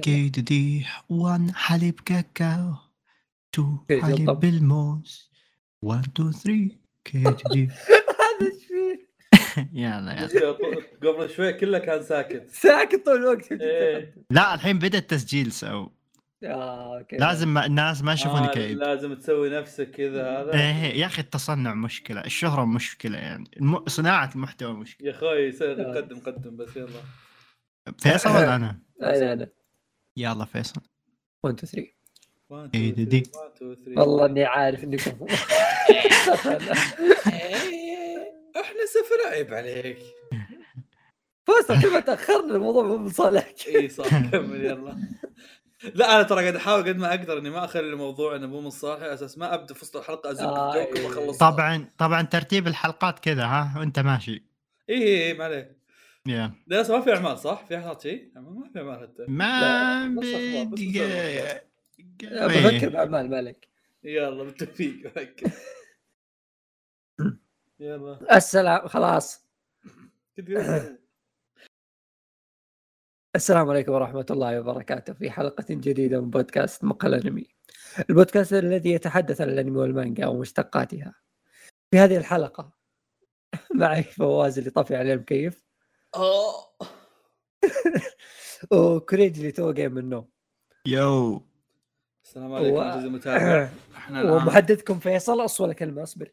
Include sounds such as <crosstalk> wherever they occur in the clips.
KDD 1 حليب كاكاو 2 كي حليب. بالموز. 1 2 3 KDD هذا إيش فيه؟ <laughs> يلا. يلا قبل شوي كله كان ساكت. <laughs> ساكت طول الوقت. إيه. لا الحين بدأ التسجيل so آه، okay. لازم ما الناس ما يشوفوني آه كئيب لازم تسوي نفسك كذا هذا. إيه يا أخي التصنع مشكلة الشهرة مشكلة يعني. الم... صناعة المحتوى مشكلة. يا أخوي س- قدم قدم بس يلا. فيصل ولا أنا؟ <laughs> أنا أنا. يلا فيصل. 1 2 3 1 إيه 2 دي. 3 1 2 3 والله إني عارف انكم <laughs> إحنا سفر عيب عليك. فاصل كيف تأخرنا؟ الموضوع مو بصالحك. إي صح كمل يلا. لا أنا ترى قاعد أحاول قد ما أقدر إني ما أخلي الموضوع إنه مو من صالحي على أساس ما أبدأ في وسط الحلقة أزق آه، إيه. وأخلص. طبعا طبعا ترتيب الحلقات كذا ها؟ وأنت ماشي. اي اي ما عليك. يا لا أصلاً ما في أعمال صح؟ في حلقات شيء؟ ما في أعمال حتى. ما بس بس بدي. بفكر. بأعمال مالك يلا بالتوفيق. فكر. <laughs> يلا. السلام خلاص. السلام عليكم ورحمة الله وبركاته. في حلقة جديدة من بودكاست مقال أنمي. البودكاست الذي يتحدث عن الأنمي والمانجا ومشتقاتها. في هذه الحلقة <laughs> معي فواز اللي طفي عليه المكيف آه. <laughs> وكريج اللي تو جاي من النوم yo. السلام عليكم و- عزيزي المتابع. <laughs> إحنا الآن ومحدثكم فيصل أصول كلمة أصبر.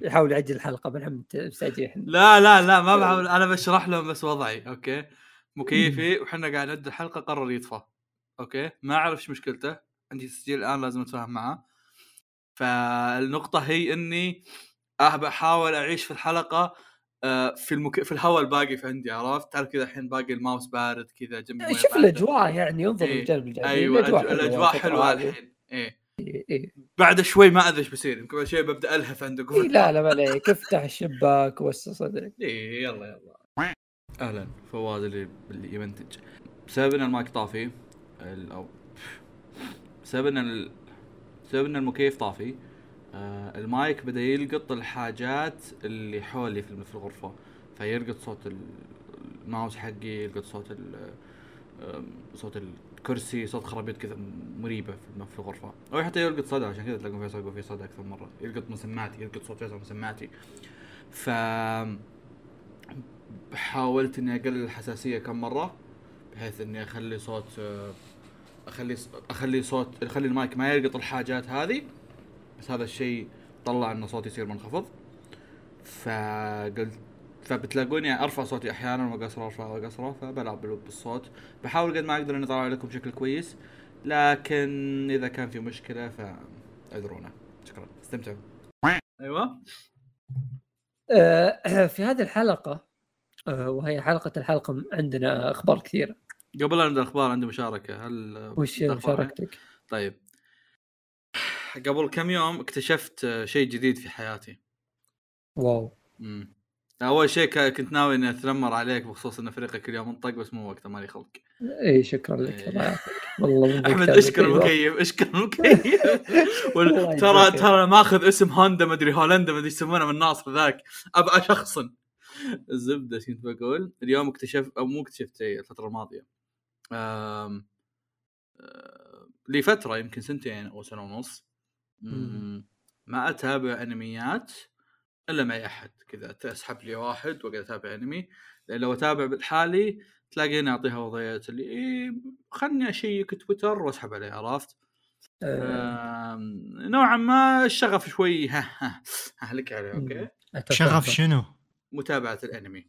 يحاول يعجل الحلقة بنحب مستعجلين. إحنا لا لا لا ما بحاول. أنا بشرح لهم بس وضعي okay؟ مكيفي وحنا قاعد نعد الحلقة قرر يطفى okay؟ ما أعرف إيش مشكلته. عندي تسجيل الآن لازم أتفاهم معه. فالنقطة هي إني بحاول أعيش في الحلقة في المك... في الهواء الباقي في عندي عرفت؟ تعرف كذا الحين باقي الماوس بارد كذا موية شوف. الأجواء يعني انظر إيه. للجانب الجانبي أيوه الأجواء الأجواء الفترة حلوة. الحين. إيه. إيه، إيه. بعد شوي ما أدري إيش بيصير يمكن بعد شوي ببدأ ألهف عندكم إيه، لا لا ما عليك. افتح الشباك وسع صدرك. إيه يلا يلا. أهلا فواز اللي اللي يمنتج. بسبب ان المايك طافي. أو بسبب ان ال... بسبب ان المكيف طافي. آه المايك بدأ يلقط الحاجات اللي حولي في الغرفة. فيلقط صوت ال- الماوس حقي يلقط صوت صوت الكرسي صوت خرابيط كذا مريبة في الغرفة. أو حتى يلقط صدى عشان كذا تلاقون فيصل يقول في صدى أكثر مرة. يلقط من سماعتي يلقط صوت فيصل من سماعتي ف حاولت إني أقلل الحساسية كم مرة بحيث إني أخلي صوت آه، أخلي أخلي صوت أخلي المايك ما يلقط الحاجات هذه. بس هذا الشيء طلع ان صوتي يصير منخفض. فقلت فبتلاقوني أرفع صوتي أحيانا واقصره أرفع واقصره فبلعب بال- بالصوت. بحاول قد ما أقدر إني أطلع لكم بشكل كويس لكن إذا كان في مشكلة فاعذرونا. شكرا. استمتعوا. أيوه. آه، في هذه الحلقة آه، وهي حلقة الحلقة عندنا أخبار كثيرة. قبل لا نبدأ الأخبار عندي مشاركة. هل وش؟ مشاركتك؟ طيب. قبل كم يوم اكتشفت آه، شيء جديد في حياتي. واو. امم أول شيء كنت ناوي إني اتنمر عليك بخصوص إن فريقك اليوم منطق بس مو وقته مالي خلق. إي شكرا لك. إيه. الله يعافيك والله <laughs> أحمد أشكر أيوة. المكيف أشكر المكيف. <laughs> ترى. ترى ماخذ اسم هوندا مدري هولندا مدري يسمونه من ناصر ذاك. ابى اشخصن الزبدة كنت بقول؟ اليوم اكتشفت أو مو اكتشفت شيء الفترة الماضية. آه... لي فتره يمكن سنتين أو سنة ونص ما أتابع أنميات إلا معي أحد كذا أسحب لي واحد وأقعد أتابع أنمي. لأن لو أتابع بحالي تلاقيني أعطيها وضعيه اللي إيه خلني أشيك تويتر وأسحب عليه عرفت؟ آم، نوعا ما الشغف شوي ها ها هلك عليه okay. شغف شنو؟ متابعة الأنمي.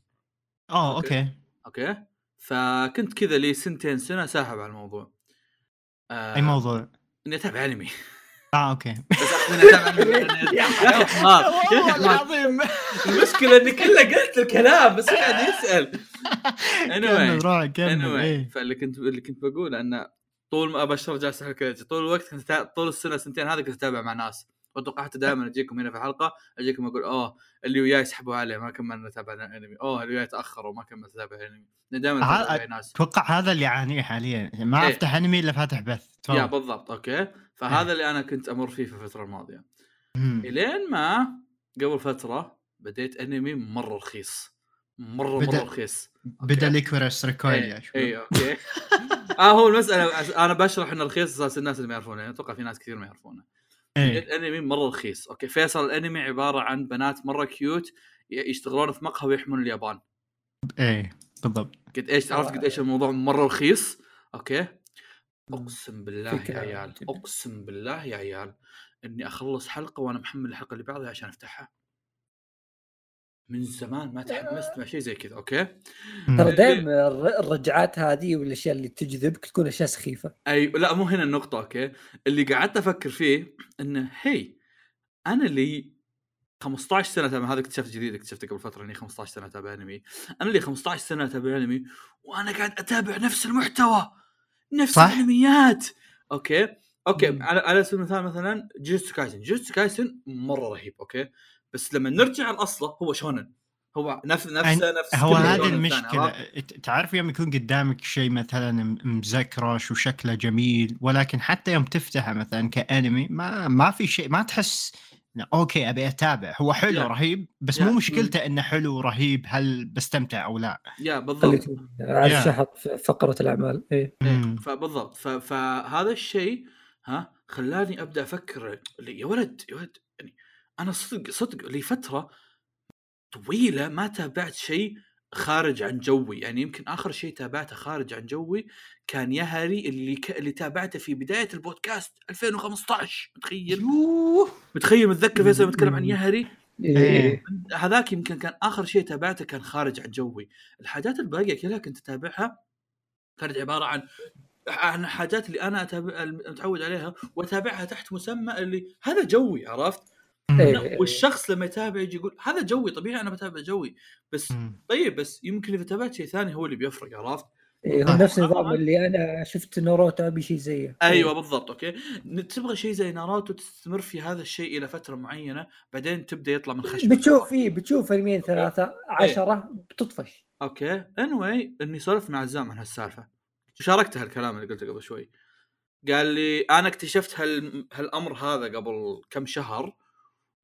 آه okay. okay. okay؟ فكنت كذا لي سنتين سنة ساحب على الموضوع. آه، أي موضوع؟ إني أتابع أنمي. آه okay. بس يا أخي العظيم المشكلة إني كله قلت الكلام بس قاعد يسأل. <laughs> Anyway anyway إيه. فاللي كنت اللي كنت بقول إنه طول ما ابشر جالس طول الوقت كنت طول السنة سنتين هذه كنت أتابع مع ناس. وتوقعت دائما أجيكم هنا في الحلقة أجيكم أقول أوه اللي وياي سحبوا عليه ما كملنا نتابع انمي أوه اللي وياي تأخروا ما كملت أتابع انمي دائما أتوقع هذا اللي اعانيه حاليا. ما إيه. أفتح أنمي إلا فاتح بث. يا. بالضبط أوكي. فهذا اللي أنا كنت أمر فيه في الفترة الماضية. مم. إلين ما قبل فترة بديت أنمي مرة رخيص. مرة بدأ- مرة رخيص. بدأ Lycoris Recoil. اي okay. <laughs> آه هو المسألة أنا بشرح إنه رخيص أساس الناس اللي ما يعرفونه. يعني أتوقع في ناس كثير ما يعرفونه. إيه. الانمي مرة رخيص. okay فيصل الأنمي عبارة عن بنات مرة cute يشتغلون في مقهى ويحمون اليابان. إيه بالضبط. قد إيش عرفت قد إيش الموضوع مرة رخيص؟ okay. أقسم بالله يا عيال. أقسم بالله يا عيال إني أخلص حلقة وأنا محمل الحلقة اللي بعدها عشان أفتحها. من زمان ما تحمست مع شيء زي كذا okay. ترى إيه. دائما الر- الرجعات هذه والأشياء اللي تجذبك تكون أشياء سخيفة. أي لا مو هنا النقطة okay؟ اللي قعدت أفكر فيه إنه هي أنا اللي 15 سنة اتابع هذا اكتشفت جديد اكتشفته قبل فترة إني 15 سنة اتابع أنمي. أنا اللي 15 سنة اتابع أنمي وأنا قاعد أتابع نفس المحتوى نفس صح. الأنميات. okay؟ okay مم. على على سبيل المثال مثلا Jujutsu Kaisen Jujutsu Kaisen مرة رهيب okay؟ بس لما نرجع لاصله هو shonen. هو نفس نفسه نفس هو هذه؟ ت- تعرف يوم يكون قدامك شيء مثلا مزكرش وشكله جميل ولكن حتى يوم تفتحه مثلا كأنمي ما ما في شيء ما تحس okay أبي أتابع. هو حلو يا. رهيب بس يا. مو مشكلته إنه حلو ورهيب هل بستمتع أو لا. يا بالضبط. خليته على في فقرة الأعمال. إيه. مم. فبالضبط ف- فهذا الشيء ها خلاني أبدأ أفكر يا ولد يا ولد يعني أنا صدق صدق لي فترة طويلة ما تابعت شيء خارج عن جوي يعني يمكن آخر شيء تابعته خارج عن جوي كان يهري اللي ك... اللي تابعته في بداية البودكاست 2015 متخيل يوه متخيل متذكر فيصل متكلم عن يهري إيه. إيه. هذاك يمكن كان آخر شيء تابعته كان خارج عن جوي الحاجات الباقية كلها كنت أتابعها كانت عبارة عن عن حاجات اللي أنا أتابع متعود عليها وأتابعها تحت مسمى اللي هذا جوي عرفت؟ إيه. والشخص لما يتابع يجي يقول هذا جوي. طبيعي أنا بتابع جوي بس مم. طيب بس يمكن إذا تابعت شيء ثاني هو اللي بيفرق عرفت؟ إيه، هو صح. نفس النظام اللي أنا شفت ناروتو أبي شيء زيه. أيوه بالضبط okay. تبغى شيء زي ناروتو تستمر في هذا الشيء إلى فترة معينة بعدين تبدأ يطلع من خشمك بتشوف فيه بتشوف انميين ثلاثة عشرة بتطفش. okay. اني إني سولفت مع عزام عن هالسالفة. شاركته هالكلام اللي قلته قبل شوي. قال لي أنا اكتشفت هال... هالأمر هذا قبل كم شهر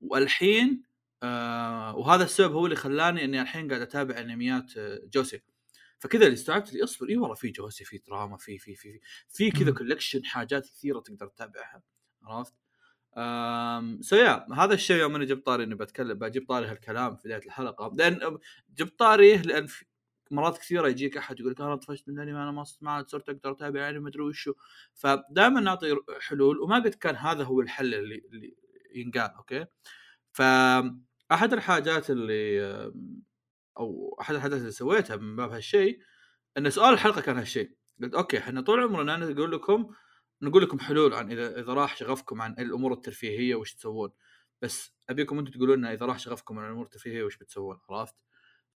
والحين آه وهذا السبب هو اللي خلاني إني الحين قاعد أتابع أنميات آه، josei فكذا اللي استوعبت لي أصبر إي والله في josei في دراما في في في في كذا. collection حاجات كثيرة تقدر تتابعها عرفت؟ so yeah هذا الشيء يوم أنا جبت طاري إني بتكلم بجيب طاري هالكلام في بداية الحلقة لأن جبت طاريه لأن في مرات كثيرة يجيك أحد يقول لك أنا طفشت من الأنمي أنا ما ما صرت أقدر أتابع أنمي ما أدري وشو فدائما نعطي حلول وما قد كان هذا هو الحل اللي, اللي ينقال أوكي؟ فاحد الحاجات اللي أو أحد الحاجات اللي سويتها من باب هالشيء إن سؤال الحلقة كان هالشيء قلت أوكي إحنا طول عمرنا نقول لكم نقول لكم حلول عن إذا إذا راح شغفكم عن الأمور الترفيهية وش تسوون. بس أبيكم أنتم تقولون لنا إذا راح شغفكم عن الأمور الترفيهية وش بتسوون عرفت؟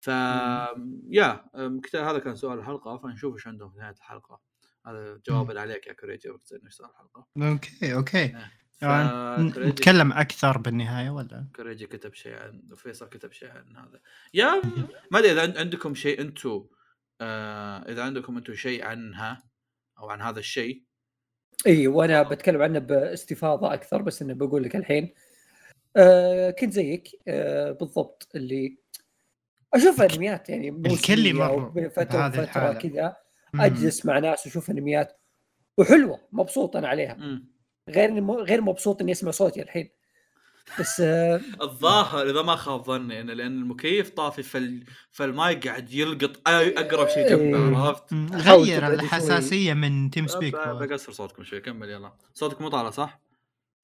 ف yeah هذا كان سؤال الحلقة فنشوف إيش عندهم في نهاية الحلقة. هذا جوابا عليك يا كوريجي سؤال الحلقة. أوكي أوكي. كوريجي- نتكلم أكثر بالنهاية ولا؟ كوريجي كتب شيء عن فيصل كتب شيء عن هذا. يا ما أدري إذا عند- عندكم شيء أنتم آه إذا عندكم أنتم شيء عنها أو عن هذا الشيء. إي وأنا بتكلم عنه باستفاضة أكثر بس انه بقول لك الحين. آه كنت زيك آه بالضبط اللي أشوف أنميات يعني أو بين فترة الحالة. كذا. أجلس مع ناس واشوف أنميات وحلوة مبسوط أنا عليها. مم. غير مو- غير مبسوط إني أسمع صوتي الحين بس آه الظاهر إذا ما خاب ظني إنه لأن المكيف طافي فال... فالمايك قاعد يلقط أقرب شيء إيه. جنبه عرفت؟ مم. حاول غير. الحساسية من TeamSpeak بقصر صوتكم شوي كمل يلا صوتك مو طالع صح؟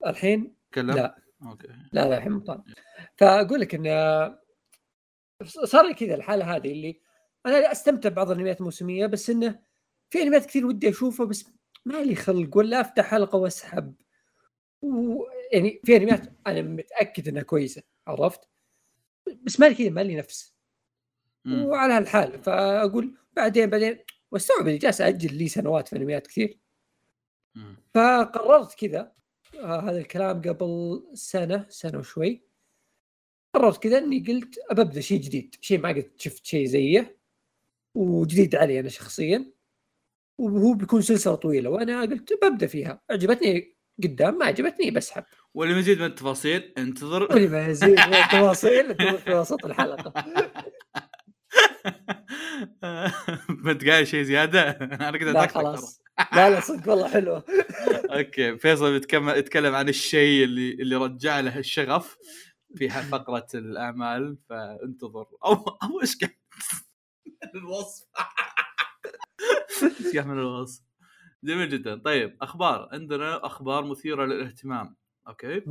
الحين تكلم لا. أوكي لا لا الحين مطلع فأقول لك إن صار لي كذا الحالة هذه اللي أنا أستمتع ببعض الأنميات الموسمية بس إنه في أنميات كثير ودي أشوفها بس ما لي خلق ولا أفتح حلقة وأسحب. ويعني في انميات أنا متأكد إنها كويسة عرفت؟ بس ما لي كذا ما لي نفس. مم. وعلى هالحال فأقول بعدين بعدين واستوعب إني جالس أجل لي سنوات في انميات كثير. مم. فقررت كذا آه هذا الكلام قبل سنة سنة وشوي. قررت كذا إني قلت أبدأ شيء جديد شيء ما قد شفت شيء زيه وجديد علي أنا شخصيا. وهو بيكون سلسلة طويلة وأنا قلت ببدأ فيها. عجبتني قدام ما عجبتني بسحب ولمزيد من التفاصيل انتظر. يزيد من التواصيل انتظر في وسط الحلقة. <laughs> ما انت قايل شيء زيادة؟ <laughs> أنا كنت لا. خلاص. <laughs> لا لا صدق والله حلوة. أوكي فيصل بيتكلم يتكلم عن الشيء اللي اللي رجع له الشغف في فقرة الأعمال فانتظر. أو أو إيش الوصف. <laughs> قاعد من الوصف. جميل جدا. طيب أخبار. عندنا أخبار مثيرة للاهتمام. أوكي.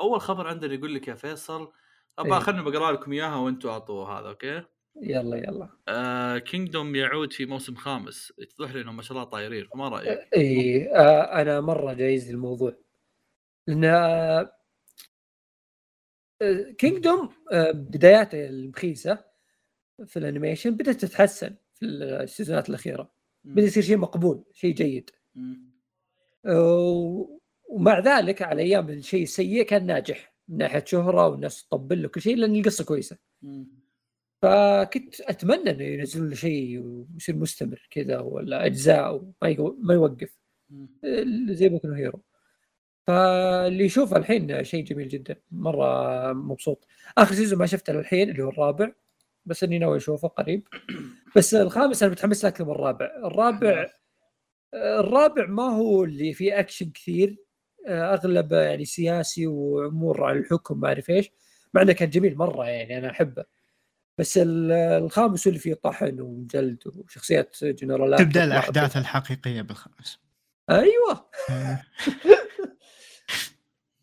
أول خبر عندنا يقول لك يا فيصل أبغى إيه. خليني بقرأ لكم إياها وأنتم اعطوا هذا أوكي؟ يلا يلا. آه Kingdom يعود في موسم خامس. يتضح لي إنهم ما شاء الله طايرين فما رأيك؟ اي آه أنا مرة جايز الموضوع. لأن Kingdom بداياته المخيسه في ال animation بدأت تتحسن. في السيزونات الأخيرة. بدأ يصير شيء مقبول شيء جيد. ومع ذلك على أيام الشيء السيء كان ناجح من ناحية شهرة والناس تطبل له كل شيء لأن القصة كويسة. مم. فكنت أتمنى إنه ينزلون له شيء ويصير مستمر كذا ولا أجزاء وما يقو- ما يوقف. زي Boku Hero. فاللي يشوفه الحين شيء جميل جدا مرة مبسوط. آخر season ما شفته للحين اللي هو الرابع. بس إني ناوي أشوفه قريب. بس الخامس أنا متحمس من الرابع. الرابع الرابع ما هو اللي فيه أكشن كثير اغلبه يعني سياسي وأمور على الحكم ما أعرف إيش. مع إنه كان جميل مرة يعني أنا أحبه. بس ال- الخامس اللي فيه طحن وجلد وشخصيات جنرالات تبدأ الأحداث الحقيقية بالخامس. أيوه. <laughs>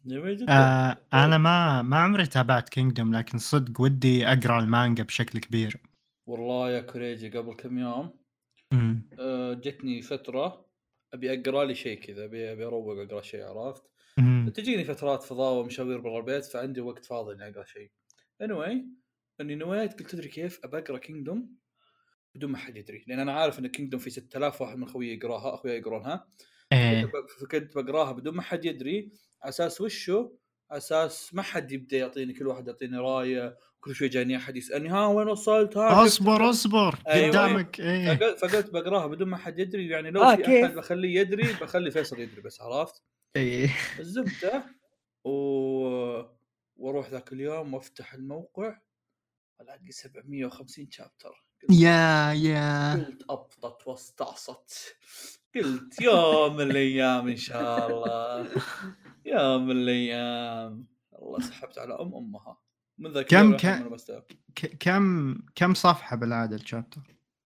جميل جدا آه أنا ما ما عمري تابعت Kingdom لكن صدق ودي أقرأ المانجا بشكل كبير والله يا كوريجي قبل كم يوم. آه، جتني فترة أبي أقرأ لي شيء كذا أبي أبي أروق أقرأ شيء عرفت؟ تجيني فترات فضاء ومشاوير برا البيت فعندي وقت فاضي إني أقرأ شيء. anyway إني نويت قلت تدري كيف؟ ابى أقرأ Kingdom بدون ما حد يدري لأن أنا عارف إن كينجدوم في 6000 واحد من خويي يقراها أخويا يقرونها إيه فكنت بقراها بدون ما حد يدري أساس وشو؟ أساس ما حد يبدأ يعطيني كل واحد يعطيني رأيه كل شوي جاني أحد يسألني ها وين وصلت ها اصبر اصبر أيوة. قدامك إيه فقلت, فقلت بقراها بدون ما حد يدري يعني لو آه، في كيف؟ احد بخليه يدري بخلي فيصل يدري بس عرفت؟ إيه الزبدة و... وأروح ذاك اليوم وأفتح الموقع ألاقي 750 شابتر يا يا قلت ابطت واستعصت قلت يوم من الأيام إن شاء الله. يوم من الأيام. الله سحبت على أم أمها. من ذاك كم اليوم كان- للحين أنا بستوعب. ك- كم كم صفحة بالعادة الشابتر؟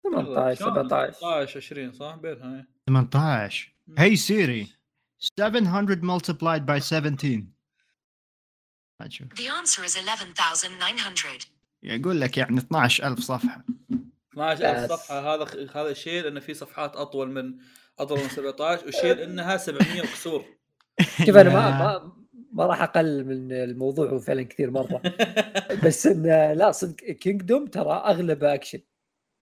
18 17 18 20 صح؟ بينها إيه. 18 هي سيري 700 multiplied by 17 ما تشوف. The answer is 11,900. يقول لك يعني 12000 صفحة. 12000 بس. صفحة. هذا هذا شيء لأنه في صفحات أطول من من 17 وشيء إنها 700 وكسور <laughs> شوف أنا ما ما ما راح اقلل من الموضوع هو فعلا كثير مرة. بس إن لا صدق Kingdom ترى أغلبه اكشن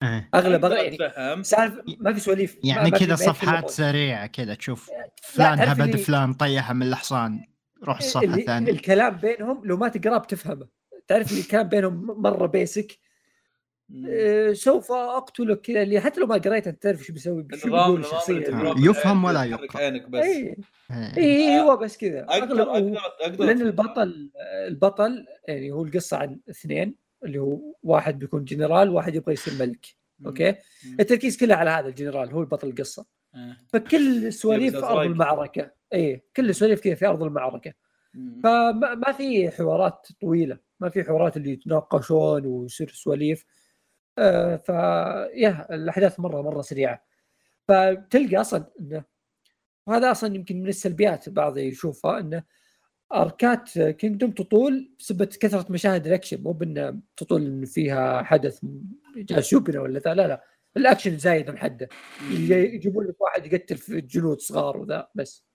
إيه. اغلب أقدر يعني سالفة ما في سواليف يعني كذا صفحات. سريعة كذا تشوف فلان هبد فلان طيحه من الحصان روح الصفحه الثانية الكلام بينهم لو ما تقراه بتفهمه. تعرف اللي كان بينهم مرة basic سوف أقتلك كذا اللي حتى لو ما قريت أنت تعرف شو بيسوي شو بيقول الشخصيه التكرار يفهم ولا. عينك بس. اي إيه. اي هو بس كذا. أقدر أقدر أقدر لأن البطل البطل يعني هو القصة عن اثنين اللي هو واحد بيكون جنرال واحد يبغى يصير ملك. أوكي؟ التركيز كله على هذا الجنرال هو البطل القصة. إيه. فكل <laughs> السواليف في أرض. المعركة. اي كل السواليف كذا في أرض المعركة. فما ما في حوارات طويلة. ما في حوارات اللي يتناقشون ويصير سواليف. آه ف yeah الأحداث مرة مرة سريعة. فتلقى أصلا إنه وهذا أصلا يمكن من السلبيات بعض يشوفها إنه أركات Kingdom تطول بسبب كثرة مشاهد الأكشن. مو بإنه تطول إن فيها حدث جالس يبنى ولا ذا لا لا. الأكشن زايد عن حده. يجي- يجيبون لك واحد يقتل في جنود صغار وذا بس.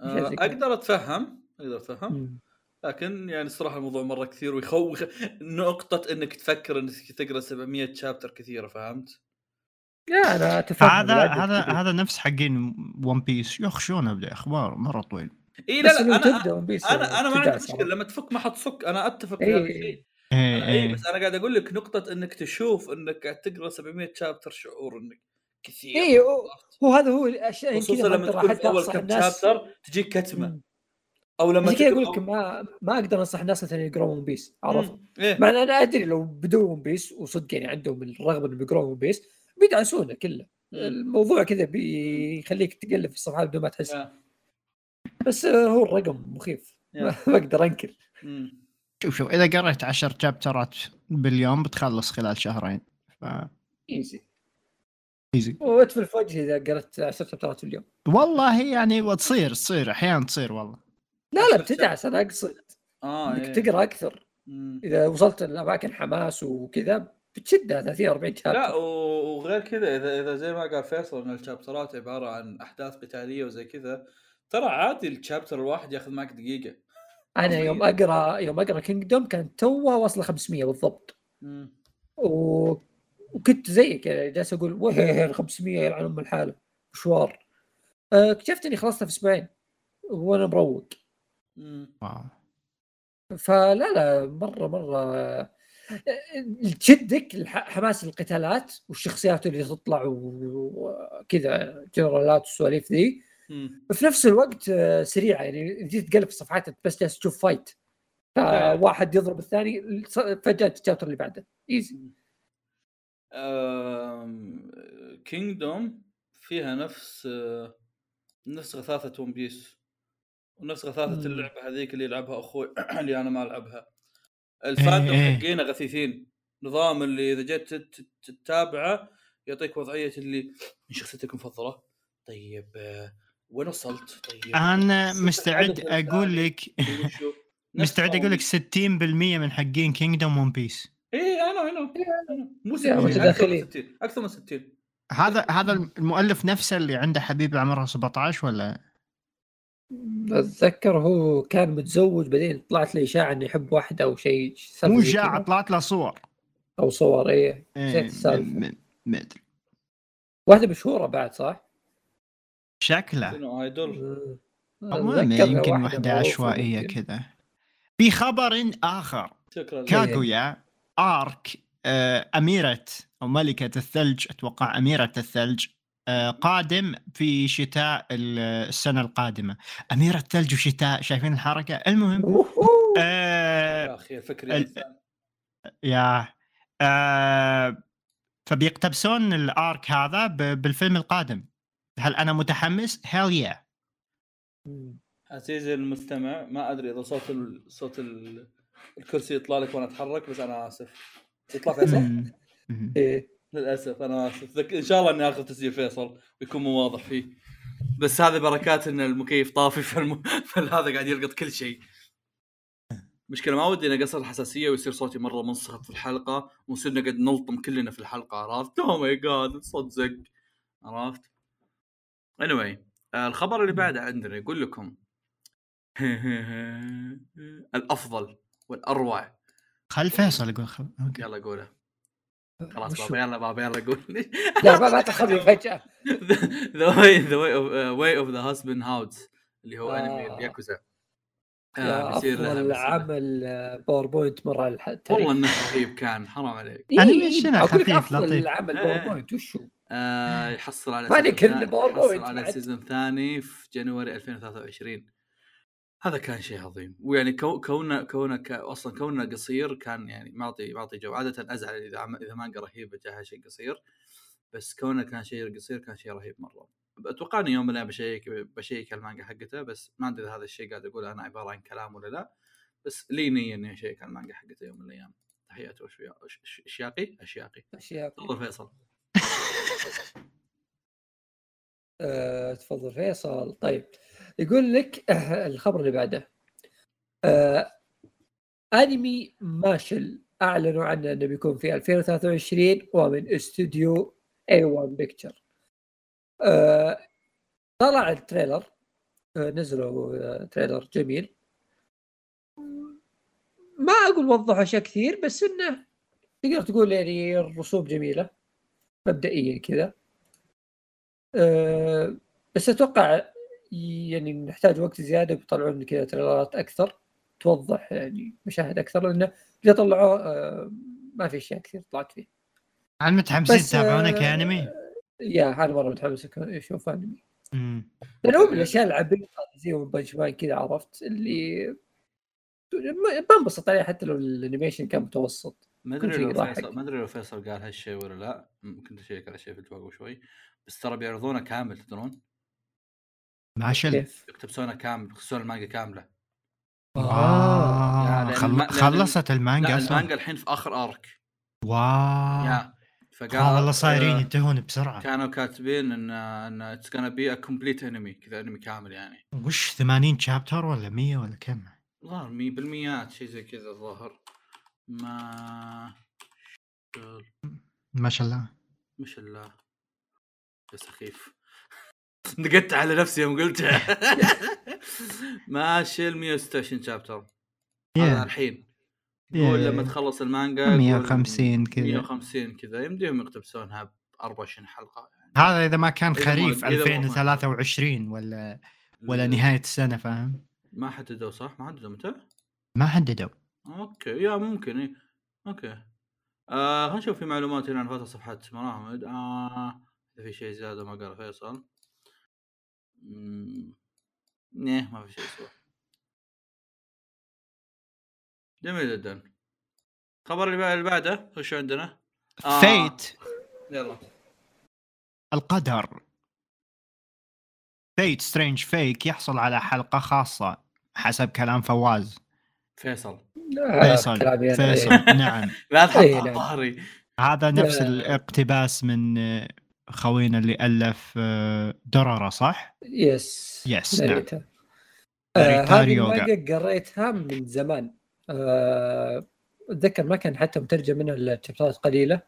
آه،. أقدر أتفهم أقدر أتفهم. لكن يعني الصراحة الموضوع مرة كثير ويخوف نقطة إنك تفكر إنك تقرأ 700 chapter كثيرة فهمت؟ لا أنا اتفهم هذا هذا. هذا نفس حقين One Piece يخ شلون ابدا أخبار مرة طويل. إي لا لا أنا أنا أنا ما عندي مشكلة. لما تفك ما حتصك أنا أتفق إيه. أنا اي إيه. بس أنا قاعد أقول لك نقطة إنك تشوف إنك قاعد تقرأ 700 chapter شعور إنك كثير. اي هو- هو هذا هو الأشياء يمكن خصوصا لما تكون حتى أول كم chapter تجيك كتمة. مم. أو لما كذا أقول لك ما ما أقدر انصح الناس مثلا يقرون One Piece عرفت؟ إيه. مع إن أنا أدري لو بدوا One Piece وصدق يعني عندهم الرغبة إنهم يقرون One Piece بيدعسونه كله. الموضوع كذا بيخليك تقلب في الصفحات بدون ما تحس. بس هو الرقم مخيف. <laughs> ما أقدر أنكر. شوف شوف إذا قريت 10 شابترات باليوم بتخلص خلال شهرين. ف ايزي ايزي واتفل في وجهي إذا قرأت 10 شابترات في اليوم. والله يعني وتصير تصير أحيانا تصير والله. لا لا بتدعس أنا أقصد. آه إنك إيه. تقرأ أكثر. مم. إذا وصلت لأماكن حماس وكذا بتشدها 30 40 لا شابتر. و- وغير كذا إذا إذا زي ما قال فيصل إن الشابترات عبارة عن أحداث قتالية وزي كذا ترى عادي ال chapter الواحد ياخذ معك دقيقة. أنا يوم أقرأ يوم أقرأ Kingdom كانت توها واصلة 500 بالضبط. مم. و... وكنت زيك يعني جالس أقول وين 500 يلعن ام الحالة. مشوار. آه، اكتشفت إني خلصتها في أسبوعين وأنا مروق. wow. فلا لا مرة مرة آه، تشدك الح- حماس القتالات والشخصيات اللي تطلع وكذا جنرالات والسواليف ذي. في نفس الوقت آه، سريعة يعني تجي تقلب الصفحات بس جالس تشوف fight. واحد يضرب الثاني فجأة ال chapter اللي بعده. easy Kingdom فيها نفس آه، نفس غثاثه One Piece ونفس غثاثة. اللعبة هذيك اللي يلعبها أخوي <clears throat> اللي أنا ما ألعبها. ال fandom إيه. حقينا غثيثين. نظام اللي إذا جيت تت- تت- تتابعه يعطيك وضعية اللي من شخصيتك المفضلة. طيب آه، وين وصلت؟ طيب أنا شوف <laughs> مستعد أقول. لك مستعد أقول لك 60% من حقين Kingdom One Piece اي أنا أنا مو yeah 60 متداخلين. أكثر من 60 أكثر من 60 هذا هذا المؤلف نفسه اللي عنده حبيبه عمرها 17 ولا؟ أتذكر هو كان متزوج بعدين طلعت له إشاعة إنه يحب واحدة أو شيء مو كذا. طلعت له صور. أو صور إيه. إيه، نسيت السالفة. ما ادري واحدة مشهورة بعد صح؟ شكله ايدول أتذكر يمكن عشوائية ممكن. كذا. في خبر شكرا لك. كاغويا آرك آه، أميرة أو ملكة الثلج أتوقع أميرة الثلج آه، قادم في شتاء ال- السنة القادمة. أميرة ثلج وشتاء شايفين الحركة؟ المهم أوهو. يا آه، أخي الفكر يا آه، فبيقتبسون الآرك هذا بالفيلم القادم. هل أنا متحمس؟ هل يا عزيزي المستمع ما أدري إذا صوت ال... صوت ال... الكرسي يطلع لك وأنا أتحرك بس أنا آسف. يطلع فيصل؟ إيه. للأسف أنا آسف. إن شاء الله إني آخذ تسجيل فيصل ويكون مو واضح فيه بس هذه بركات إن المكيف طافي فالم... <laughs> فهذا قاعد يلقط كل شيء مشكلة ما ودي اني أقصر الحساسية ويصير صوتي مرة منصخب في الحلقة ونصير نقعد نلطم كلنا في الحلقة عرفت؟ اوه ماي جاد زق عرفت؟ anyway الخبر اللي بعده عندنا يقول لكم <laughs> الأفضل والأروع خل فيصل يقول خل... يلا قوله خلاص؟ بابا يلا بابا يلا قول لا ما تاخذني <laughs> فجأة ذا واي ذا واي اوف واي اوف ذا هاسبند هاوس اللي هو أنمي آه. الياكوزا يا بيصير مسألة. عمل آه، باوربوينت مرة على التاريخ والله إنه رهيب كان حرام عليك إيه، أنيميشن أقول لك خفيف، لطيف. عمل إيه. باوربوينت وشو؟ آه يحصل على ما سيزون نكر ثاني- الباوربوينت يحصل على. سيزون ثاني في جانوري 2023 هذا كان شيء عظيم. ويعني كو كونه كونه ك... أصلا كونه قصير كان يعني معطي معطي جو. عادة أزعل إذا عم... إذا مانجا رهيبه جاها شيء قصير بس كونه كان شيء قصير كان شيء رهيب مرة. أتوقع اني يوم من الأيام بشيك بشيك المانجا حقته بس ما أدري إذا هذا الشيء قاعد أقول أنا عبارة عن كلام ولا لا. بس لي نيه اني اشيك على المانجا حقته يوم من الأيام. تحياتي أشياقي؟ أشياقي. اشياء تفضل فيصل. <laughs> آه، تفضل فيصل. طيب يقول لك آه، الخبر اللي بعده. آه، أنمي ماشل أعلنوا عنه إنه بيكون في 2023 ومن استوديو A-1 Picture طلع ال trailer. آه، نزلوا آه، trailer جميل. ما أقول وضحوا اشياء كثير بس إنه تقدر تقول يعني الرسوم جميلة مبدئيا كذا. أه بس أتوقع يعني نحتاج وقت زيادة بيطلعون كذا تريلرات أكثر توضح يعني مشاهد أكثر لأنه إذا طلعوه أه ما في أشياء كثير طلعت فيه هل متحمسين بس تتابعونك آه، يا انمي؟ yeah أنا مرة متحمس أك- أشوف أنمي مم. لأنه هو من الأشياء العبيطة اللي زي One Punch Man كذا عرفت اللي ما- بنبسط عليه حتى لو ال animation كان متوسط ما أدري لو. فيصل ما أدري لو فيصل قال هالشيء ولا لا كنت أشيك على شيء في الجواب شوي بس ترى بيعرضونه كامل تدرون مع شل كيف؟ يقتبسونه كامل يقتبسون المانجا كاملة. آه. يعني خل... خلصت المانجا لا أصلا؟ المانجا الحين في آخر arc. wow. Yeah. فقال آه والله صايرين آه، ينتهون بسرعة. كانوا كاتبين إن إن it's gonna be a complete anime كذا انمي كامل يعني. وش 80 chapter ولا 100 ولا كم؟ ظهر مي بالميات شيء زي كذا الظاهر ما ما شاء الله. مش الا يا سخيف نقدت على نفسي يوم قلتها. ماشي ال 126 chapter هذا الحين. Yeah. يقول لما تخلص المانجا يقول 150 كذا. 150 كذا. يمديهم يقتبسونها ب 24 حلقة يعني. هذا إذا ما كان خريف إذا مو- 2023 ولا ولا نهاية السنة فاهم؟ ما حددوا صح؟ ما حددوا متى؟ ما حددوا. okay. Yeah ممكن إي. أوكي. آه خلينا نشوف في معلومات هنا عن فتره صفحات مراحمد. آه في شيء زياده ما قال فيصل. مم، نه ما في شيء سوى جميل جدا. الخبر اللي بعد- اللي بعده وش عندنا؟ آه. Fate. يلا. القدر. Fate Strange Fake يحصل على حلقة خاصة حسب كلام فواز. فيصل. فيصل. أنا، فيصل. إيه. نعم. لا تحط إيه،. ظهري هذا نفس لا. الاقتباس من خوينا اللي ألف آه، Durarara صح؟ yes yes، نعم. آه هذه. المانجا قريتها من زمان. آه، أتذكر ما كان حتى مترجم منها إلا تشابترات قليلة.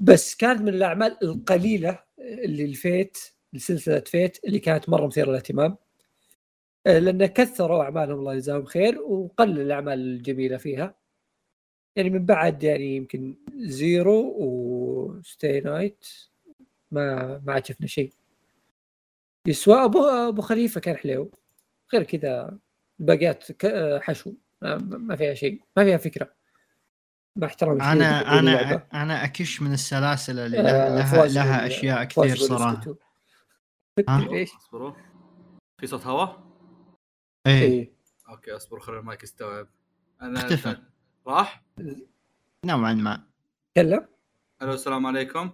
بس كانت من الأعمال القليلة اللي ال Fate لسلسله Fate اللي كانت مرة مثيرة للاهتمام. آه، لأن كثروا أعمالهم الله يجزاهم خير وقل الأعمال الجميلة فيها. يعني من بعد يعني يمكن Zero و Stay Night ما ما عاد شفنا شيء. يسوى أبو أبو خليفة كان حلو. غير كذا الباقيات حشو. ما, ما فيها شيء. ما فيها فكرة. مع احترامي أنا لكل اللعبة. أنا أنا أكش من السلاسل اللي آه، لها, لها, لها أشياء كثير صراحة؟ أصبروا. في صوت هواء؟ إيه. إيه. okay أصبر خلي المايك يستوعب. أنا اختفى. راح؟ نوعا ما. تكلم ألو السلام عليكم.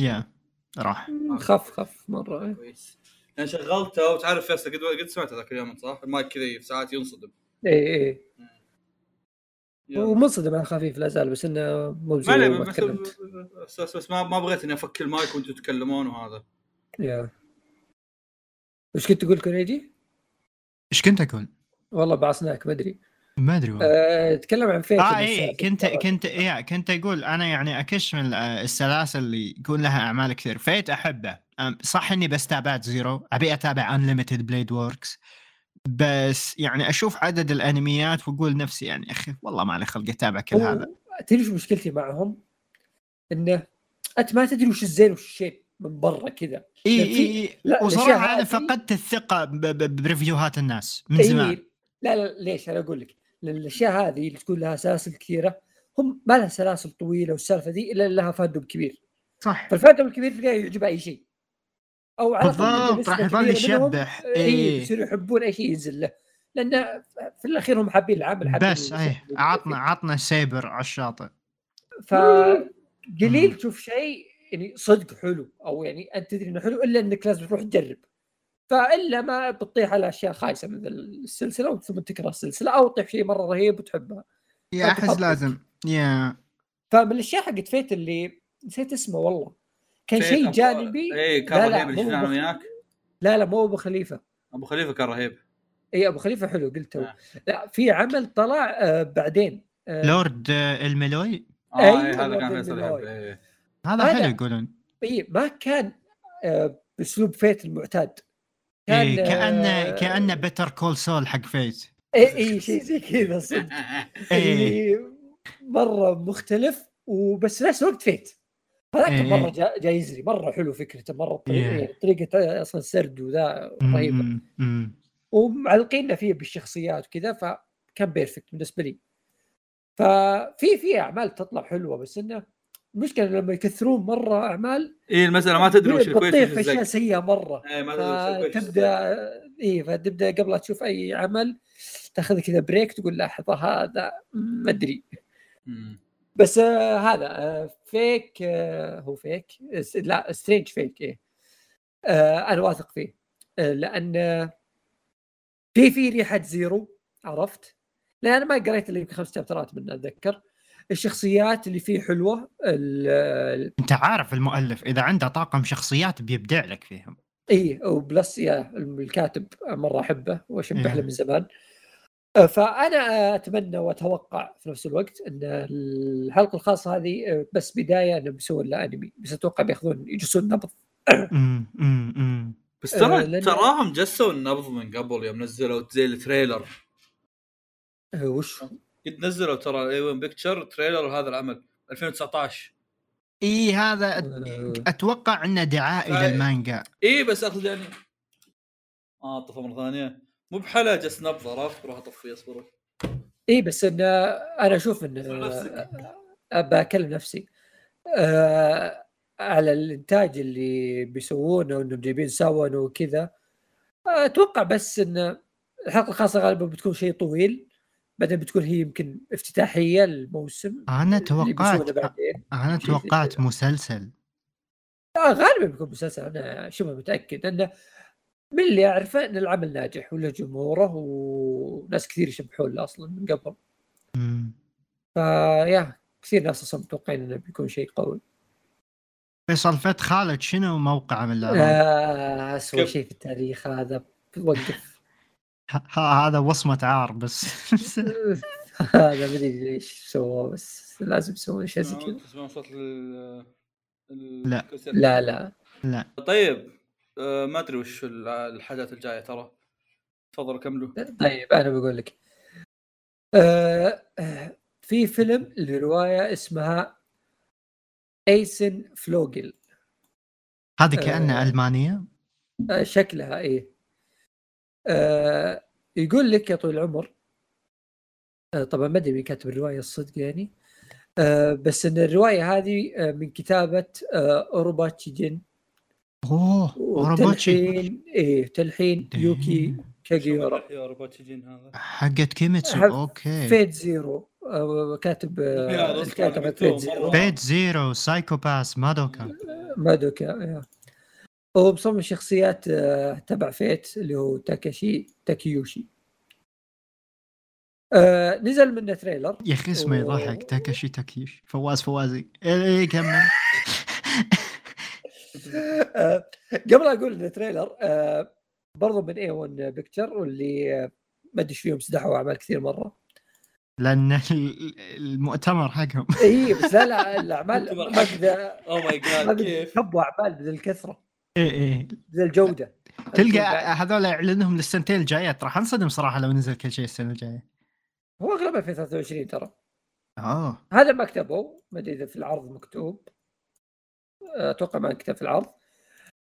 yeah. راح. خف خف مرة كويس. أنا شغلته وتعرف فيصل قد قد سمعت ذاك اليوم صح؟ المايك كذا في ساعات ينصدم. إيه يلا. ومنصدم على خفيف لا زال بس إنه مو ما بس, بس, بس ما ما بغيت إني أفك المايك وأنتم تتكلمون وهذا. يا. وش كنت تقول كوريجي؟ إيش كنت أقول؟ والله بعصناك ما أدري. ما أدري والله. أه تكلم عن Fate آه اي كنت كنت إيه كنت أقول أنا يعني أكش من آه، السلاسل اللي يكون لها أعمال كثير. Fate أحبه. صح إني بس تابعت Zero. أبي أتابع Unlimited Blade Works بس يعني أشوف عدد الأنميات وأقول نفسي يعني أخي والله ما لي خلق أتابع كل هذا. تدري وش مشكلتي معهم؟ إنه أنت ما تدري وش الزين وش الشين من برا كذا. إي إي إي. وصراحة أنا فقدت الثقة ب review هات الناس من زمان. لا لا ليش؟ أنا أقول لك. لأن الاشياء هذه اللي تكون لها سلاسل كثيرة هم ما لها سلاسل طويلة والسالفة ذي إلا لها fandom كبير صح فال fandom الكبير تلقاه يعجب أي شيء أو على بالضبط، راح يظل يشبح. اي إي. يصيروا يحبون أي شيء ينزل له لأن في الأخير هم حابين العمل حابين بس اي. عطنا عطنا سيبر على الشاطئ فقليل. تشوف شيء يعني صدق حلو أو يعني أنت تدري إنه حلو إلا إنك لازم تروح تجرب فإلا ما بتطيح على أشياء خايسة من السلسلة ثم تكره السلسلة أو تطيح شيء مرة رهيب وتحبها يا احس. لازم. يا. فمن الأشياء حقت فيت اللي نسيت اسمه والله. كان شيء جانبي. اي كان لا، لا، رهيب اللي مو شفناه وياك؟ لا لا مو أبو خليفة. أبو خليفة كان رهيب. اي أبو خليفة حلو قلت آه. لا في عمل طلع آه بعدين. آه. لورد آه، الملوي آه أيوة، اي هذا كان فيصل إيه. هذا حلو يقولون. إيه ما كان آه بأسلوب Fate المعتاد. إيه آه، كانه كانه Better Call Saul حق Fate اي اي شيء زي كذا صدق <laughs> إيه. اللي مرة مختلف وبس نفس الوقت Fate هذاك إيه. مرة جا- جاي يزري مرة حلو فكرته مرة طريقه, إيه. يعني طريقة أصلا سرد وذا رهيبه. ومعلقيننا فيه بالشخصيات وكذا فكان perfect بالنسبة لي ففي في أعمال تطلع حلوة بس إنه المشكلة لما يكثرون مرة أعمال اي المسألة ما تدري وش بتطيح كويس في أشياء سيئة مرة اي ما تدري فتبدأ اي فتبدأ قبل لا تشوف أي عمل تأخذ كذا break تقول لحظه هذا ما أدري. بس آه هذا آه Fake آه هو Fake لا Strange Fake إيه. آه أنا واثق فيه آه لأن آه، في في ريحة Zero عرفت؟ لأن أنا ما قريت إلا يمكن خمس chapter ات منه أتذكر الشخصيات اللي فيه حلوة ال- أنت عارف المؤلف إذا عنده طاقم شخصيات بيبدع لك فيهم. إي و plus يا الكاتب مرة أحبه وأشبه له إيه. من زمان. آه، فأنا أتمنى وأتوقع في نفس الوقت إن الحلقة الخاصة هذه آه، بس بداية إنهم بيسوون لها أنمي بس أتوقع بيأخذون يجلسون نبض. أمم، أمم، أمم. بس آه، ترى لأن- تراهم جسوا النبض من قبل يوم نزلوا زي ال trailer. آه، وش؟ قد نزلوا ترى ال A-1 Pictures trailer هذا العمل 2019 إي هذا أتوقع إنه دعائي لا. للمانجا إي بس أخذ يعني آه طفى مرة ثانية. مو بحلا جس نبض عرفت؟ روح أطفي اصبر إي بس إن أنا أشوف إن. آه، بكلم نفسي. آه، على الإنتاج اللي بيسوونه وإنهم جايبين سوا وكذا أتوقع بس إن الحلقة الخاصة غالبا بتكون شيء طويل. بعدين بتكون هي يمكن افتتاحية للموسم أنا توقعت أنا توقعت. مسلسل آه غالبا بيكون مسلسل أنا شبه متأكد أنه من اللي أعرفه أن العمل ناجح وله جمهوره وناس كثير يشبحون له أصلا من قبل أمم. فيا كثير ناس أصلا متوقعين إنه بيكون شيء قوي فيصل فت خالد شنو موقعه من الاعراب؟ آه اسوء؟ شيء في التاريخ هذا وقف هذا وصمة عار بس. <laughs> هذا ما أدري ليش سووه بس لازم يسوون أشياء زي كذا. تسمعون صوت لا. لا لا. لا. طيب آه ما أدري وش ال- الحاجات الجاية ترى. تفضلوا كملوا. طيب أنا بقول لك. آه آه، في فيلم لرواية اسمها ايسن فلوجل هذه كأنها آه. ألمانية؟ شكلها إيه. آه يقول لك يا طويل العمر آه طبعا ما أدري مين كاتب الرواية الصدق يعني. آه بس إن الرواية هذه آه من كتابة آه اوروبوتشي جين أوه اوروبوتشي وتلحين إيه تلحين يوكي كاجيورا اوروبوتشي جين هذا؟ حقت كيميتسو حق أوكي. Fate Zero آه كاتب آه الكاتب مكتوب Zero. Fate Zero Psycho-Pass مادوكا. مادوكا يا. هو مصمم شخصيات آه، تبع Fate اللي هو تاكاشي تاكيوشي. آه نزل منه trailer. يا أخي اسمه. يضحك تاكاشي تاكيش فواز فوازي. إيه إيه، كمل. <laughs> آه قبل أقول إنه trailer آه برضو من A-1 Pictures واللي آه، ما أدري إيش فيهم سدحوا أعمال كثير مرة. لأن ال- المؤتمر حقهم. اي بس لا لا الأعمال <laughs> ما حق. كذا oh my my God كيف؟ كبوا أعمال بذي إيه إيه. بذي الجودة. تلقى هذول يعلنهم للسنتين الجايات راح انصدم صراحة لو نزل كل شيء السنة الجاية. هو اغلب 2023 ترى. اوه هذا ما كتبوا. ما أدري إذا في العرض مكتوب. أتوقع ما كتب في العرض.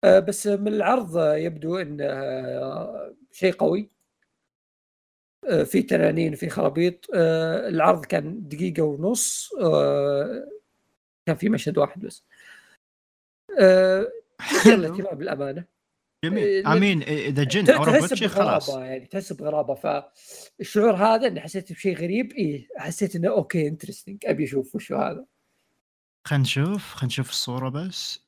آه، بس من العرض يبدو إنه آه، شيء قوي. آه، في تنانين في خرابيط. العرض كان دقيقة ونص. كان في مشهد واحد بس. آه، مثير للاهتمام بالأمانة. جميل. إيه، آمين. إيه، إذا جن تحس اوروبوتشي خلاص. يعني تحس بغرابة. فالشعور هذا إني حسيت بشيء غريب إيه حسيت إنه أوكي interesting أبي أشوف وشو هذا. خلينا نشوف خلينا نشوف الصورة بس.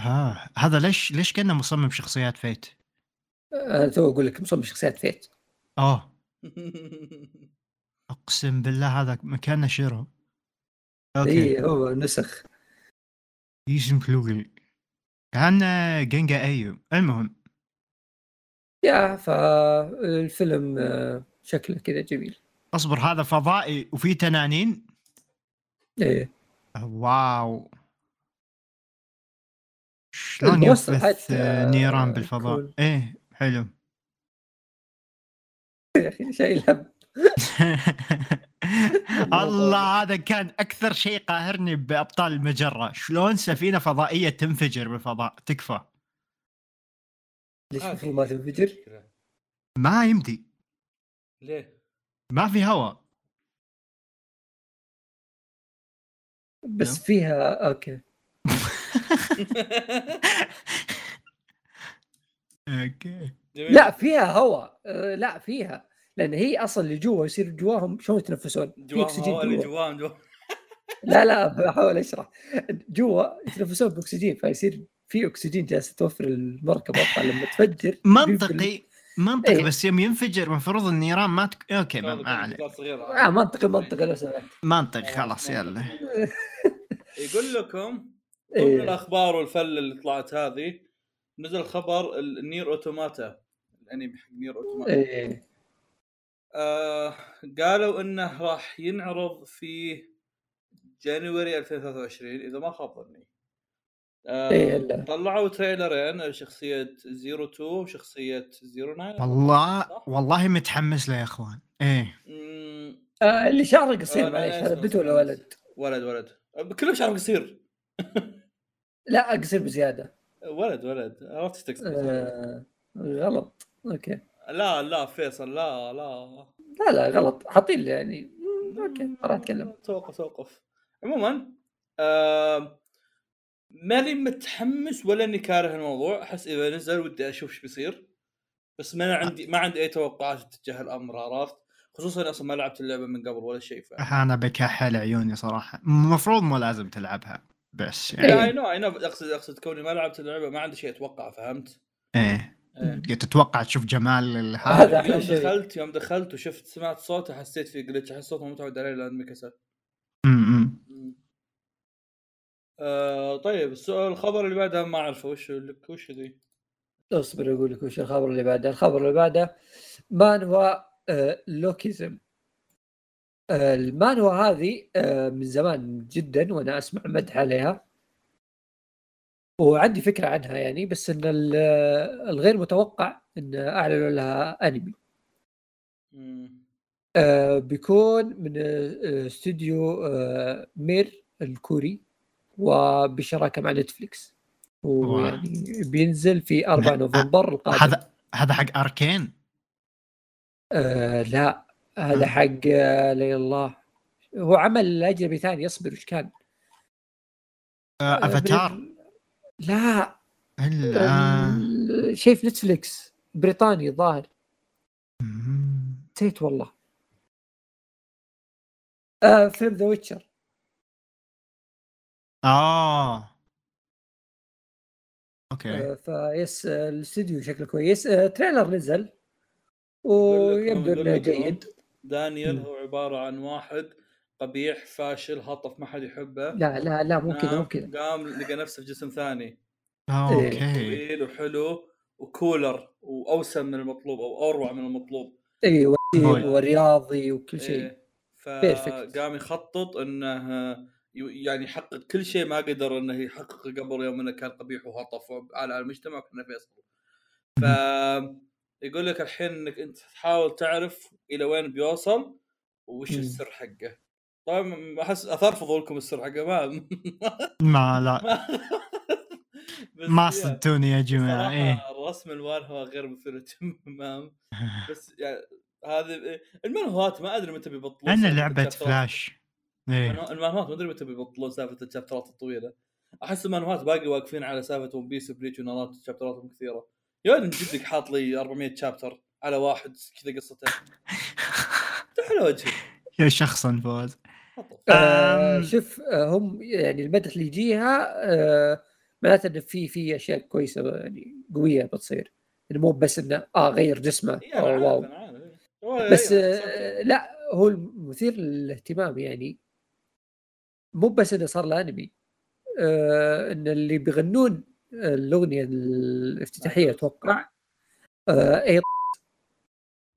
ها هذا ليش ليش كأنه مصمم شخصيات Fate؟ أنا تو أقول لك مصمم شخصيات Fate. اوه <laughs> أقسم بالله هذا مكانه شيرو. أوكي. اي هو نسخ. يسم فلوغل كان جنجا أيو. المهم. يا فالفيلم آه، شكله كذا جميل. أصبر هذا فضائي وفي تنانين؟ إيه. واو. شلون حتى آه، نيران بالفضاء؟ إيه حلو. <laughs> يا أخي شيء هم. <laughs> <laughs> الله هذا كان أكثر شيء قاهرني بأبطال المجرة شلون سفينة فضائية تنفجر بالفضاء تكفى ليش آه، المفروض ما تنفجر؟ ما يمدي ليه؟ ما في هواء بس. فيها أوكي <laughs> أوكي. لا فيها هواء آه، لا فيها لأن هي أصلا اللي جوا يصير جواهم شلون يتنفسون؟ جواهم أكسجين هو اللي جوا. جواهم جوا. لا لا بحاول اشرح جوا يتنفسون بأكسجين فيصير في أكسجين جالس توفر المركبه فلما تفجر <laughs> منطقي منطقي إيه. بس يوم ينفجر المفروض النيران ما تك... أوكي ما صغيرة. آه منطقي منطقي لو سمحت. منطق خلاص يلا. <laughs> يقول لكم ضمن إيه. الأخبار والفل اللي طلعت هذه. نزل خبر ال NieR Automata. الأنمي حق NieR Automata. إيه. آه قالوا إنه راح ينعرض في January 2023 إذا ما خاب ظني. آه إيه، لا. طلعوا تريلرين شخصية 02 وشخصية 09 والله صح؟ والله متحمس له يا إخوان. إيه. آه اللي شعره قصير آه، معليش هذا بنت ولا ولد؟ ولد ولد. كلهم شعرهم قصير. <laughs> لا قصير بزيادة. ولد ولد. عرفت إيش تقصد. آه غلط. okay. لا لا فيصل لا لا. لا لا غلط. حاطين لي يعني. okay ما راح أتكلم. توقف توقف. عموما آه ماني متحمس ولا إني كاره الموضوع. أحس إذا نزل ودي أشوف إيش بيصير. بس ما عندي ما عندي أي توقعات تجاه الأمر عرفت؟ خصوصا أصلا ما لعبت اللعبة من قبل ولا شيء ف أنا بكحل عيوني صراحة. المفروض مو لازم تلعبها بس اي يعني نو اي نو أقصد أقصد كوني ما لعبت اللعبة ما عندي شيء أتوقع فهمت؟ إيه إيه. تتوقع تشوف جمال ال- هذا يوم. دخلت يوم دخلت وشفت سمعت صوته حسيت في glitch احس صوته متعود عليه لأنه كسر أمم. آه طيب السؤال الخبر اللي بعده ما أعرفه وش لك وش ذي؟ أصبر أقول لك وش الخبر اللي بعده. الخبر اللي بعده مانوا آه لوكيزم؟ آه المانوا هذه؟ آه من زمان جدا وأنا أسمع مدح عليها. وعندي فكرة عنها يعني بس إن آه، الغير متوقع إن أعلنوا لها أنمي. آه بيكون من آه، استوديو آه مير الكوري وبشراكة مع نتفليكس. ويعني بينزل في 4 لا، نوفمبر القادم. هذا هذا حق أركين؟ آه لا. هذا آه. حق لي الله. هو عمل أجنبي ثاني اصبر وش كان؟ أفاتار. لا. شيء في نتفليكس بريطاني ظاهر. نسيت والله. آه فيلم The Witcher آه. okay. آه نفس الاستوديو شكله كويس. آه trailer نزل. ويبدو إنه جيد. دانيال. هو عبارة عن واحد قبيح فاشل هطف ما حد يحبه. لا لا لا مو كذا مو كذا. قام لقى نفسه في جسم ثاني. okay. طويل وحلو وكولر وأوسم من المطلوب أو أروع من المطلوب. اي هوي. وسيم ورياضي وكل شيء. إيه. فقام يخطط إنه ي- يعني يحقق كل شيء ما قدر إنه يحققه قبل يوم إنه كان قبيح وهطف على المجتمع وكان فيصل ف يقول لك الحين إنك أنت تحاول تعرف إلى وين بيوصل وش. السر حقه. طبعا أحس اثار فضولكم السر حقه ما <laughs> ما لا <laughs> ما صدتوني يا جماعة إيه. الرسم المانهوا غير مثير تمام بس <laughs> يعني هذه المانهوات ما أدري متى بيبطلون سالفة لعبة. فلاش. إيه. المانهو- المانهوات ما أدري متى بيبطلون سالفة الشابترات الطويلة. أحس المانهوات باقي واقفين على سالفة ون بيس وبليتش وناروتو شابتراتهم كثيرة. يا ولد من جدك حاط لي 400 chapter على واحد كذا قصته. تحلى وجهي. يا شخصا فوز. آه. شوف آه هم يعني المدح اللي يجيها آه معناته إنه في في أشياء كويسة يعني قوية بتصير. يعني مو بس إنه آه غير جسمه. أو أنا واو. بس آه لا هو المثير للاهتمام يعني. مو بس إنه صار له انمي آه إن اللي بيغنون الأغنية الافتتاحية أتوقع آه اي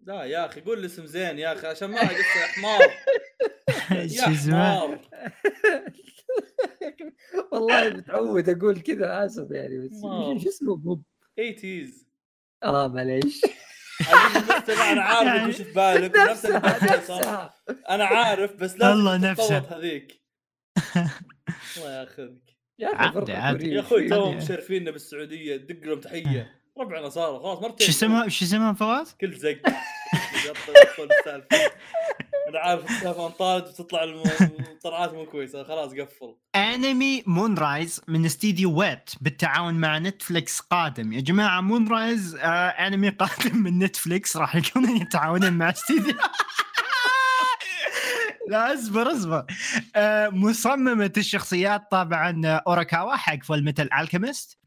لا يا أخي قول لي اسم زين يا أخي عشان ما يا حمار <laughs> <laughs> شو اسمه. <laughs> والله متعود أقول كذا آسف يعني بس. شو اسمه؟ مو 80s آه معليش. <laughs> أنا عارف يعني وش في بالك؟ نفس نفسها. أنا عارف بس لازم الله نفسه. هذيك. الله ياخذك. يا أخي عادي، يا أخوي. توهم. مشرفيننا بالسعودية دق لهم تحية. ربعنا صاروا خلاص مرتين شو اسمه شو اسمه فواز؟ كل زق. أنا عارف انطالت وتطلع الم- الطلعات مو كويسة. خلاص قفل. انمي مون رايز من استديو ويت بالتعاون مع نتفليكس قادم. يا جماعة مون رايز آه انمي قادم من نتفليكس راح يكونون يتعاونون مع استديو. <laughs> لا اصبر اصبر. آه مصممة الشخصيات طبعا أوراكاوا حق فول ميتال الكيمست.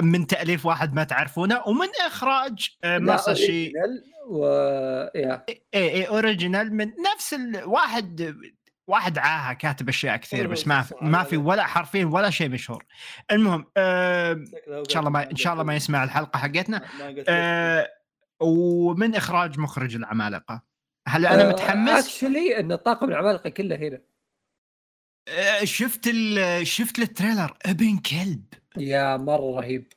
من تأليف واحد ما تعرفونه ومن إخراج آه ماساشي. و اي اي original من نفس الواحد واحد عاهه كاتب أشياء كثير بس ما ما في ولا حرفين ولا شيء مشهور. المهم آه إن شاء الله ما إن شاء الله ما يسمع الحلقة حقتنا. آه ومن إخراج مخرج العمالقة. هل أنا متحمس؟ actually إن طاقم العمالقة كله هنا. شفت ال- شفت ال trailer؟ ابن كلب. يا مرة رهيب.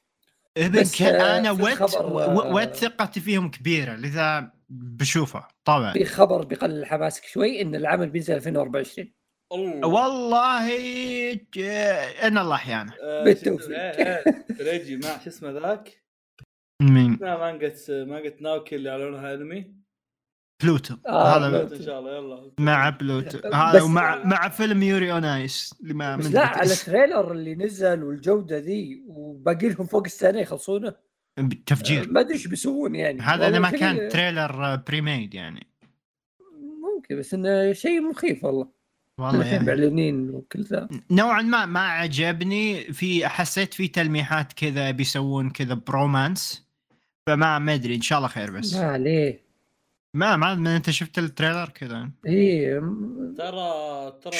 ابن بس، كلب آه، أنا في ويت خبر، و- آه، ويت ثقتي فيهم كبيرة لذا بشوفه طبعا. في خبر بيقلل حماسك شوي إن العمل بينزل 2024 الله. والله إن الله أحيانا آه، <laughs> بالتوفيق. تريجي مع شو اسمه ذاك؟ مين؟ مانجا مانجا ناوكي اللي اعلنوها انمي بلوتو. آه، هذا بلوتو. إن شاء الله يلا. مع بلوتو. هذا ومع مع فيلم يوري اون ايس اللي ما بس من لا على. ال trailer اللي نزل والجودة ذي وباقي لهم فوق السنة يخلصونه. بالتفجير ما أدري إيش بيسوون يعني. هذا إذا ما كان trailer pre-made يعني. ممكن بس إنه شيء مخيف والله. والله يعني. معلنين وكل ذا. نوعا ما ما عجبني. في حسيت في تلميحات كذا بيسوون كذا bromance فما ما أدري إن شاء الله خير بس. ما عليه. ما ما ما انت شفت ال trailer كذا. إيه م- ترى ترى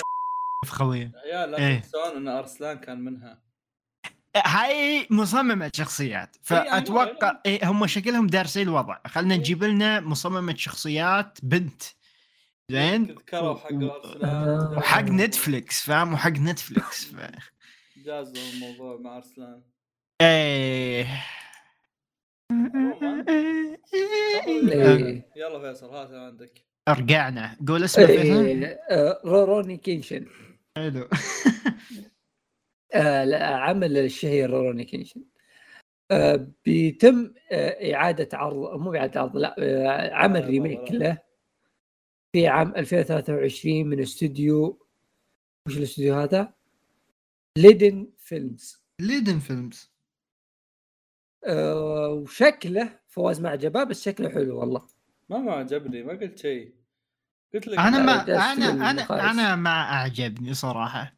في خويه يا لا إيه. تنسون إن أرسلان كان منها. هاي مصممة شخصيات. فأتوقع إيه هم شكلهم دارسين الوضع. خلنا نجيب لنا مصممة شخصيات بنت. زين؟ تذكروا حق و- أرسلان. وحق نتفليكس فاهم؟ وحق نتفليكس. ف... <laughs> جازوا الموضوع مع أرسلان. إيه. إيه. يلا فيصل هات عندك. رجعنا قول اسمه فيصل. إيه، آه، روروني كينشن. حلو. <laughs> آه، لا، عمل الشهير روروني كينشن. آه، بيتم آه، إعادة عرض مو إعادة عرض لا آه، عمل remake. له في عام 2023 من استوديو وش الاستوديو هذا؟ ليدن فيلمز. ليدن فيلمز. آه، وشكله فواز ما عجبه بس شكله حلو والله ما ما عجبني ما قلت شيء قلت لك أنا ما أنا أنا. أنا ما أعجبني صراحة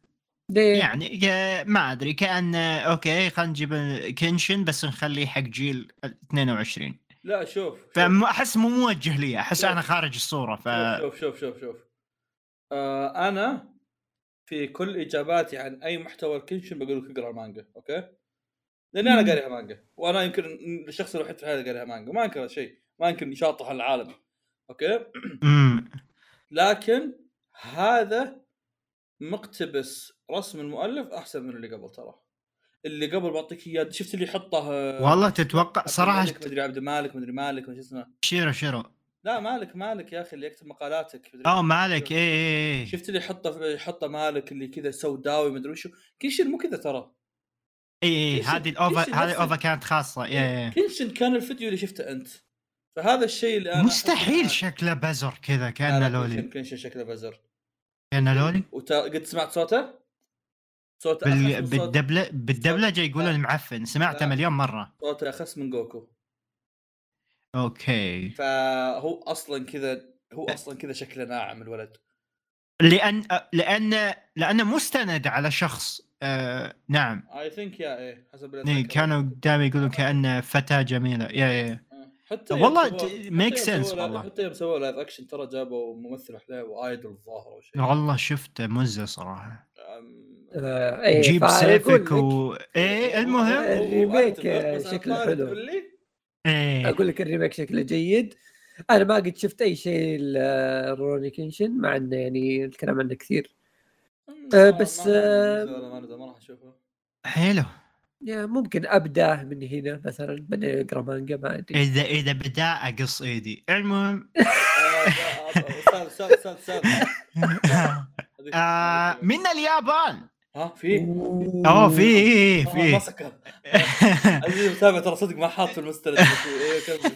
ليه؟ يعني ما أدري كان okay خلينا نجيب كنشن بس نخليه حق جيل 22 لا شوف شوف فاحس مو موجه لي أحس شوف. أنا خارج الصورة ف شوف شوف شوف شوف آه أنا في كل إجاباتي عن أي محتوى الكينشن بقول لك اقرأ المانجا okay؟ لاني أنا قاريها مانجا وأنا يمكن الشخص الوحيد في الحياة اللي قاريها مانجا. ما أنكر شيء ما يمكن شاطح العالم. okay؟ لكن هذا مقتبس رسم المؤلف أحسن من اللي قبل ترى. اللي قبل بعطيك إياه شفت اللي يحطه آه، والله تتوقع صراحة مدري عبد المالك مدري مالك مش اسمه شيرو شيرو. لا مالك مالك يا أخي اللي يكتب مقالاتك آه مالك اي اي اي شفت اللي يحطه يحطه مالك اللي كذا سوداوي مدري وشو. كينشن مو كذا ترى. إي إي هذه ال OVA كينشن هذه نفسه. ال OVA كانت خاصة إي إي كينشن كان الفيديو اللي شفته أنت. فهذا الشيء اللي أنا مستحيل شكله بزر كذا كأنه loli. كينشن شكله بزر. كأنه loli؟ وتا... قد سمعت صوته؟ صوته بال... بالدبله بالدبلجة يقولون معفن سمعته. مليون مرة. صوته اخس من جوكو. okay. فهو أصلا كذا هو أصلا كذا شكله ناعم الولد. لأن لأن لأنه مستند على شخص آه نعم. I think yeah إيه حسب اللي إيه،. كانوا دائما يقولون كأنه فتاة جميلة. yeah yeah آه. حتى والله ت- حتى make يوم sense سووا- والله. حتى يوم سووا live action ترى جابوا ممثل حلاه و idol الظاهر أو شيء. والله شفته مزه صراحة. أم- آه، إيه، جيب سيفك و إيه المهم. هو- هو ال remake، شكله حلو. إيه. أقول لك ال remake شكله جيد. أنا ما قد شفت أي شيء لروروني كينشن مع إنه يعني الكلام عنه كثير. آه، بس، ما- ما- آه، راح أشوفه. حلو. يا ممكن أبدأ من هنا مثلا بدي إقرأ مانجا ما أدري. إذا إذا بدأ أقص إيدي. المهم. آه، آه، آه من اليابان. ها في؟ أوه في إيه، والله ما في سكر. <laughs> عزيزي المتابع ترى صدق ما حاط في المستند إيه،.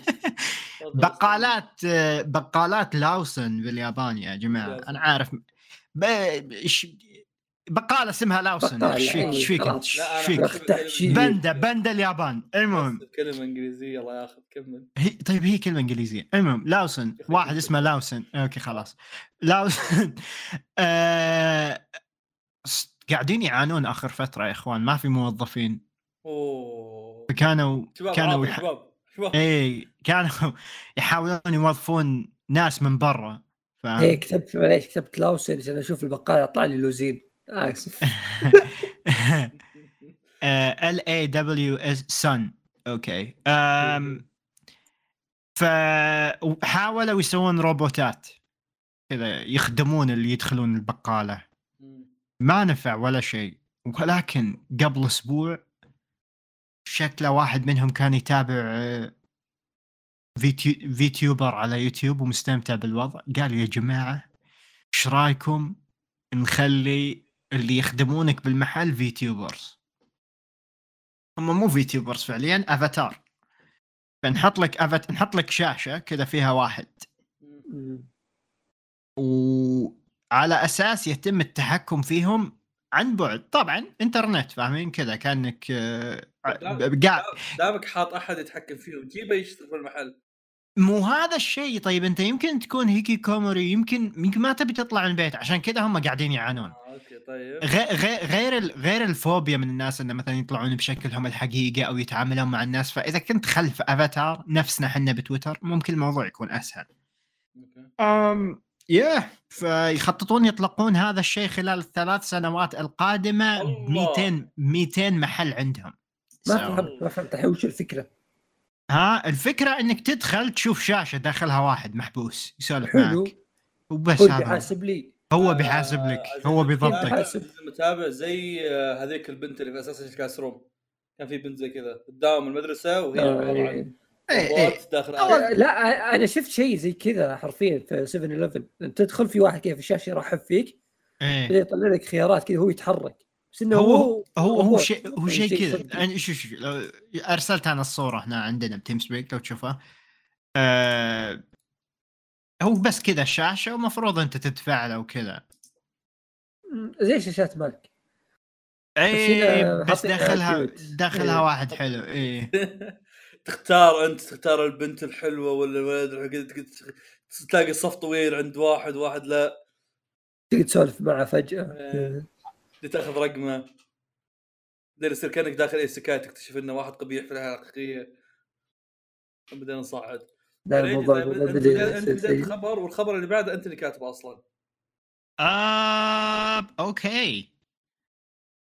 بقالات آه، بقالات لاوسن باليابان يا جماعة. أنا عارف بقاله اسمها لاوسن إيش فيك إيش فيك إيش فيك؟ بندا بندا اليابان. المهم. كلمة إنجليزية الله ياخذ كمل. هي طيب هي كلمة إنجليزية. المهم لاوسن واحد اسمه لاوسن أوكي خلاص. لاوسن <laughs> آه... قاعدين يعانون آخر فترة يا إخوان ما في موظفين. أوه. فكانوا شباب كانوا يح... شباب شباب. اي كانوا <laughs> يحاولون يوظفون ناس من برا. فاهم؟ إيه كتبت معليش كتبت لاوسن عشان أشوف البقاله يطلع لي لوزين. اسف L A W S son okay فحاولوا يسوون روبوتات. كذا يخدمون اللي يدخلون البقالة. ما نفع ولا شيء. ولكن قبل أسبوع شكله واحد منهم كان يتابع آه، VTu VTuber على يوتيوب ومستمتع بالوضع. قال يا جماعة إيش رأيكم نخلي اللي يخدمونك بالمحل VTubers؟ هم مو VTubers فعليا أفاتار. فنحط لك أفت... نحط لك شاشة كذا فيها واحد. وعلى أساس يتم التحكم فيهم عن بعد. طبعا إنترنت فاهمين كذا؟ كأنك آه، قاعد. دامك حاط أحد يتحكم فيهم جيبه يشتغل بالمحل مو هذا الشيء. طيب أنت يمكن تكون hikikomori يمكن يمكن ما تبي تطلع من البيت عشان كذا هم قاعدين يعانون. آه، أوكي طيب. غير غير غير ال- غير الفوبيا من الناس انه مثلا يطلعون بشكلهم الحقيقي أو يتعاملون مع الناس. فإذا كنت خلف أفاتار نفسنا إحنا بتويتر ممكن الموضوع يكون أسهل. أم يا فيخططون يطلقون هذا الشيء خلال الثلاث سنوات القادمة ب الله. 200 200 محل عندهم. ما فهمت ما فهمت الحين وش الفكرة؟ ها الفكرة إنك تدخل تشوف شاشة داخلها واحد محبوس يسولف معك وبس هو هذا هو. بيحاسب لي هو آه، بيحاسب لك عزيزي هو المتابع- بيضبطك حاسب. عزيزي المتابع زي آه، هذيك البنت اللي في أساس كاس روم كان في بنت زي كذا قدام المدرسة وهي عن إيه. لا أنا شفت شيء زي كذا حرفيا في 7 11 تدخل في واحد كذا في الشاشة يرحب فيك. بعدين يطلع لك خيارات كذا هو يتحرك بس إنه هو هو هو هو. شيء هو يعني شيء كذا. أنا شوف شوف أرسلت أنا الصورة هنا عندنا بتيم سبيك لو تشوفها آه هو بس كذا شاشه ومفروض أنت تدفع له وكذا زي شاشات مالك اي بس حاطين داخلها. داخلها إيه. واحد حلو اي <laughs> تختار أنت تختار البنت الحلوة ولا الولد تلاقي الصف طويل عند واحد واحد لا. تقدر تسولف معه فجأة. إيه. دي تأخذ رقمه. بعدين يصير كأنك داخل أي سكاي تكتشف انه واحد قبيح في الحياة الحقيقية. بعدين نصعد. لا بعدين الموضوع انت بدأ بدأت- انت بدأت يصير- خبر والخبر اللي بعده أنت اللي كاتبه أصلا. آه أوكي.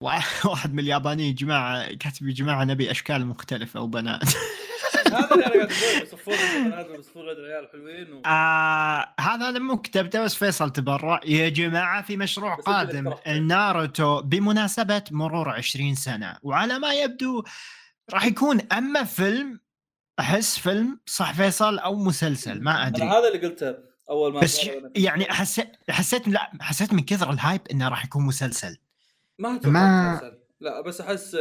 <laughs> واحد من اليابانيين يا جماعة كاتب يا جماعة نبي أشكال مختلفة وبنات. <laughs> هذا اللي أنا قاعد أقول <laughs> العيال حلوين و... آه هذا أنا مو كتبته بس فيصل تبرع. يا جماعة في مشروع قادم. ناروتو بمناسبة مرور 20 سنة. وعلى ما يبدو راح يكون أما فيلم أحس فيلم صح فيصل أو مسلسل ما أدري. هذا اللي قلته أول ما بس يعني حسيت حسيت لا حسيت من كثر ال hype إنه راح يكون مسلسل. ما أتوقع ما-. لا بس أحس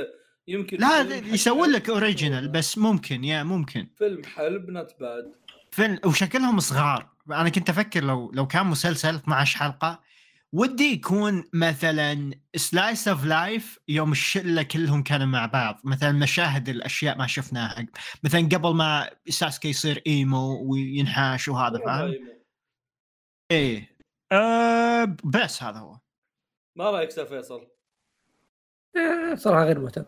يمكن لا يسوون لك original. بس ممكن yeah ممكن. فيلم حلو not bad. فيلم وشكلهم صغار. أنا كنت أفكر لو لو كان مسلسل 12 حلقة ودي يكون مثلا slice of life يوم الشلة كلهم كانوا مع بعض. مثلا مشاهد الأشياء ما شفناها. مثلا قبل ما ساسكي يصير emo وينحاش وهذا فاهم؟ إيه. أه بس هذا هو. ما رأيك أستاذ فيصل؟ آه، صراحة غير مهتم.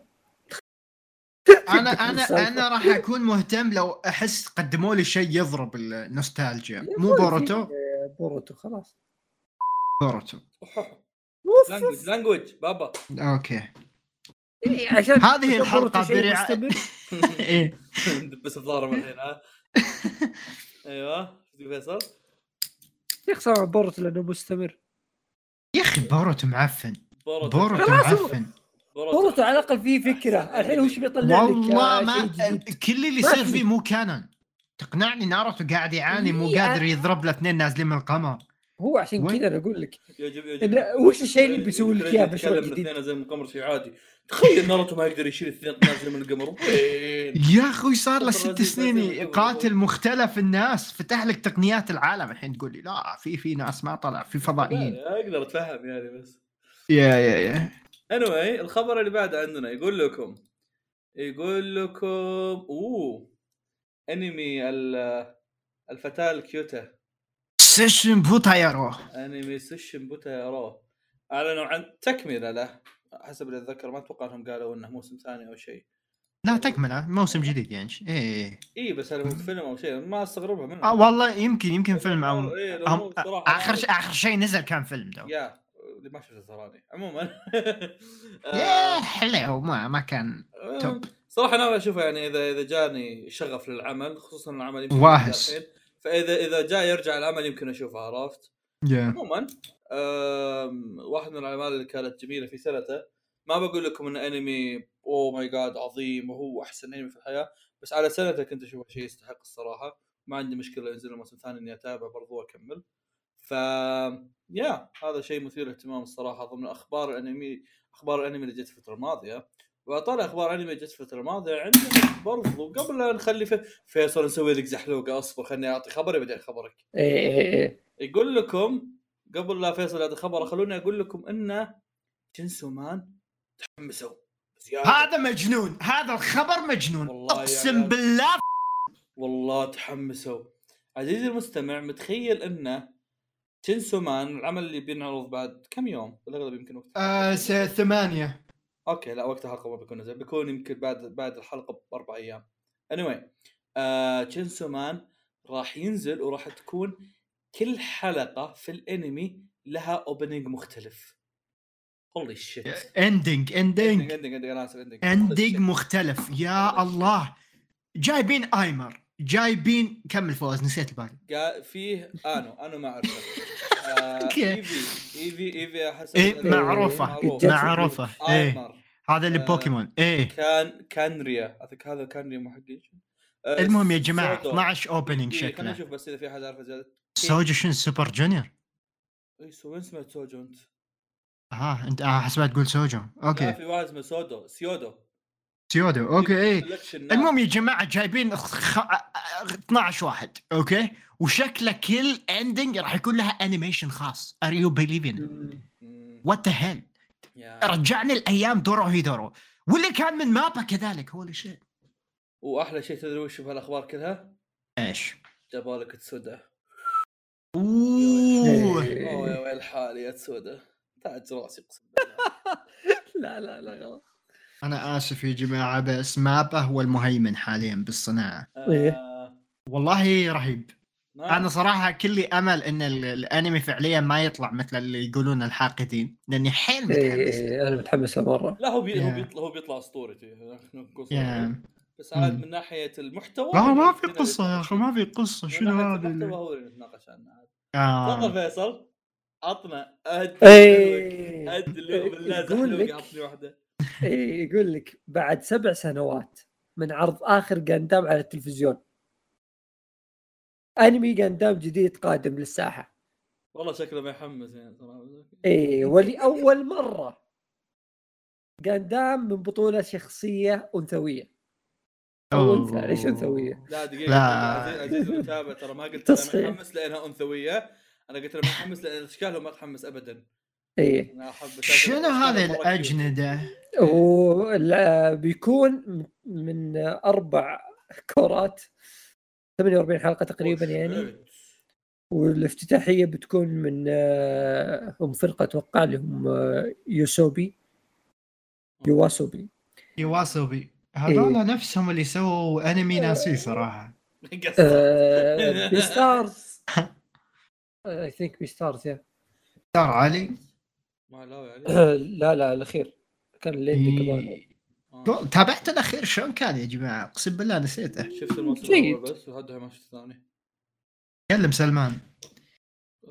أنا <laughs> أنا. أنا راح أكون مهتم لو أحس قدموا لي شيء يضرب النوستالجيا. مو بوروتو؟ بوروتو خلاص. بوروتو. language language بابا. okay. إيه، عشان هذه عشان الحلقة بوروتو شيء برعاية- مستمر. <laughs> <laughs> إيه. بس الضارب الحين ها؟ أيوه. فيصل؟ يا أخي بوروتو لأنه مستمر. يا أخي بوروتو معفن. بوروتو. معفن. بوروتو على الأقل فيه فكرة. الحين وش بيطلع لك؟ والله آه، ما كل اللي يصير في. فيه مو canon. تقنعني ناروتو قاعد يعاني مو إيه، قادر يضرب له اثنين نازلين من القمر. هو عشان؟ كذا أنا أقول لك. وش الشيء اللي بيسوي لك إياه بشغل يتكلم جديد؟ الاثنين زي مقمر شيء عادي. تخيل ناروتو ما يقدر يشيل اثنين نازل من القمر. وين؟ يا أخوي صار له ست سنين؟ يقاتل مختلف الناس. فتح لك تقنيات العالم الحين تقول لي لا في في ناس ما طلع في فضائيين. أقدر أتفهم يعني بس. يا يا يا. Anyway الخبر اللي بعده عندنا يقول لكم يقول لكم أوه أنمي ال- الفتاة الكيوتا. سيشن بوتا يارو أنمي سيشن بوتا يارو. اعلنوا عن تكملة له حسب اللي أتذكر ما أتوقع إنهم قالوا إنه موسم ثاني أو شيء. لا تكملة موسم جديد يعني. إيه. اي بس هل هو فيلم أو شيء؟ ما أستغربها منه. آه والله يمكن يمكن فيلم أو إيه، آخر شيء آخر شيء نزل كان فيلم دو يا اللي ما شفته تراني عموما. <laughs> يا آه، حلو ما ما كان توب صراحة ناوي أشوفه يعني اذا إذا جاني شغف للعمل خصوصا العمل يمكن واهس. الحين. فاذا إذا جاء يرجع العمل يمكن أشوفه عرفت؟ يا. عموما واحد من الأعمال اللي كانت جميلة في سنته. ما بقول لكم انه أنمي اوه ماي جاد عظيم وهو أحسن أنمي في الحياة. بس على سنته كنت أشوفه شيء يستحق الصراحة. ما عندي مشكلة ينزل له موسم ثاني إني اتابعه برضو وأكمل. يا هذا شيء مثير للاهتمام الصراحة. ضمن أخبار الأنمي أخبار الأنمي اللي جت الفترة الماضية. وطالع أخبار انمي جت الفترة الماضية عندنا برضو. قبل لا نخلي في... فيصل نسوي لك زحلوقة أصبر خليني أعطي خبري بعدين خبرك إيه إيه إيه يقول لكم قبل لا فيصل يعطي خبر خلوني أقول لكم إن جنسو مان تحمسوا. هذا مجنون. هذا الخبر مجنون. والله أقسم عيال. بالله. والله تحمسوا. عزيزي المستمع متخيل انه جنسو مان العمل اللي بينعرض بعد كم يوم؟ بالأغلب يمكن وقت آه ثمانية. okay لا وقت الحلقة ما بيكون نزل بيكون يمكن بعد بعد الحلقة بأربع أيام. Anyway آه جنسو مان راح ينزل وراح تكون كل حلقة في الأنمي لها opening مختلف. holy shit ending ending ending ending أنا آسف ending ending مختلف. يا الله. جايبين آيمر. جايبين كمل فوز نسيت الباقي قا- فيه آنو آنو ما أعرفه. <laughs> آه، أوكي. إيفي إيفي إيفي أحس إيه إنه- معروفة معروف. معروفة. إيه. هذا اللي آه، بوكيمون. إيه. كان كانريا. اذكر هذا كانريا مو حقي آه، المهم يا جماعة سودو. 12 اوبننج إيه، خلينا شكله. نشوف بس إذا في أحد عارف زيادة. سوجو شن سوبر جونيور؟ اي سو وين سمعت سوجو أنت؟ آه أنت آه حسبت تقول سوجو. أوكي. في واحد اسمه سودو سيودو. سيودو okay ناس. المهم يا جماعة جايبين خ... 12 واحد okay؟ وشكله كل ending راح يكون لها animation خاص. are you believin مم. what the hell يا. رجعني الأيام دورو هيدورو واللي كان من مابا كذلك holy shit وأحلى شيء تدري وش في هالاخبار كلها؟ إيش؟ جابالك تسودا أوه. يا ويل حالي يا تسودا تاج راسي اقسم بالله <laughs> لا لا لا غلط أنا آسف يا جماعة بس مابا هو المهيمن حاليا بالصناعة إيه. آه، والله رهيب نعم. أنا صراحة كلي أمل إن ال- الأنمي فعليا ما يطلع مثل اللي يقولون الحاقدين لأني حيل إيه متحمس إيه، أنا متحمس مرة لا هو بي... هو يا. بيطلع هو بيطلع صراحة. يا بس عاد مم. من ناحية المحتوى لا ما هنا في قصة يا أخي ما في قصة شنو هذا المحتوى اللي- هو اللي نتناقش عنه عاد تفضل آه. فيصل عطنا اد إيه اد اللي بالله زحلوق عطني واحدة إيه يقول لك بعد سبع سنوات من عرض آخر جاندام على التلفزيون. أنمي جاندام جديد قادم للساحة. والله شكله ما يحمس يعني صراحة. إيه ولأول مرة جاندام من بطولة شخصية أنثوية. أو أنثى ليش أنثوية؟ لا دقيقة لا. عزيز عزيز المتابع ترى ما قلت أنا. متحمس لأنها أنثوية. أنا قلت أنا متحمس لأن أشكالهم ما اتحمس ابدا. إيه. أشاهد شنو هذه كيوت. الأجندة؟ ولا- بيكون من أربع كورات 48 حلقة تقريبا يعني. والافتتاحية بتكون من آه، هم فرقة أتوقع اللي هم آه، يوسوبي. يواسوبي. يواسوبي. هذول إيه. نفسهم اللي سووا أنمي ناسي صراحة. آه، <laughs> بي ستارز I <laughs> think بي ستارز يا ترى علي ما لا يعني <coughs> لا لا الأخير. كان كمان إيه. آه. تابعت الأخير شلون كان يا جماعة؟ أقسم بالله نسيته. شفت الموسم. الأول بس وهذا ما شفت الثاني. كلم سلمان.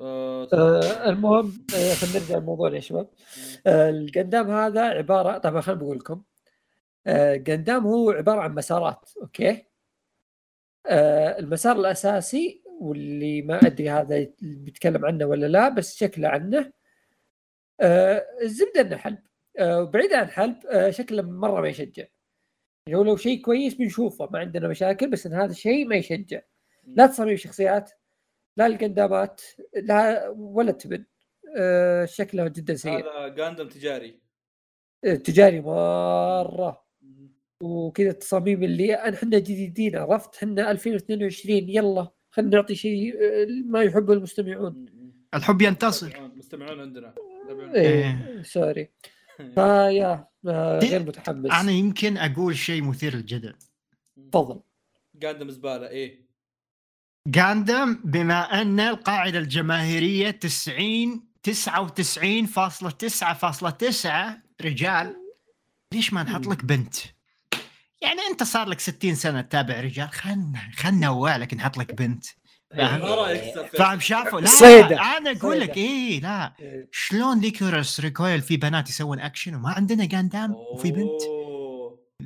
آه، آه، المهم آه، خلينا نرجع لموضوعنا يا شباب. آه، الجندام هذا عبارة طبعا خليني بقول لكم. آه، جندام هو عبارة عن مسارات أوكي؟ آه، المسار الأساسي واللي ما أدري هذا بيتكلم عنه ولا لا بس شكله عنه. الزبدة انه حلب آه بعيد عن حلب آه شكله مرة ما يشجع. يعني هو لو شيء كويس بنشوفه ما عندنا مشاكل بس إن هذا الشيء ما يشجع. لا تصاميم شخصيات لا القندامات لا ولا تبن آه شكله جدا سيء. هذا جاندم تجاري. آه، تجاري مرة. وكذا التصاميم اللي إحنا جديدين عرفت؟ إحنا 2022 يلا خلينا نعطي شيء آه، ما يحبه المستمعون. الحب ينتصر. مستمعون- مستمعون عندنا. إيه سوري. <laughs> فيا آه، غير متحمس. أنا يمكن أقول شيء مثير للجدل. تفضل. جاندم زبالة إيه؟ جاندم بما أن القاعدة الجماهيرية 90 99.9.9 رجال ليش ما نحط لك بنت؟ يعني أنت صار لك 60 سنة تتابع رجال خلنا خلنا نوالك نحط لك بنت. فاهم؟ شافوا لا صيدة. أنا أقول لك. إيه لا إيه. شلون ليكورس ريكويل في بنات يسوون أكشن وما عندنا جاندام وفي بنت.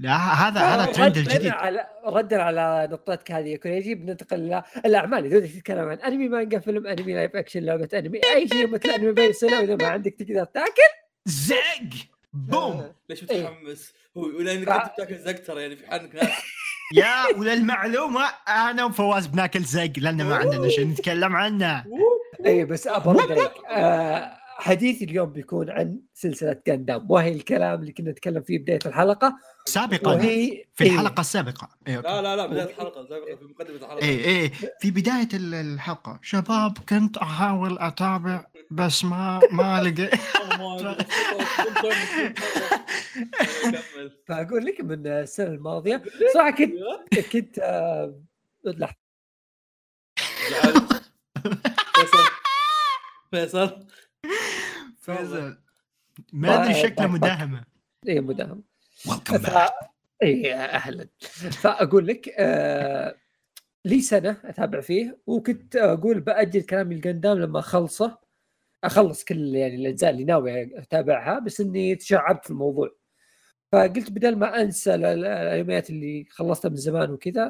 لا هذا هذا ترند الجديد على ردا على نقطتك هذه كوريجي بننتقل إلى الأعمال إذا بدك تتكلم عن أنمي مانجا فيلم أنمي live action لعبة أنمي أي شيء مثل أنمي بين السنة وإذا ما عندك تقدر تاكل زق بوم ليش إيه. متحمس؟ هو ولانك انت بتاكل زق ترى يعني في حالك ناس <laughs> يا وللمعلومه أنا وفواز بناكل زق لأن ما عندنا شيء نتكلم عنه. اي بس برد عليك آه حديثي اليوم بيكون عن سلسلة جاندام وهي الكلام اللي كنا نتكلم فيه بداية الحلقة. سابقا وهي في إيه، الحلقة السابقة. إيه،. لا لا لا بداية الحلقة سابقا في مقدمة الحلقة. إيه إيه في بداية ال- الحلقة. شباب كنت أحاول أتابع بس ما ما <laughs> لقيت. فأقول لك من السنة الماضية. <laughs> صراحة كنت كنت آه لحظة. زعلت. فيصل. فيصل ما أدري شكله باك- مداهمة. إيه مداهم ويلكم ف... إيه أهلا. فأقول لك آه... لي سنة أتابع فيه وكنت أقول بأجل كلامي الجندام لما أخلصه أخلص كل يعني الأجزاء اللي ناوي أتابعها بس إني تشعبت في الموضوع. فقلت بدل ما أنسى ال- ال- الانميات اللي خلصتها من زمان وكذا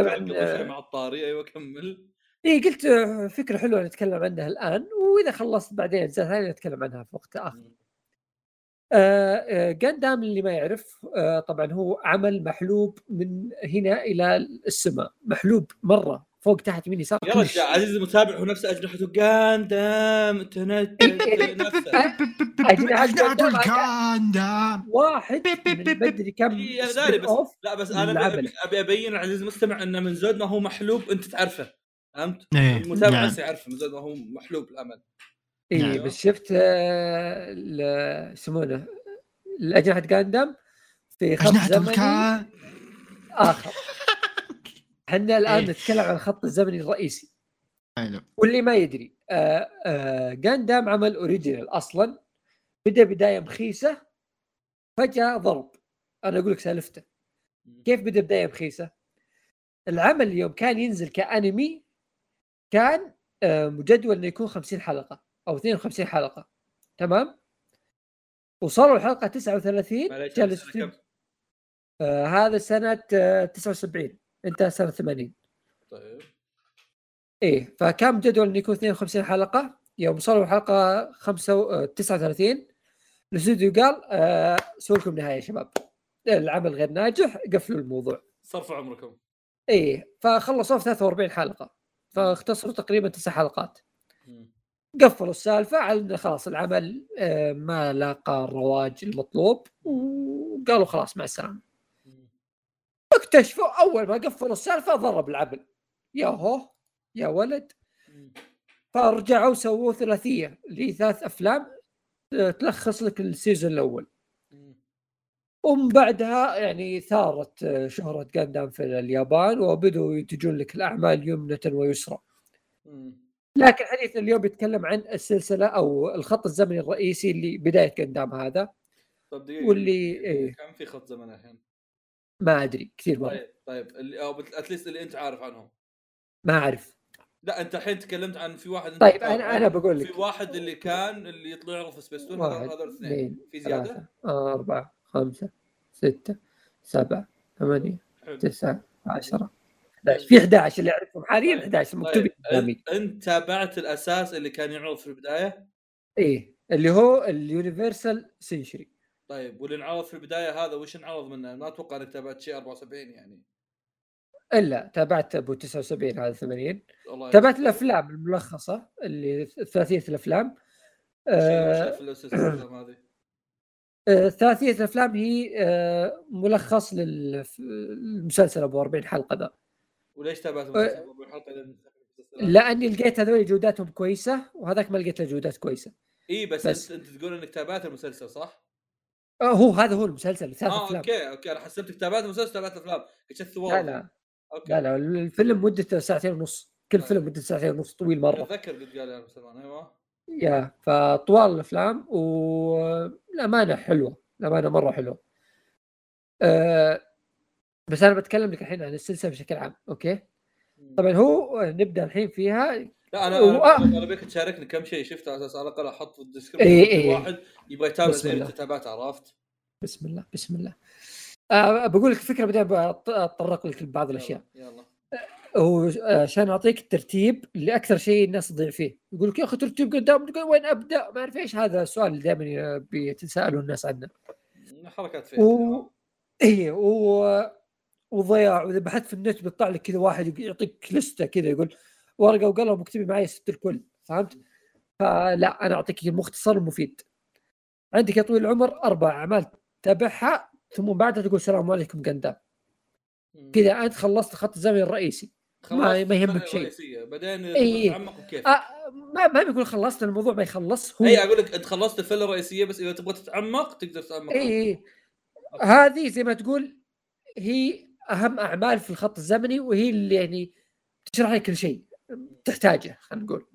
قبل عن- شوي مع الطاري. أيوه كمل. إيه قلت آه، فكرة حلوة نتكلم عنها الآن وإذا خلصت بعدين اجزاء ثانية نتكلم عنها في وقت آخر. آه، آه، جاندام اللي ما يعرف آه، طبعا هو عمل محلوب من هنا إلى السماء محلوب مرة فوق تحت يمين يسار يا رجال شيء. عزيز المتابع هو نفسه اجنحته تنت أجنحة أجنحة جاندام واحد مدري كم إيه، spin بس- لا بس أنا. ابي أبي أبين عزيز المستمع انه من زود ما هو محلوب أنت تعرفه. فهمت؟ إيه المتابع نعم. نفسه يعرفه من زود ما هو محلوب الأمل اي نعم. بس شفت آه، يسمونه الأجنحة جاندام في خط زمني آخر <laughs> إحنا الآن إيه. نتكلم عن الخط الزمني الرئيسي حلو واللي ما يدري آه آه جاندام عمل أوريجينال أصلا بدأ بداية مخيسة فجأة ضرب أنا أقول لك سالفته كيف بدأ بداية مخيسة؟ العمل اليوم كان ينزل كأنمي كان آه مجدول إنه يكون 50 حلقة أو 52 حلقة. تمام؟ وصلوا الحلقة 39 معليش جلس؟ آه هذا سنة آه 79 انتهى سنة 80 طيب. إيه فكان جدول إنه يكون 52 حلقة. يوم وصلوا الحلقة 5 39 الاستوديو قال آه سووا لكم نهاية يا شباب. العمل غير ناجح قفلوا الموضوع. صرفوا عمركم. إيه فخلصوه في 43 حلقة. فاختصروا تقريبا تسع حلقات. قفلوا السالفة على خلاص العمل آه ما لاقى الرواج المطلوب وقالوا خلاص مع السلامة. اكتشفوا أول ما قفلوا السالفة ضرب العمل يا هو يا ولد. فرجعوا سووا ثلاثية اللي هي ثلاث أفلام آه، تلخص لك ال season الأول. ومن بعدها يعني ثارت آه، شهرة جاندام في اليابان وبدوا ينتجون لك الأعمال يمنة ويسرى. لكن حديثنا اليوم بيتكلم عن السلسلة أو الخط الزمني الرئيسي اللي بداية جاندام هذا. طيب دقيقة واللي إيه. كم في خط زمن الحين؟ ما أدري كثير مرة. طيب طيب اللي أو at least اللي أنت عارف عنهم. ما أعرف. لا أنت الحين تكلمت عن في واحد أنت طيب عنه. أنا بقول لك. في واحد اللي كان اللي يطلع يعرض في سبيستون هذول اثنين في زيادة؟ ثلاثة أربعة. خمسة ستة سبعة ثمانية تسعة عشرة 11 في 11 اللي أعرفهم حاليا 11 مكتوبين طيب قدامي أنت- أنت تابعت الأساس اللي كان يعرض في البداية؟ إيه اللي هو اليونيفرسال سنشري. طيب واللي انعرض في البداية هذا وش انعرض منه؟ ما أتوقع إنك تابعت شيء 74 يعني. إلا تابعت أبو 79 هذا 80 والله تابعت الأفلام الملخصة اللي ثلاثية الأفلام. آه، هذه؟ ثلاثية الافلام هي آه، ملخص للمسلسل أبو 40 حلقة ذا. وليش تابعت المسلسل أبو الحلقة لأن- لأني لقيت هذول جوداتهم كويسة وهذاك ما لقيت له جودات كويسة. إي بس, بس. انت تقول إنك تابعت المسلسل صح؟ آه، هو هذا هو المسلسل ثلاث آه أفلام. okay okay أنا حسبتك تابعت المسلسل تابعت الأفلام. قلت الثوار لا لا. okay. لا لا الفيلم مدته ساعتين ونص. كل طيب. فيلم مدته ساعتين ونص طويل مرة. أتذكر قد قال يا سلمان أيوه. يا فطوال الأفلام والامانه حلوة الأمانة مرة حلوة. أه بس أنا بتكلم لك الحين عن السلسلة بشكل عام okay؟ طبعا هو نبدأ الحين فيها. لا أنا و- أنا أنا أبيك تشاركني كم شيء شفته على أساس على الأقل أحط في ال description إي كل إي. واحد يبغى يتابع بسم زي اللي عرفت؟ بسم الله بسم الله. أه بقول لك فكرة بعدين اتطرق لك لبعض الأشياء. يلا يلا. هو آه، عشان أعطيك الترتيب اللي أكثر شيء الناس تضيع فيه. يقول لك يا أخي ترتيب قدام تقول وين أبدأ؟ ما أعرف إيش هذا السؤال اللي دائما بيتساءلوا الناس عنه. حركات فيه. و إيه و... وضياع. وإذا بحثت في النت بيطلع لك كذا واحد يعطيك لستة كذا يقول ورقة وقلم مكتوبين معي ست الكل. فهمت؟ فلا أنا أعطيك المختصر المفيد عندك يا طويل العمر أربع أعمال تتابعها ثم بعدها تقول السلام عليكم قندام كذا أنت خلصت الخط الزمني الرئيسي. ما- ما يهمك شيء. بعدين إي. تتعمق كيف آه ما ما بيقول خلصت الموضوع ما يخلص هو. اي أقول لك إنت خلصت الفله الرئيسية بس إذا تبغى تتعمق تقدر تتعمق. اي إي. هذه زي ما تقول هي أهم أعمال في الخط الزمني وهي اللي يعني تشرح لك كل شيء تحتاجه خلينا نقول.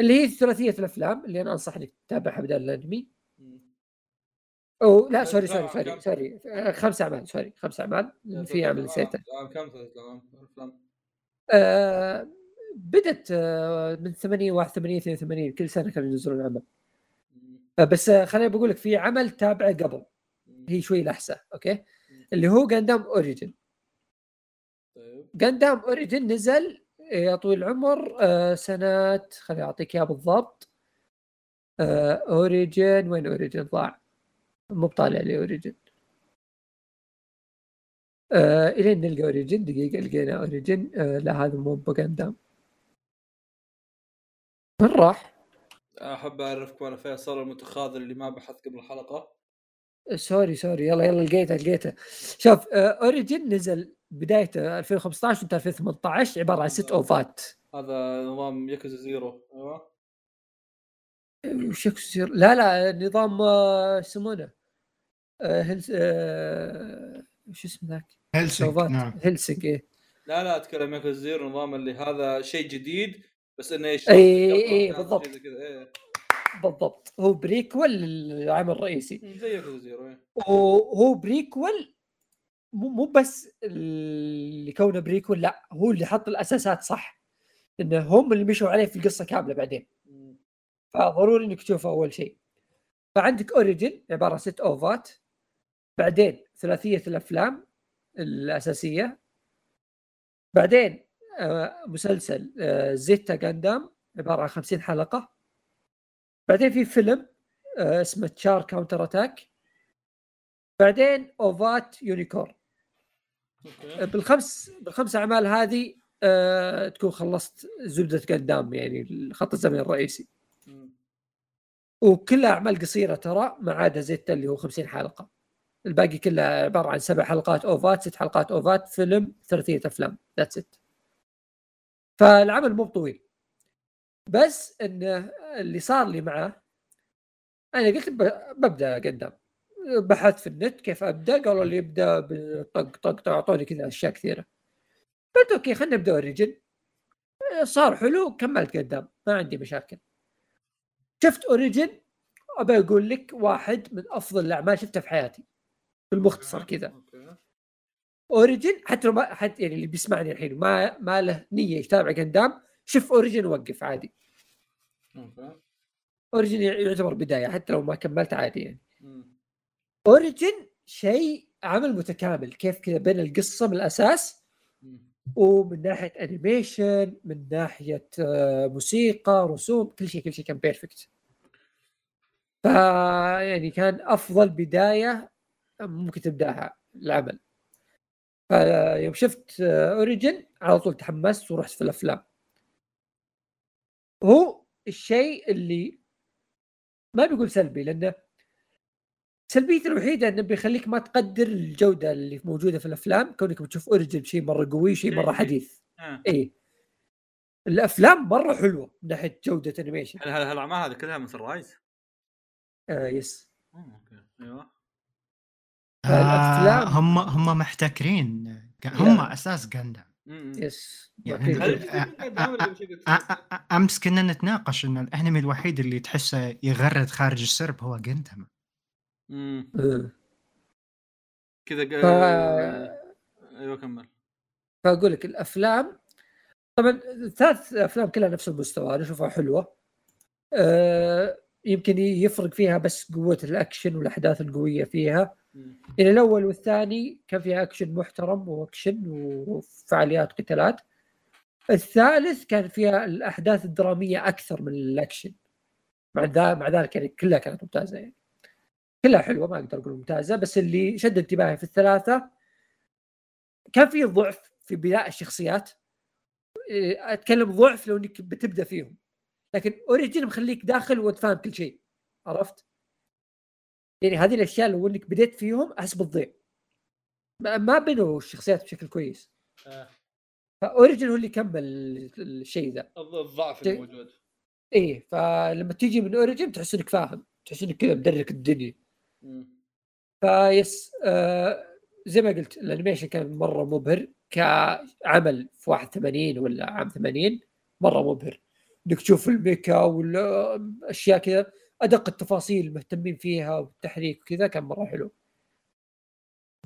اللي هي ثلاثية الأفلام اللي أنا أنصح انك تتابعها بدل الأنمي. أو لا سوري سوري كم- سوري؟ سوري. آه، خمس أعمال sorry خمس أعمال. في عمل نسيته كم ثلاث أفلام. آه بدت آه من 80 81 82 كل سنة كانوا ينزلون عمل. آه بس آه خليني بقول لك في عمل تابعه قبل. هي شوي لحسة okay؟ اللي هو جاندام اوريجن جاندام اوريجن نزل يا طويل العمر آه سنة خليني أعطيك اياه بالضبط. اوريجن وين اوريجن ضاع. مو بطالع لي اوريجن آه الين نلقى اوريجن دقيقة لقينا اوريجن آه لا هذا مو بجاندام وين راح؟ أحب اعرفكم أنا فيصل المتخاذل اللي ما بحث قبل الحلقة. sorry sorry. يلا يلا لقيته لقيته. شوف آه، اوريجن نزل بدايه 2015 وانتهى 2018 عبارة عن ست أوفات. هذا نظام ياكوزا زيرو. أيوه. وش يكسر لا لا نظام آه، يسمونه. آه، آه، وش اسمه ذاك؟ اوفات نعم هلسنج إيه. لا لا أتكلم ياكوزا زيرو نظام اللي هذا شيء جديد بس إنه إيش إي، إي، بالضبط. إيه. بالضبط هو prequel للعمل الرئيسي زي ياكوزا زيرو إيه. وهو prequel مو مو بس اللي كونه prequel لا هو اللي حط الأساسات صح انه هم اللي مشوا عليه في القصة كاملة بعدين. فضروري إنك تشوفه أول شيء فعندك اوريجن عبارة عن ست اوفات بعدين ثلاثية الأفلام الأساسية. بعدين آه، مسلسل آه، زيتا غاندام عبارة عن 50 حلقة. بعدين في فيلم آه، اسمه تشار كاونتر أتاك. بعدين أوفات يونيكورن. بالخمس بالخمس أعمال هذه تكون خلصت زبدة قدام يعني الخط الزمني الرئيسي. وكلها أعمال قصيرة ترى ما عدا زيتا اللي هو 50 حلقة. الباقي كلها عبارة عن سبع حلقات اوفات ست حلقات اوفات فيلم ثلاثية أفلام that's it فالعمل مو طويل. بس انه اللي صار لي معه أنا قلت ببدأ قدام. بحثت في النت كيف أبدأ قالوا لي ابدأ بطق طق طق أعطوني كذا أشياء كثيرة. قلت okay خلينا نبدأ Origin صار حلو كملت قدام ما عندي مشاكل. شفت Origin ابى أقول لك واحد من أفضل الأعمال شفتها في حياتي. بالمختصر كذا Origin حتى لو ما حتى يعني اللي بيسمعني الحين ما ما له نية يتابع قدام شوف Origin وقف عادي. Origin يعتبر بداية حتى لو ما كملت عادي يعني. Origin شيء عمل متكامل كيف كذا بين القصة من الأساس. ومن ناحية animation من ناحية آه، موسيقى رسوم كل شيء كل شيء كان perfect ف يعني كان أفضل بداية ممكن تبدأها العمل. فيوم شفت Origin على طول تحمست ورحت في الأفلام. هو الشيء اللي ما بيقول سلبي لأنه سلبيته الوحيدة إنه بيخليك ما تقدر الجودة اللي موجودة في الأفلام كونك بتشوف Origin شيء مرة قوي شيء مرة حديث. آه. اي الأفلام مرة حلوة من ناحية جودة animation هل هل هذه كلها من Sunrise؟ آه yes okay. أيوه. آه هم هم محتكرين. هم. أساس Gundam. yes يعني أمس كنا نتناقش إن الأنمي الوحيد اللي تحسه يغرد خارج السرب هو. آه. كذا ف... أيوه كمل. فأقول لك الافلام طبعا الثلاث أفلام كلها نفس المستوى أنا أشوفها حلوة. أه يمكن يفرق فيها بس قوة الأكشن والأحداث القوية فيها. يعني الأول والثاني كان فيها اكشن محترم واكشن وفعاليات قتالات. الثالث كان فيها الأحداث الدرامية أكثر من الاكشن مع ذا مع ذلك يعني كلها كانت ممتازة يعني. كلها حلوة ما أقدر أقول ممتازة بس اللي شد انتباهي في الثلاثة كان في ضعف في بناء الشخصيات. إيه، أتكلم ضعف لو إنك بتبدأ فيهم. لكن Origin مخليك داخل وانت فاهم كل شيء. عرفت؟ يعني هذه الأشياء لو إنك بديت فيهم أحس بتضيع ما- بنوا الشخصيات بشكل كويس. آه. ف Origin هو اللي كمل الشيء ذا. الضعف الموجود. إيه فلما تيجي من Origin تحس إنك فاهم. تحس إنك كذا مدرك الدنيا. ف yes آه زي ما قلت ال animation كان مرة مبهر كعمل في 81 ولا عام 80 مرة مبهر. إنك تشوف ال mecha والأشياء كذا. أدق التفاصيل مهتمين فيها والتحريك وكذا كان مرة حلو.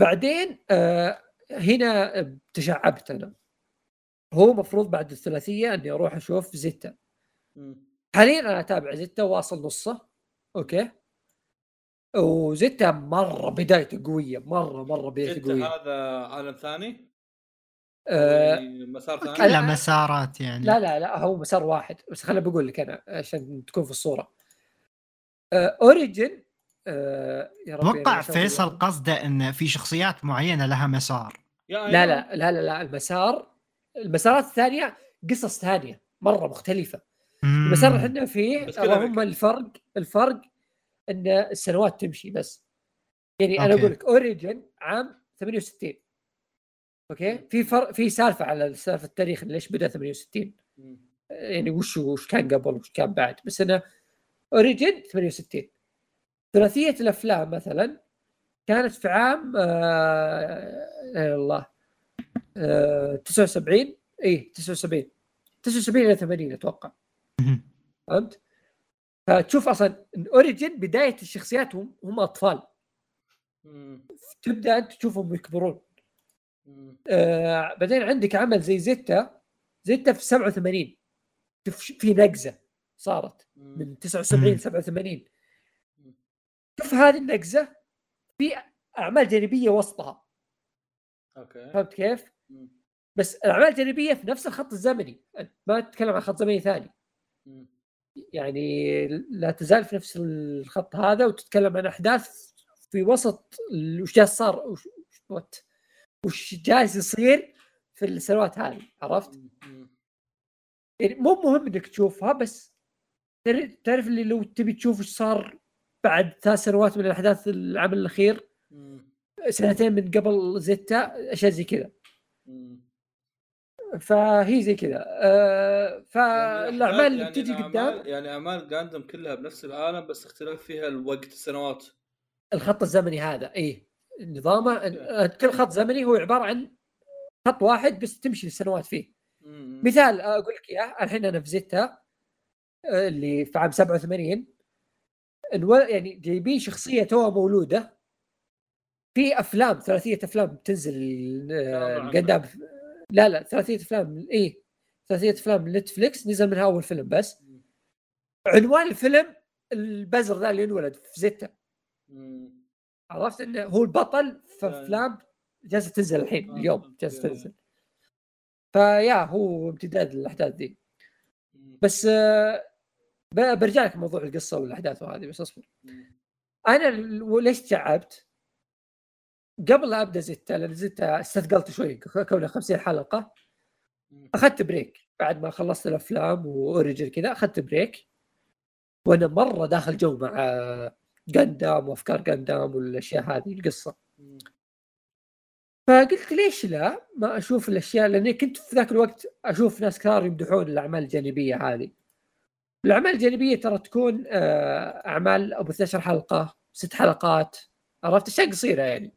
بعدين آه هنا تشعبت أنا. هو مفروض بعد الثلاثية إني أروح أشوف زيتا. حاليا أنا أتابع زيتا وأصل نصه. okay؟ وزيتا مرة بدايته قوية مرة مرة بدايته قوية. هذا عالم ثاني؟ آه يعني مسار ثاني؟ كلها أنا- مسارات يعني. لا لا لا هو مسار واحد. بس خليني بقول لك أنا عشان تكون في الصورة. Origin آه يا ربي أنا أتوقع إيش أقول فيصل؟ قصده إن في شخصيات معينة لها مسار. لا أيوة. لا لا لا لا المسار المسارات الثانية قصص ثانية مرة مختلفة. المسار اللي إحنا فيه اللهم الفرق الفرق إن السنوات تمشي بس. يعني أنا. أقول لك Origin عام 68 okay؟ في فرق في سالفة على سالفة التاريخ ليش بدأ 68 مم. يعني وش وش كان قبل وش كان بعد. بس أنا Origin 68 ثلاثية الأفلام مثلا كانت في عام آه يا الله آه 79 اي 79 79 إلى 80 أتوقع. فهمت؟ فتشوف أصلا اوريجن بداية الشخصيات هم هم أطفال. تبدأ أنت تشوفهم يكبرون. آه بعدين عندك عمل زي زيتا. زيتا في 87 شوف ش- في نقزة. صارت. من 79 مم. 87 شوف هذه النقزة في أعمال جانبية وسطها أوكي فهمت كيف؟ مم. بس الأعمال الجانبية في نفس الخط الزمني ما تتكلم عن خط زمني ثاني مم. يعني لا تزال في نفس الخط هذا وتتكلم عن أحداث في وسط وش جالس صار وش, وش- وش جالس يصير في السنوات هذه عرفت؟ مم. يعني مو مهم إنك تشوفها بس تعرف- اللي لو تبي تشوف إيش صار بعد ثلاث سنوات من الأحداث العمل الأخير. سنتين من قبل زيتا أشياء زي كذا. فهي زي كذا. آه يعني فالاعمال أحداث- اللي يعني بتجي قدام يعني أعمال جاندم كلها بنفس العالم بس اختلاف فيها الوقت السنوات. الخط الزمني هذا اي نظامه آه، كل خط زمني هو عبارة عن خط واحد بس تمشي السنوات فيه. مم. مثال أقول لك إياه الحين أنا في زيتا. اللي في عام 87 ألو... يعني جايبين شخصية توها مولودة. في أفلام ثلاثية أفلام تنزل آه،. القدام لا لا ثلاثية أفلام إيه ثلاثية أفلام نتفليكس. نزل منها أول فيلم بس. عنوان الفيلم البزر ذا اللي انولد في مم. عرفت إنه هو البطل في. أفلام جالسة تنزل الحين آه، اليوم. جالسة تنزل. فيا هو امتداد للأحداث ذي بس آه، برجع لك موضوع القصة والأحداث وهذه بس أصبر. أنا ال- ليش تعبت؟ قبل لا أبدأ زيتا لأن زيتا استثقلت شوي كونها 50 حلقة. أخذت break بعد ما خلصت الأفلام و Origin كذا أخذت break وأنا مرة داخل جو مع جاندام وأفكار جاندام والأشياء هذه القصة. فقلت ليش لا؟ ما أشوف الأشياء لأني كنت في ذاك الوقت أشوف ناس كثار يمدحون الأعمال الجانبية هذه. الأعمال الجانبية ترى تكون آه، أعمال أبو 12 حلقة ست حلقات عرفت؟ أشياء قصيرة يعني.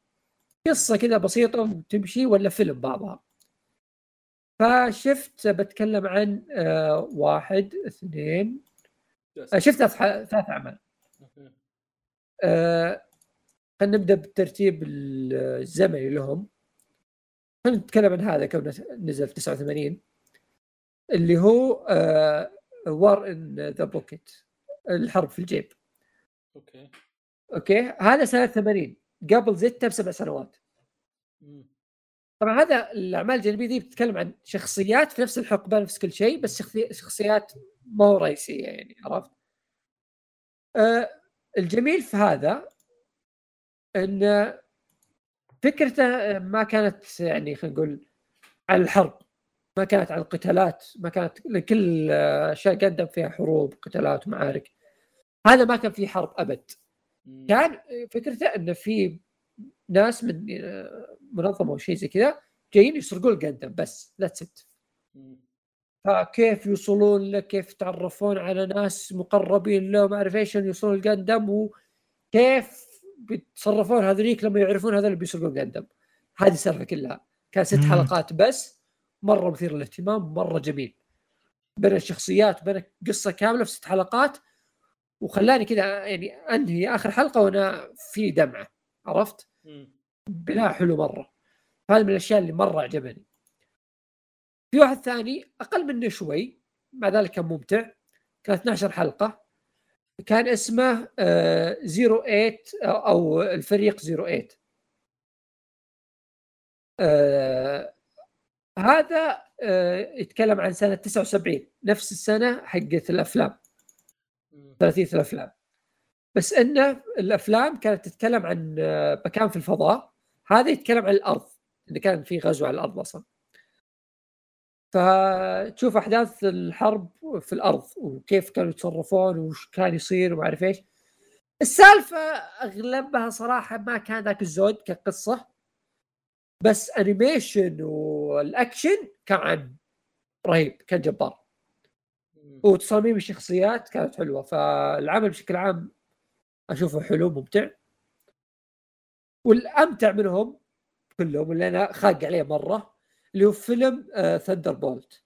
قصة كذا بسيطة وتمشي ولا فيلم بعضها. فشفت بتكلم عن آه، واحد اثنين آه، شفت ثلاث أعمال. خلينا نبدأ بالترتيب الزمني لهم. خلينا نتكلم عن هذا كونه نزل في 89 اللي هو War in the Pocket الحرب في الجيب. okay. okay؟ هذا سنة 80 قبل زيتا بسبع سنوات. طبعا هذا الأعمال الجانبية دي بتتكلم عن شخصيات في نفس الحقبة نفس كل شيء بس شخصي- شخصيات ما هو رئيسية يعني عرفت؟ آه الجميل في هذا إن فكرته ما كانت يعني خلينا نقول عن الحرب. ما كانت عن القتالات ما كانت كل اشياء قدم فيها حروب قتالات ومعارك. هذا ما كان فيه حرب أبد. كان فكرته إنه في ناس من آه، منظمة أو شيء زي كذا جايين يسرقون القندم بس ذاتس ات فكيف يوصلون له؟ كيف يتعرفون على ناس مقربين له؟ ما أعرف إيش يوصلون القندم وكيف بيتصرفون هذوليك لما يعرفون هذول اللي بيسرقون القندم هذه السالفة كلها. كان ست. حلقات بس. مرة مثير للاهتمام مرة جميل. بين الشخصيات بين قصة كاملة في ست حلقات وخلاني كذا يعني أنهي آخر حلقة وأنا في دمعة عرفت؟ بناء حلو مرة. هذا من الأشياء اللي مرة عجبني. في واحد ثاني أقل منه شوي مع ذلك كان ممتع كان 12 حلقة. كان اسمه آه 08 أو أو الفريق 08 آه هذا آه يتكلم عن سنة 79 نفس السنة حقت الأفلام. ثلاثيه الأفلام. بس انه الأفلام كانت تتكلم عن آه، مكان في الفضاء. هذا يتكلم عن الأرض انه كان في غزو على الأرض أصلا. فتشوف أحداث الحرب في الأرض وكيف كانوا يتصرفون وش كان يصير وما أعرف إيش. السالفة أغلبها صراحة ما كان ذاك الزود كقصة. بس animation والاكشن كان رهيب كان جبار. وتصاميم الشخصيات كانت حلوة فالعمل بشكل عام أشوفه حلو ممتع. والأمتع منهم كلهم اللي أنا خاق عليه مرة اللي هو فيلم آه Thunderbolt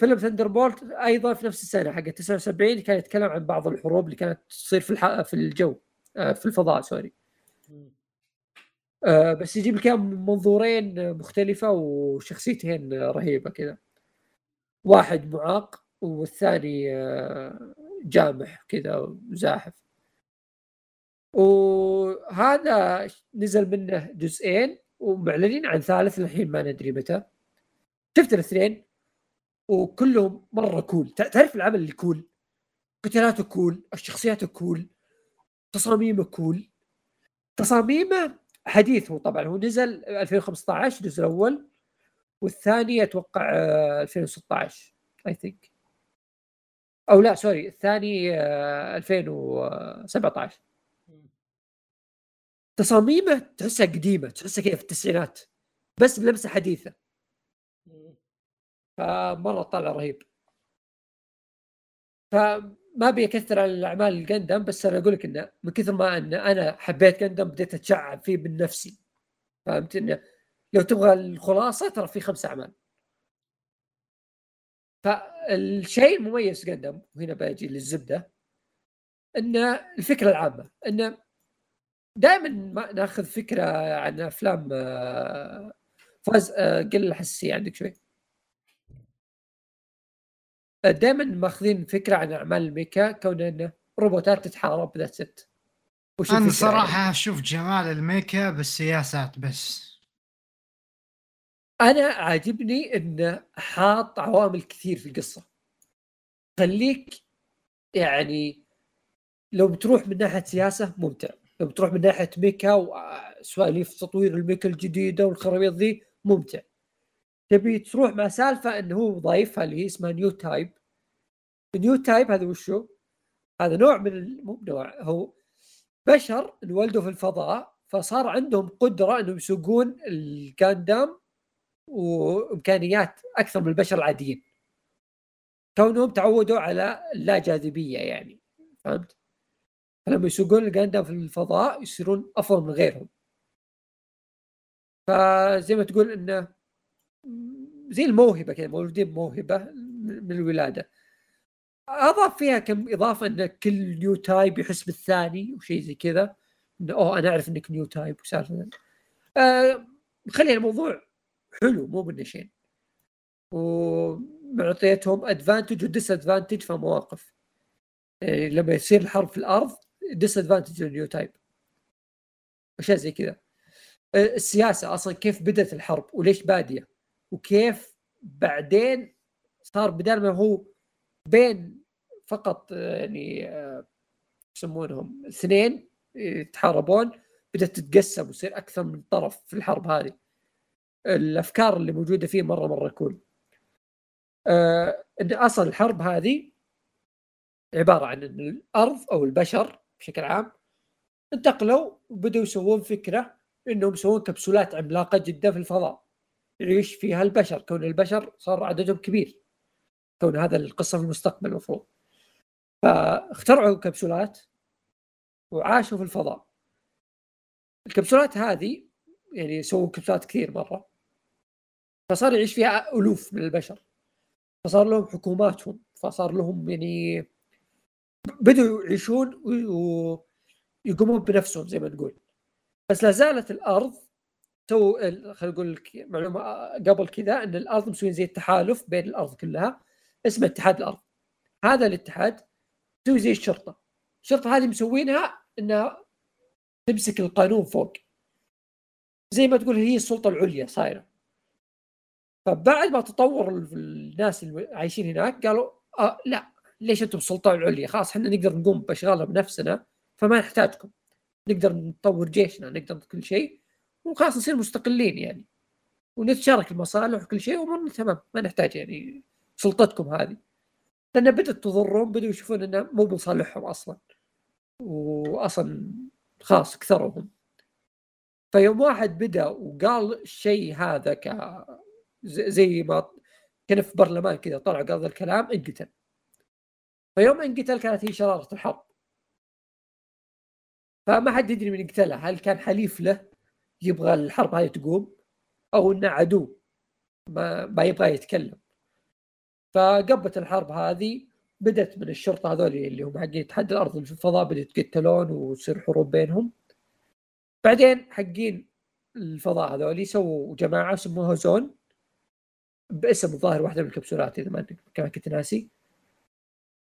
فيلم Thunderbolt أيضا في نفس السنة حق 79 كان يتكلم عن بعض الحروب اللي كانت تصير في الح... في الجو آه في الفضاء sorry. آه بس يجيب لك من منظورين مختلفة وشخصيتين رهيبة كذا. واحد معاق والثاني آه، جامح كذا وزاحف. وهذا نزل منه جزئين ومعلنين عن ثالث الحين ما ندري متى. شفت الاثنين؟ وكلهم مرة cool تع- تعرف العمل اللي cool قتالاته cool الشخصيات cool تصاميمه cool تصاميمه حديث هو طبعا هو نزل 2015 الجزء الأول والثاني أتوقع آه، 2016 اي ثينك أو لا سوري الثاني آه، 2017 تصاميمه تحسها قديمة تحسها كذا في التسعينات بس بلمسة حديثة. فمرة طلع رهيب. فما ابي أكثر على الأعمال الجندم بس أنا أقول لك إنه من كثر ما إن أنا حبيت جندم بديت أتشعب فيه من نفسي. فهمت إنه؟ لو تبغى الخلاصة ترى في خمس أعمال. فالشيء المميز Gundam وهنا باجي للزبدة إن الفكرة العامة انه دائما ما نأخذ فكرة عن أفلام آه، فوز آه، قل الحساسيه عندك شوي. دائما ماخذين فكرة عن أعمال ال mecha كون انه روبوتات تتحارب that's it أنا يعني؟ صراحة أشوف جمال ال mecha بالسياسات بس. أنا عاجبني انه حاط عوامل كثير في القصة. خليك يعني لو بتروح من ناحية سياسة ممتع. لو بتروح من ناحية mecha وسواليف تطوير ال mecha الجديدة والخرابيط ذي ممتع. تبي تروح مع سالفة إنه هو ضايفها اللي هي اسمها newtype newtype هذا وشو؟ هذا نوع من مو نوع هو بشر انولدوا في الفضاء فصار عندهم قدرة إنهم يسوقون ال Gundam وإمكانيات أكثر من البشر العاديين كونهم تعودوا على اللا جاذبيه يعني فهمت؟ فلما يسوقون ال Gundam في الفضاء يصيرون أفضل من غيرهم فزي ما تقول إنه زي الموهبة كذا مولودين بموهبه من الولادة. أضاف فيها كم إضافة إن كل newtype يحس بالثاني وشيء زي كذا. انه أوه أنا أعرف إنك newtype وسالفة. آه خلي الموضوع حلو مو شيء ومعطيتهم advantage و disadvantage في مواقف. يعني لما يصير الحرب في الأرض disadvantage لل newtype أشياء زي كذا. آه، السياسة أصلا كيف بدأت الحرب وليش بادية؟ وكيف بعدين صار بدل ما هو بين فقط آه، يعني آه، يسمونهم اثنين يتحاربون بدأت تتقسم ويصير أكثر من طرف في الحرب هذه. الأفكار اللي موجودة فيه مرة مرة كول. آه إن أصلا الحرب هذه عبارة عن إن الأرض أو البشر بشكل عام انتقلوا وبدأوا يسوون فكرة إنهم يسوون كبسولات عملاقة جدا في الفضاء. يعيش فيها البشر كون البشر صار عددهم كبير كون هذا القصة في المستقبل المفروض. فاخترعوا كبسولات وعاشوا في الفضاء. الكبسولات هذه يعني سووا كبسولات كثير مرة. فصار يعيش فيها ألوف من البشر. فصار لهم حكوماتهم. فصار لهم يعني بدوا يعيشون ويقومون بنفسهم زي ما تقول بس لا زالت الأرض تو خلينا نقول لك معلومة قبل كذا إن الأرض مسوين زي التحالف بين الأرض كلها اسمه اتحاد الأرض. هذا الاتحاد تسوي زي الشرطة. الشرطة هذه مسوينها إنها تمسك القانون فوق. زي ما تقول هي السلطة العليا صايرة. فبعد ما تطور الناس اللي عايشين هناك قالوا آه لا ليش أنتم السلطة العليا؟ خلاص إحنا نقدر نقوم باشغالنا بنفسنا فما نحتاجكم. نقدر نطور جيشنا نقدر كل شيء. وخلاص نصير مستقلين يعني. ونتشارك المصالح وكل شيء وأمورنا تمام. ما نحتاج يعني سلطتكم هذه. لأن بدأت تضرهم بدوا يشوفون إنه مو بصالحهم أصلا. واصلا خلاص كثرهم. فيوم واحد بدأ وقال الشيء هذا ك زي ما كان في برلمان كذا طلع قال الكلام انقتل. فيوم انقتل كانت هي شرارة الحرب. فما حد يدري من قتله هل كان حليف له يبغى الحرب هذه تقوم أو إنه عدو ما, ما يبغى يتكلم. فقبت الحرب هذه بدت من الشرطة هذول اللي هم حقين اتحاد الأرض الفضاء بدأوا يتقتلون وتصير حروب بينهم. بعدين حقين الفضاء هذول سووا جماعة سموها زون باسم الظاهر واحدة من الكبسولات إذا ما كنت ناسي.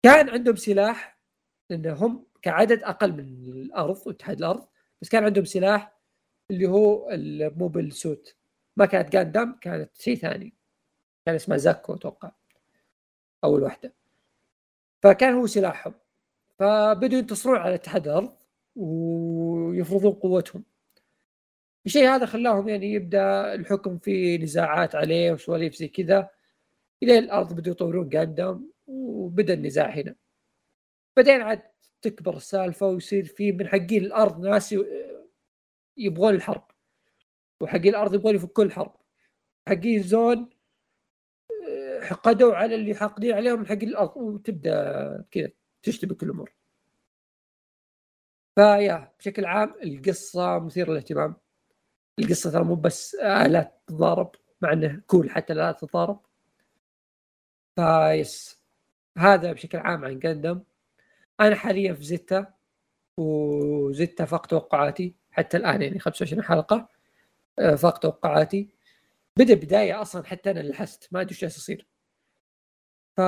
كان عندهم سلاح لانهم كعدد أقل من الأرض واتحاد الأرض بس كان عندهم سلاح اللي هو الموبل سوت. ما كانت جاندام كانت شيء ثاني. كان اسمها زاكو أتوقع أول واحدة. فكان هو سلاحهم. فبدوا ينتصرون على اتحاد الأرض ويفرضون قوتهم. الشيء هذا خلاهم يعني يبدأ الحكم في نزاعات عليه وسواليف زي كذا. إلى الأرض بدوا يطورون جاندام وبدأ النزاع هنا. بعدين عاد تكبر السالفة ويصير في من حقين الأرض ناس يبغون الحرب. وحقين الأرض يبغون يفكون الحرب. حقين زون حقدوا على اللي حاقدين عليهم حقين الأرض. وتبدأ كذا تشتبك الأمور فيا بشكل عام القصة مثيرة للاهتمام. القصة ترى مو بس آلات تتضارب مع إنه كول حتى الالات تتضارب. فايس هذا بشكل عام عن جندم أنا حاليا في زيتا وزيتا فاق توقعاتي. حتى الآن يعني 25 حلقة آه، فاق توقعاتي. بدأ بداية أصلا حتى أنا لحست ما أدري إيش يصير. ف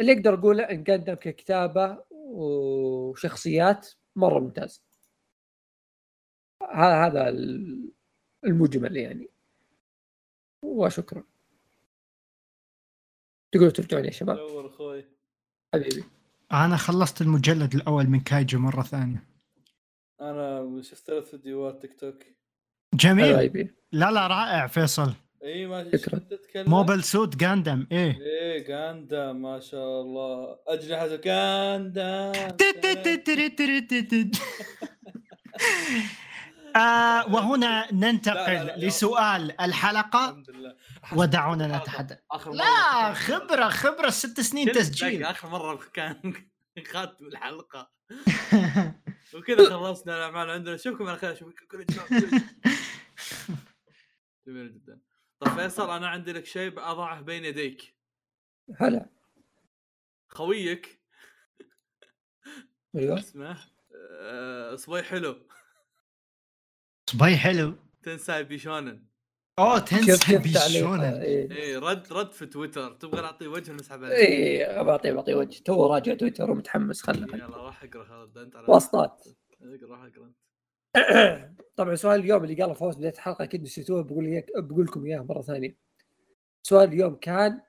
اللي أقدر أقوله إن قدم ككتابة وشخصيات مرة ممتاز. هذا المجمل يعني. وشكرا. تقولوا ترجعون يا شباب. نور أخوي. حبيبي. أنا خلصت المجلد الأول من كايجو مرة ثانية. أنا شفت ثلاث فيديوهات تيك توك. جميل. حبيبي لا لا رائع فيصل. اي ما تتكلم؟ موبل سوت جاندم إيه. إيه غاندا ما شاء الله. أجنحة غاندا <laughs> آه وهنا ننتقل لا، لا، لا. لسؤال لله. ودعونا نتحدث. لا خبرة خبرة ست سنين تسجيل. آخر مرة كان <laughs> خاتم الحلقة. <laughs> وكذا خلصنا الأعمال عندنا. أشوفكم على خير. اشوفكم كل. <laughs> جميل جدا. طيب فيصل أنا عندي لك شيء اضعه بين يديك. هلا خويك. أيوه. اسمه؟ آه، صبي حلو. صبي حلو. تنساي بيشونن اوه شوف تعليق؟ بيشونن إيه. إيه رد رد في تويتر. تبغى نعطيه وجه ونسحب عليه؟ إيه بعطيه بعطيه وجه. تو راجع تويتر ومتحمس خله يلا راح اقرأ خالد أنت على واسطات. اقرأ راح اقرأ. انت <coughs> طبعا سؤال اليوم اللي قاله فوز بداية الحلقة أكيد نسيتوه بقول بقول لكم إياه مرة ثانية. سؤال اليوم كان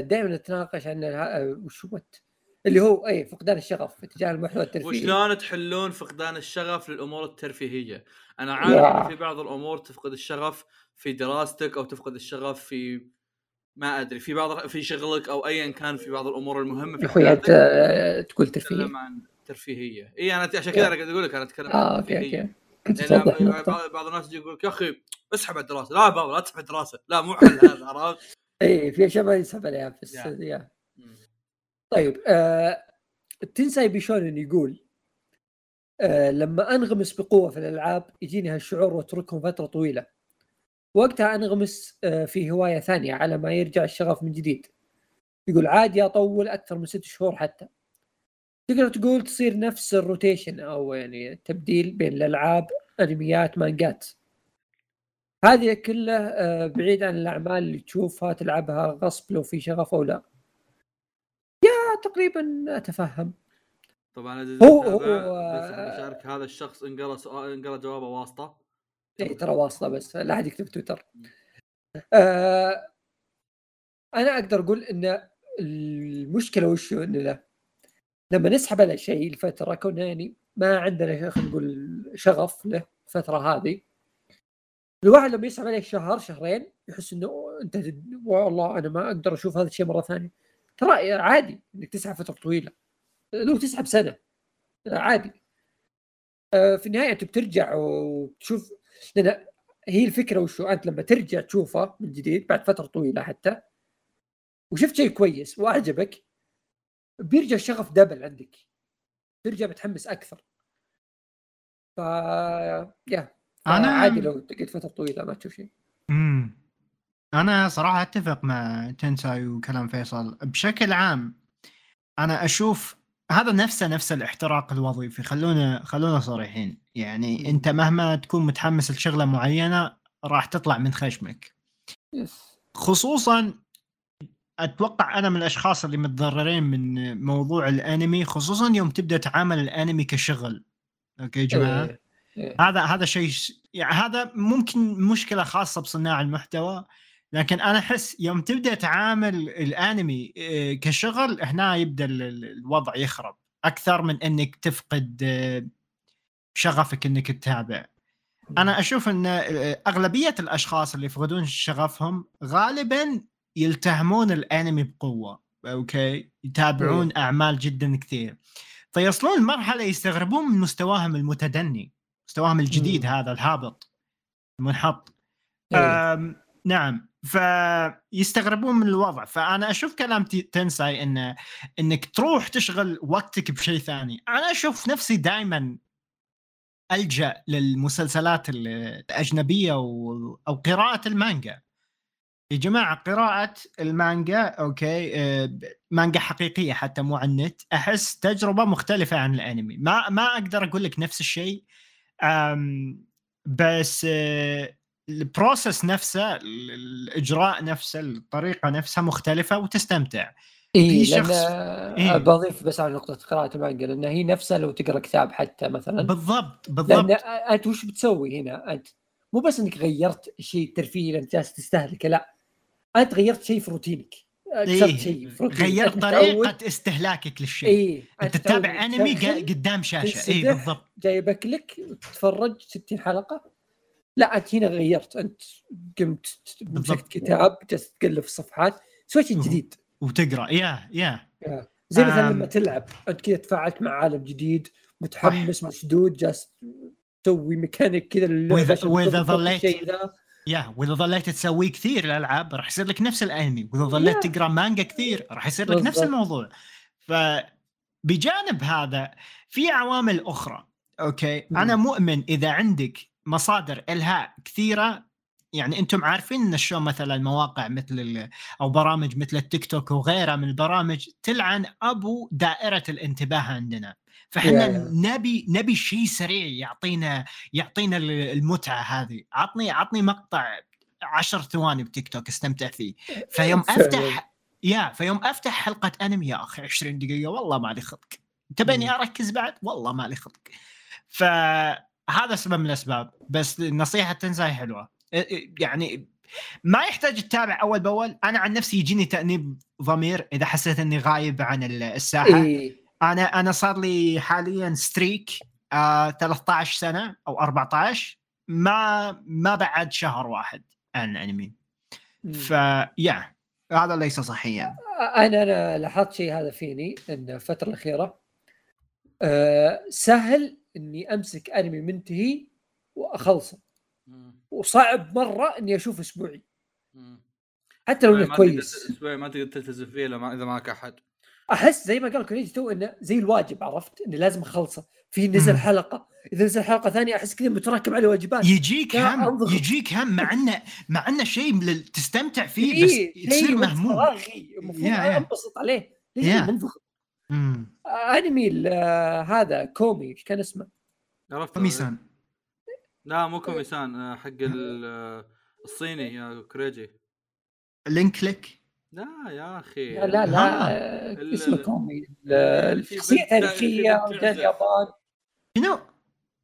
دائما نتناقش عن آه، وش هو الت- اللي هو اي فقدان الشغف تجاه المحتوى الترفيهي. وشلون تحلون فقدان الشغف للأمور الترفيهية؟ أنا عارف في بعض الأمور تفقد الشغف في دراستك أو تفقد الشغف في ما أدري في بعض في شغلك أو ايا كان في بعض الأمور المهمة في يا أخوي أنت حياتك تقول ترفيه تتكلم عن ترفيهية. إي أنا عشان كذا أنا قاعد أقول لك أنا أتكلم آه okay ترفيهية. okay. بعض الناس يجي يقول لك يا أخي اسحب على الدراسة. لا بابا لا تسحب على الدراسة. لا مو حل هذا عرفت؟ إي في اشياء ما ينسحب عليها بس يا. طيب آه تنساي بيشونن يقول آه لما أنغمس بقوة في الألعاب يجيني هالشعور وأتركهم فترة طويلة. وقتها أنغمس آه في هواية ثانية على ما يرجع الشغف من جديد. يقول عادي أطول أكثر من ست شهور حتى. تقدر تقول تصير نفس ال rotation أو يعني تبديل بين الألعاب أنميات مانجات. هذه كله آه، بعيد عن الأعمال اللي تشوفها تلعبها غصب لو في شغف أو لا. تقريبا أتفهم. طبعا هو- هو- بشارك هذا الشخص انقرا سؤال انقرا جوابه واسطة. اي ترى واصله بس لا أحد يكتب تويتر. آه أنا أقدر أقول إن المشكلة وش هو؟ إن لا لما نسحب على شيء لفترة كنا يعني ما عندنا خلينا نقول شغف له الفترة هذه. الواحد لما يسحب عليه شهر شهرين يحس إنه أنت والله أنا ما أقدر أشوف هذا الشيء مرة ثانية. ترى عادي إنك تسحب فترة طويلة. لو تسحب سنه عادي. آه، في النهاية أنت بترجع وتشوف لأن هي الفكرة وشو؟ أنت لما ترجع تشوفه من جديد بعد فترة طويلة حتى وشفت شيء كويس وأعجبك بيرجع الشغف دبل عندك. ترجع متحمس أكثر. ف يا. أنا- عادي لو تقعد فترة طويلة ما تشوف شيء. امم أنا صراحة أتفق مع تنساي وكلام فيصل. بشكل عام أنا أشوف هذا نفسه نفس الاحتراق الوظيفي. خلونا خلونا صريحين. يعني أنت مهما تكون متحمس لشغلة معينة راح تطلع من خشمك. خصوصا أتوقع أنا من الأشخاص اللي متضررين من موضوع الأنمي خصوصا يوم تبدأ تعامل الأنمي كشغل. okay جماعة؟ إيه. إيه. هذا هذا شيء يعني هذا ممكن مشكلة خاصة بصناع المحتوى. لكن أنا أحس يوم تبدأ تعامل الأنمي إيه، كشغل هنا يبدأ ال- ال- الوضع يخرب. أكثر من إنك تفقد آه، شغفك إنك تتابع. أنا أشوف إن آه، أغلبية الأشخاص اللي يفقدون شغفهم غالبا يلتهمون الأنمي بقوة okay؟ يتابعون أعمال جدا كثير. فيصلون لمرحلة يستغربون من مستواهم المتدني مستواهم الجديد. هذا الهابط المنحط. إيه. نعم. فيستغربون من الوضع. فأنا أشوف كلام تنساي ان إنك تروح تشغل وقتك بشيء ثاني. أنا أشوف نفسي دائما ألجأ للمسلسلات ال- الأجنبية أو قراءة المانجا. يا جماعة قراءة المانجا okay آه، مانجا حقيقية حتى مو على النت. أحس تجربة مختلفة عن الأنمي. ما ما أقدر أقول لك نفس الشيء بس آه، ال process نفسه ال- الإجراء نفسه الطريقة نفسها مختلفة وتستمتع. اي شخص- إيه؟ إيه. بضيف بس على نقطة قراءة المانجا لأن هي نفسها لو تقرأ كتاب حتى مثلا. بالضبط بالضبط. لأن أنت وش بتسوي هنا؟ أنت مو بس إنك غيرت شيء ترفيهي انت جالس تستهلكه لا. أنت غيرت شيء في روتينك. إيه. شيء في روتينك. غيرت أنت طريقة استهلاكك للشيء. اي أنت تتابع أنمي قدام شاشة. اي. بالضبط. جايبك لك تتفرج 60 حلقة. لا انت هنا غيرت انت قمت. مسكت كتاب جالس تقلب الصفحات سويت شيء. جديد وتقرأ yeah yeah زي مثلا. لما تلعب انت كذا تفاعلت مع عالم جديد متحمس مشدود جالس تسوي ميكانيك كذا وإذا تضبط ظليت- yeah وإذا ظليت تسوي كثير الألعاب راح يصير لك نفس الأنمي وإذا ظليت. تقرأ مانجا كثير راح يصير لك نفس. الموضوع فبجانب هذا في عوامل أخرى okay مم. أنا مؤمن إذا عندك مصادر إلهاء كثيرة. يعني أنتم عارفين إن الشو مثلا مواقع مثل أو برامج مثل التيك توك وغيرها من البرامج تلعن أبو دائرة الانتباه عندنا. فإحنا. نبي نبي شيء سريع يعطينا يعطينا ال- المتعة هذه. عطني عطني مقطع عشر ثواني بتيك توك استمتع فيه. فيوم. <laughs> أفتح يا فيوم أفتح حلقة أنمي يا أخي 20 دقيقة والله ما لي خلق تبيني. أركز بعد؟ والله ما لي خلق فهذا سبب من الأسباب بس نصيحه تنزاي حلوة. يعني ما يحتاج تتابع أول بأول. أنا عن نفسي يجيني تأنيب ضمير إذا حسيت إني غايب عن ال- الساحة. إي. أنا أنا صار لي حاليا ستريك آه 13 سنة أو 14 ما ما بعد شهر واحد عن انمي فيا هذا ليس صحيا. أنا أنا لاحظت شيء هذا فيني إن الفترة الأخيرة أه سهل إني أمسك انمي منتهي وأخلصه. وصعب مرة إني أشوف أسبوعي. حتى لو إنه ما تقدر- كويس. أسبوع ما تقدر تلتزم فيه لما إذا معك أحد. أحس زي ما قال كوريجي تو إنه زي الواجب عرفت؟ اني لازم أخلصه. في نزل مم. حلقة. إذا نزل حلقة ثانية أحس كذا متراكم عليه واجبات. يجيك هم. يجيك هم مع انه مع إنه شيء لل- تستمتع فيه بس إيه، تصير مهموم. فراغي المفروض. أنبسط عليه. ليش. منضغط امم آه، أنمي ال- آه، هذا كومي إيش كان اسمه؟ عرفت كوميسان لا مو كوميسان آه، حق ال- آه، الصيني يا كريجي Link Click لا يا أخي لا لا. لا آه، اسمه كومي ال- اللي في الشخصيه بنت- تاريخية في بنت وجاء. اليابان شنو؟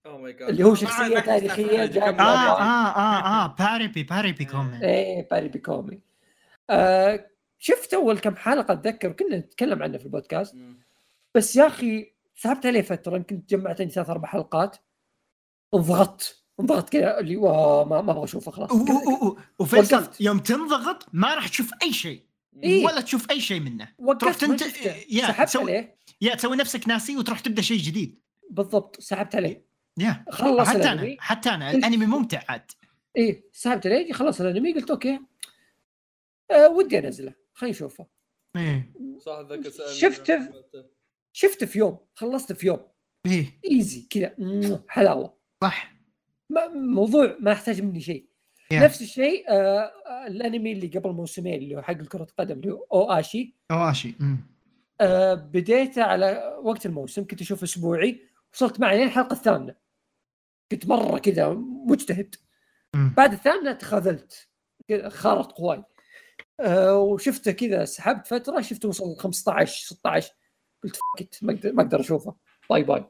جاد اللي هو شخصية تاريخية جاء آه اليابان. آه آه آه باريبي باريبي كومي إيه باريبي كومي آه شفت أول كم حلقة أتذكر كنا نتكلم عنه في البودكاست. بس يا أخي سحبت عليه فترة يمكن جمعت عندي ثلاث أربع حلقات. انضغطت انضغطت كذا اللي واه ما, ما أبغى أشوفه خلاص. وفيصل. يوم تنضغط ما راح تشوف أي شيء إيه. ولا تشوف أي شيء منه. وقفت تروح تنت-. يا، سحبت تسوي- عليه. يا تسوي نفسك ناسي وتروح تبدأ شيء جديد. بالضبط سحبت عليه. يا خلص حتى أنا حتى أنا الأنمي ممتع عاد. إيه سحبت عليه خلص الأنمي قلت أوكي. آه ودي أنزله. خلينا نشوفه إيه. صح ذاك شفته. شفته في يوم خلصته في يوم. إيه. إيزي كذا. حلاوه صح. ما موضوع ما يحتاج مني شيء. يا. نفس الشيء آه آه، الأنمي اللي قبل موسمين اللي هو حق كرة القدم اللي هو أو اشي أوآشي أمم. آه بديته على وقت الموسم كنت أشوف أسبوعي وصلت معي الحلقة الثامنة. كنت مرة كذا مجتهد. بعد الثامنة تخاذلت خارط قواي. آه وشفته كذا سحبت فترة شفته وصل 15 16 قلت fuck it ما أقدر أشوفه. bye bye.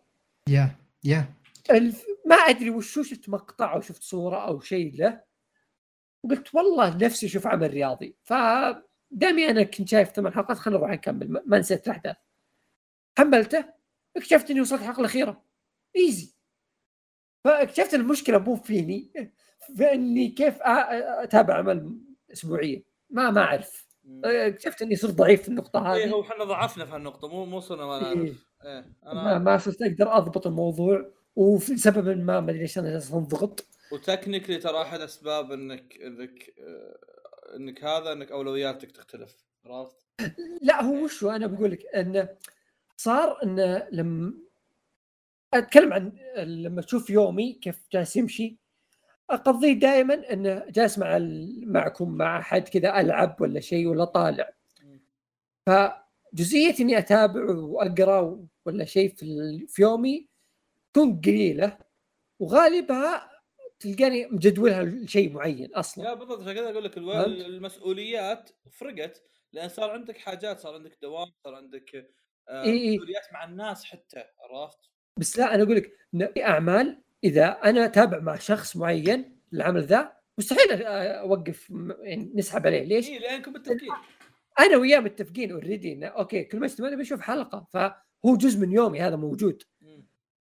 yeah yeah. الف... ما أدري وشو شفت مقطع أو شفت صورة أو شيء له. وقلت والله نفسي أشوف عمل رياضي. ف دامي أنا كنت شايف ثمان حلقات خلينا نروح نكمل. ما- نسيت الاحداث حملته. اكتشفت إني وصلت الحلقة الأخيرة. easy فاكتشفت المشكلة مو فيني فإني كيف أتابع عمل اسبوعيا. ما ما أعرف. اكتشفت إني صرت ضعيف في النقطة إيه هذه. هو إحنا ضعفنا في هالنقطة مو مو صرنا ما إيه. نعرف. إيه. ما, أنا ما صرت أقدر أضبط الموضوع وفي سبب ما ما أدري ليش أنا جالس انضغط وتكنيكلي ترى أحد أسباب انك إنك آه، إنك هذا إنك أولوياتك تختلف عرفت؟ لا هو وشو أنا بقول لك انه صار انه لما أتكلم عن لما تشوف يومي كيف جالس يمشي. أقضيه دائما انه جالس مع معكم مع أحد كذا ألعب ولا شيء ولا طالع فجزئية إني أتابع وأقرأ ولا شيء في, في يومي تكون قليلة وغالبها تلقاني مجدولها لشيء معين أصلا لا بالضبط عشان كذا أقول لك؟ المسؤوليات فرقت لأن صار عندك حاجات صار عندك دوام صار عندك آه، إيه إيه. مسؤوليات مع الناس حتى عرفت؟ بس لا أنا أقول لك في أعمال إذا أنا أتابع مع شخص معين العمل ذا مستحيل أوقف يعني نسحب عليه. ليش؟ اي لأنكم متفقين أنا وياه متفقين already okay كل ما ثمانية بشوف حلقة فهو جزء من يومي هذا موجود.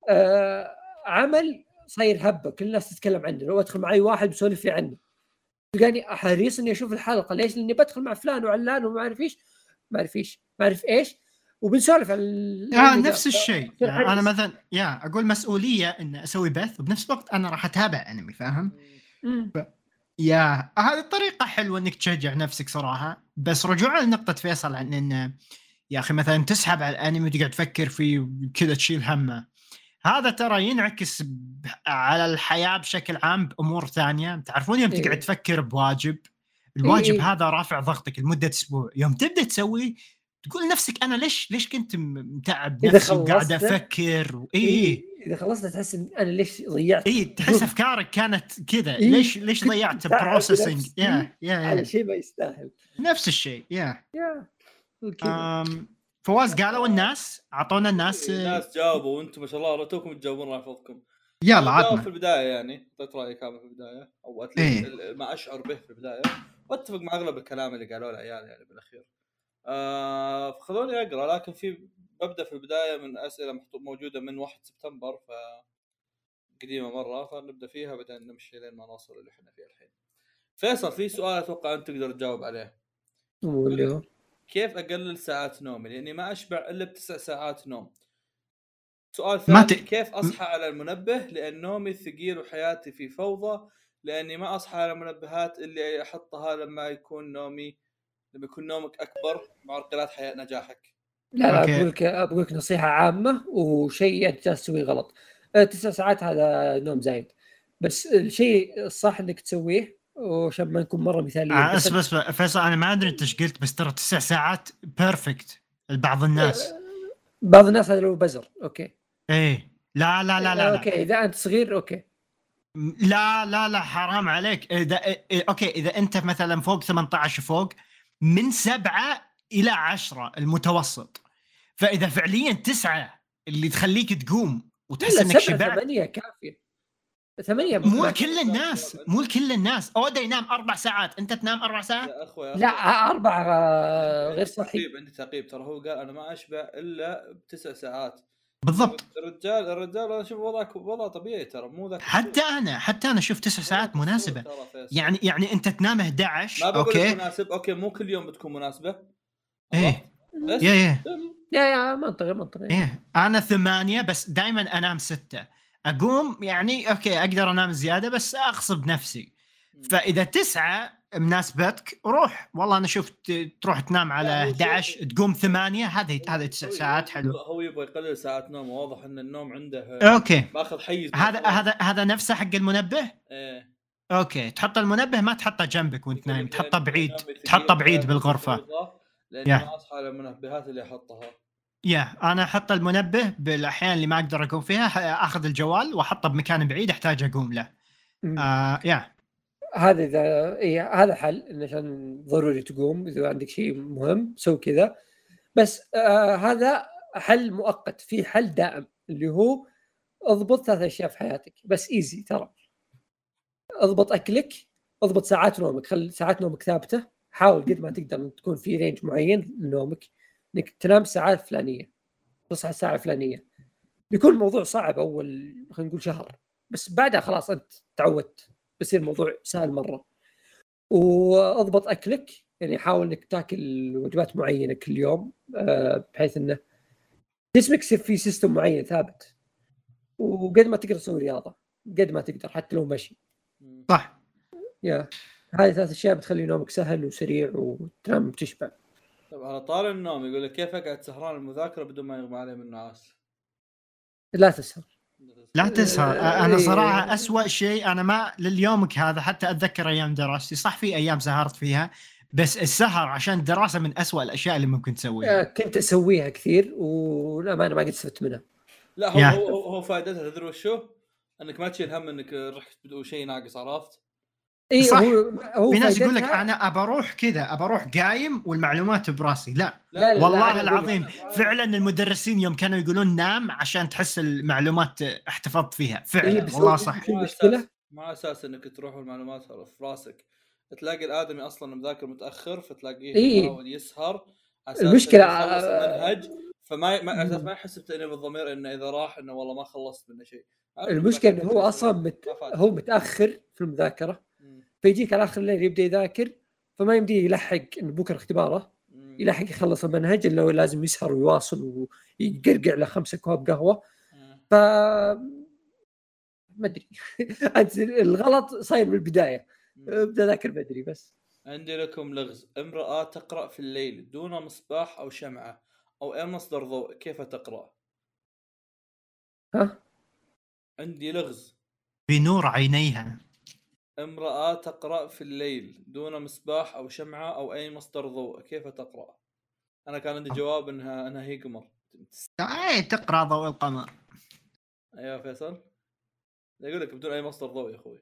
آه عمل صاير هبة كل الناس تتكلم عنه. لو أدخل معي واحد بيسولف لي عنه. تلقاني حريص إني أشوف الحلقة ليش؟ لأني بدخل مع فلان وعلان وما أعرف إيش. ما أعرف إيش. ما أعرف إيش. وبنسولف عن آه. نفس الشيء يعني أنا. مثلا يا أقول مسؤولية إن أسوي بث وبنفس الوقت أنا راح أتابع أنمي فاهم؟ مم. يا هذه الطريقة حلوة إنك تشجع نفسك صراحة بس رجوعا لنقطة فيصل عن إن يا أخي مثلا تسحب على الأنمي وتقعد تفكر فيه كذا تشيل همه هذا ترى ينعكس على الحياة بشكل عام بأمور ثانية تعرفون يوم إيه. تقعد تفكر بواجب الواجب إيه. هذا رافع ضغطك لمدة أسبوع يوم تبدأ تسويه تقول لنفسك أنا ليش ليش كنت متعب نفسي وقاعد أفكر؟ و- اي إيه. إذا خلصت تحس إن أنا ليش ضيعت؟ اي تحس أفكارك كانت كذا. إيه. ليش ليش ضيعت processing نفسي. yeah yeah yeah. على شيء ما يستاهل. نفس الشيء yeah. يا فواز قالوا الناس أعطونا الناس آه، الناس جاوبوا وأنتم ما شاء الله توكم تجاوبون الله يحفظكم يلا جاوب في عطنا البداية يعني اعطيت رأيي كامل في البداية. أو إيه. ما أشعر به في البداية. واتفق مع أغلب الكلام اللي قالوه العيال يعني بالأخير. آه خلوني أقرأ لكن في ببدا في البداية من أسئلة موجودة من 1 سبتمبر ف قديمة مرة فنبدأ فيها بعدين نمشي لين ما نوصل اللي إحنا فيه الحين. فيصل في سؤال أتوقع أنت تقدر تجاوب عليه. كيف أقلل ساعات نومي؟ لأني ما أشبع إلا بتسع ساعات نوم. سؤال ثاني ت- كيف أصحى على المنبه؟ لأن نومي ثقيل وحياتي في فوضى لأني ما أصحى على المنبهات اللي أحطها لما يكون نومي لما يكون نومك أكبر معرقلات حياة نجاحك. لا لا. بقول لك بقول لك نصيحة عامة وشيء أنت جالس تسويه غلط. آه، تسع ساعات هذا نوم زايد. بس الشيء الصح إنك تسويه وعشان ما نكون مرة مثاليين. آه، بس بس بس فيصل أنا ما أدري إنت إيش قلت بس ترى تسع ساعات perfect لبعض الناس. بعض الناس هذا لو بزر. أوكي. إيه. لا لا لا لا, لا. okay. إذا أنت صغير okay. لا لا لا حرام عليك. اذا إيه okay. إذا أنت مثلا فوق 18 فوق من سبعة إلى عشرة المتوسط. فإذا فعليا تسعة اللي تخليك تقوم وتحس إنك شبعت. ثمانية كافية. ثمانية مو كل الناس مو كل الناس. أودا ينام أربع ساعات. أنت تنام أربع ساعات؟ يا أخوي لا أربعة آه، غير صحي. تعقيب عندي تعقيب ترى هو قال أنا ما أشبع إلا بتسع ساعات. بالضبط. الرجال الرجال أنا أشوف وضعك وضع طبيعي ترى مو ذاك حتى أنا حتى أنا أشوف تسع ساعات مناسبة. يعني يعني أنت تنام ما 11 بقول لك okay؟ مناسب. okay مو كل يوم بتكون مناسبة. إيه. بس. yeah yeah. yeah yeah منطقي منطقي. إيه. أنا ثمانية بس دائما أنام ستة. أقوم يعني okay أقدر أنام زيادة بس أغصب نفسي. فإذا تسعة مناسبتك روح. والله أنا شفت تروح تنام على لا، هو شوف- 11 تقوم ثمانية هذه هذه تسع ساعات حلو هو يبغى يقلل ساعات نوم واضح إن النوم عنده okay. مأخذ حيز هذا. هذا هذا نفسه حق المنبه؟ إيه. okay. تحط المنبه ما تحطه جنبك وأنت نايم. تحطه بعيد. تحطه بعيد فوضى، لاني yeah. ما أصحى على المنبهات اللي أحطها. يا. أنا أحط المنبه بالأحيان اللي ما أقدر أقوم فيها أخذ الجوال وأحطه بمكان بعيد أحتاج أقوم له. آه yeah. هذا إذا إيه هذا حل عشان ضروري تقوم إذا عندك شيء مهم سوي كذا. بس آه هذا حل مؤقت في حل دائم اللي هو اضبط ثلاث أشياء في حياتك. بس easy ترى. اضبط أكلك اضبط ساعات نومك. خلي ساعات نومك ثابتة. حاول قد ما تقدر إن تكون في range معين لنومك. إنك تنام الساعات الفلانيه تصحى الساعة الفلانيه بيكون الموضوع صعب أول خلينا نقول شهر. بس بعدها خلاص أنت تعودت. بيصير الموضوع سهل مرة. وأضبط أكلك يعني حاول إنك تاكل وجبات معينة كل يوم آه، بحيث إنه جسمك يصير في سيستم معين ثابت. وقد ما تقدر تسوي رياضة قد ما تقدر حتى لو مشي. صح. يا. هذه ثلاث أشياء بتخلي نومك سهل وسريع وتنام تشبع طب على طار النوم يقول لك كيف أقعد سهران المذاكرة بدون ما يغمى علي من النعاس؟ لا تسهر. لا تسهر آه، أنا إيه. صراحة أسوأ شيء أنا ما لليومك هذا حتى أتذكر أيام دراستي صح في أيام سهرت فيها بس السهر عشان الدراسة من أسوأ الأشياء اللي ممكن آه، تسويها كنت أسويها كثير والامانه ما قد استفدت منها لا هو يا. هو, هو, هو فائدتها تدري وشو؟ أنك ما تشيل هم أنك رحت بدون شيء ناقص عرفت؟ اي صح. هو هو في ناس يقول لك أنا ابى أروح كذا ابى أروح قايم والمعلومات براسي لا لا، لا، والله أقول- العظيم فعلا المدرسين يوم كانوا يقولون نام عشان تحس المعلومات احتفظت فيها إيه، فعلا بس والله صح شو المشكلة؟ مع أساس إنك تروح والمعلومات في راسك تلاقي الآدمي أصلا مذاكر متأخر فتلاقيه إيه. يحاول يسهر يخلص المنهج فما ما أساس ما يحس بتأنيب الضمير إنه إذا راح إنه والله ما خلصت منه شيء المشكلة إنه هو أصلا مت... ما. هو متأخر في المذاكرة. فيجيك على آخر الليل يبدأ يذاكر فما يمديه يلحق انه بكرة اختباره. يلحق يخلص المنهج إلا لازم يسهر ويواصل ويقرقع له خمسة كواب قهوة. ف ما أدري <laughs> أنت الغلط صاير من البدايه. أبدأ ذاكر بدري بس عندي لكم لغز امرأة تقرأ في الليل دون مصباح أو شمعة أو أي مصدر ضوء كيف تقرأ؟ ها عندي لغز بنور عينيها امرأة تقرأ في الليل دون مصباح أو شمعة أو أي مصدر ضوء كيف تقرأ؟ أنا كان عندي جواب إنها إنها هي قمر. اي تقرأ ضوء القمر. أيوة فيصل. يقول لك بدون أي مصدر ضوء يا أخوي.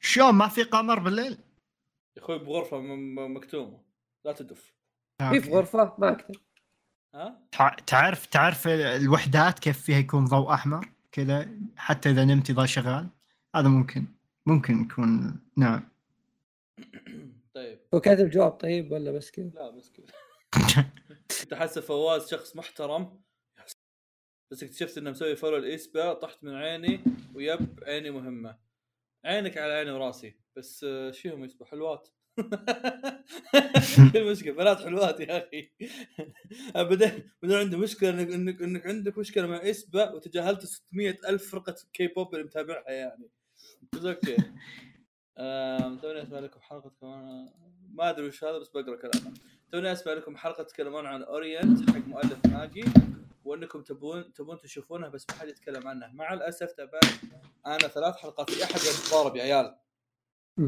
شلون ما في قمر بالليل؟ يا أخوي بغرفة م- م- مكتومة. لا تدف. في في غرفة؟ ما أكثر ها؟ تع- تعرف تعرف الوحدات كيف فيها يكون ضوء أحمر؟ كذا حتى إذا نمت يظل شغال. هذا ممكن. ممكن يكون نعم. <coughs> طيب. هو كاتب جواب طيب ولا بس كذا؟ لا بس كذا. <laughs> كنت احس فواز شخص محترم؟ بس اكتشفت إنه مسوي follow ل aespa طحت من عيني ويب عيني مهمة. عينك على عيني وراسي. بس آه، شفيهم aespa حلوات. <laughs> <laughs> المشكلة؟ بنات حلوات يا أخي. ابدا بدون عندي مشكلة إنك إنك إنك عندك مشكلة مع aespa وتجاهلت 600 ألف فرقة كي بوب اللي متابعها يعني. بس okay توني أسمع لكم حلقة كمان. ما أدري وش هذا بس بقرأ كلامه. توني أسمع لكم حلقة تتكلمون عن Orient حق مؤلف Magi وأنكم تبون تبون تشوفونها بس ما حد يتكلم عنها مع الأسف تابعت أنا ثلاث حلقات في أحد يتضارب يا عيال.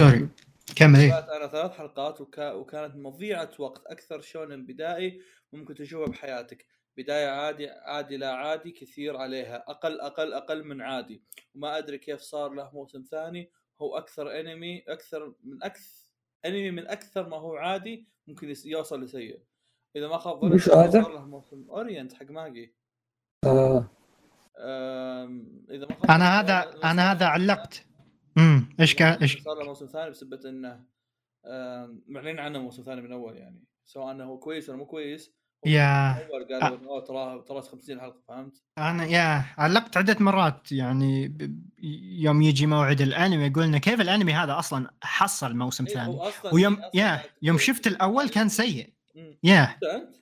سوري كمل إيه أنا ثلاث حلقات وكا وكانت مضيعة وقت. أكثر شونن بدائي ممكن تشوفها بحياتك. بداية عادي عادي لا عادي كثير عليها. أقل أقل أقل من عادي. وما أدري كيف صار له موسم ثاني. هو أكثر انمي أكثر من أكثر انمي من أكثر ما هو عادي ممكن يوصل لسيء إذا ما خاب ظني؟ صار له موسم اورينت حق ماجي. آه. إذا ما خاب أنا ظني هذا موسم أنا هذا. علقت. امم إيش كان إيش؟ صار له موسم ثاني بسبب إنه معلن عنه موسم ثاني من أول يعني. سواء إنه هو كويس ولا مو كويس. يا قالوا انه تراه تراه 50 حلقة فهمت؟ أنا يا علقت عدة مرات يعني يوم يجي موعد الأنمي يقول لنا كيف الأنمي هذا أصلا حصل موسم إيه، ثاني ويوم يا يوم. شفت الأول كان سيء. يا أنت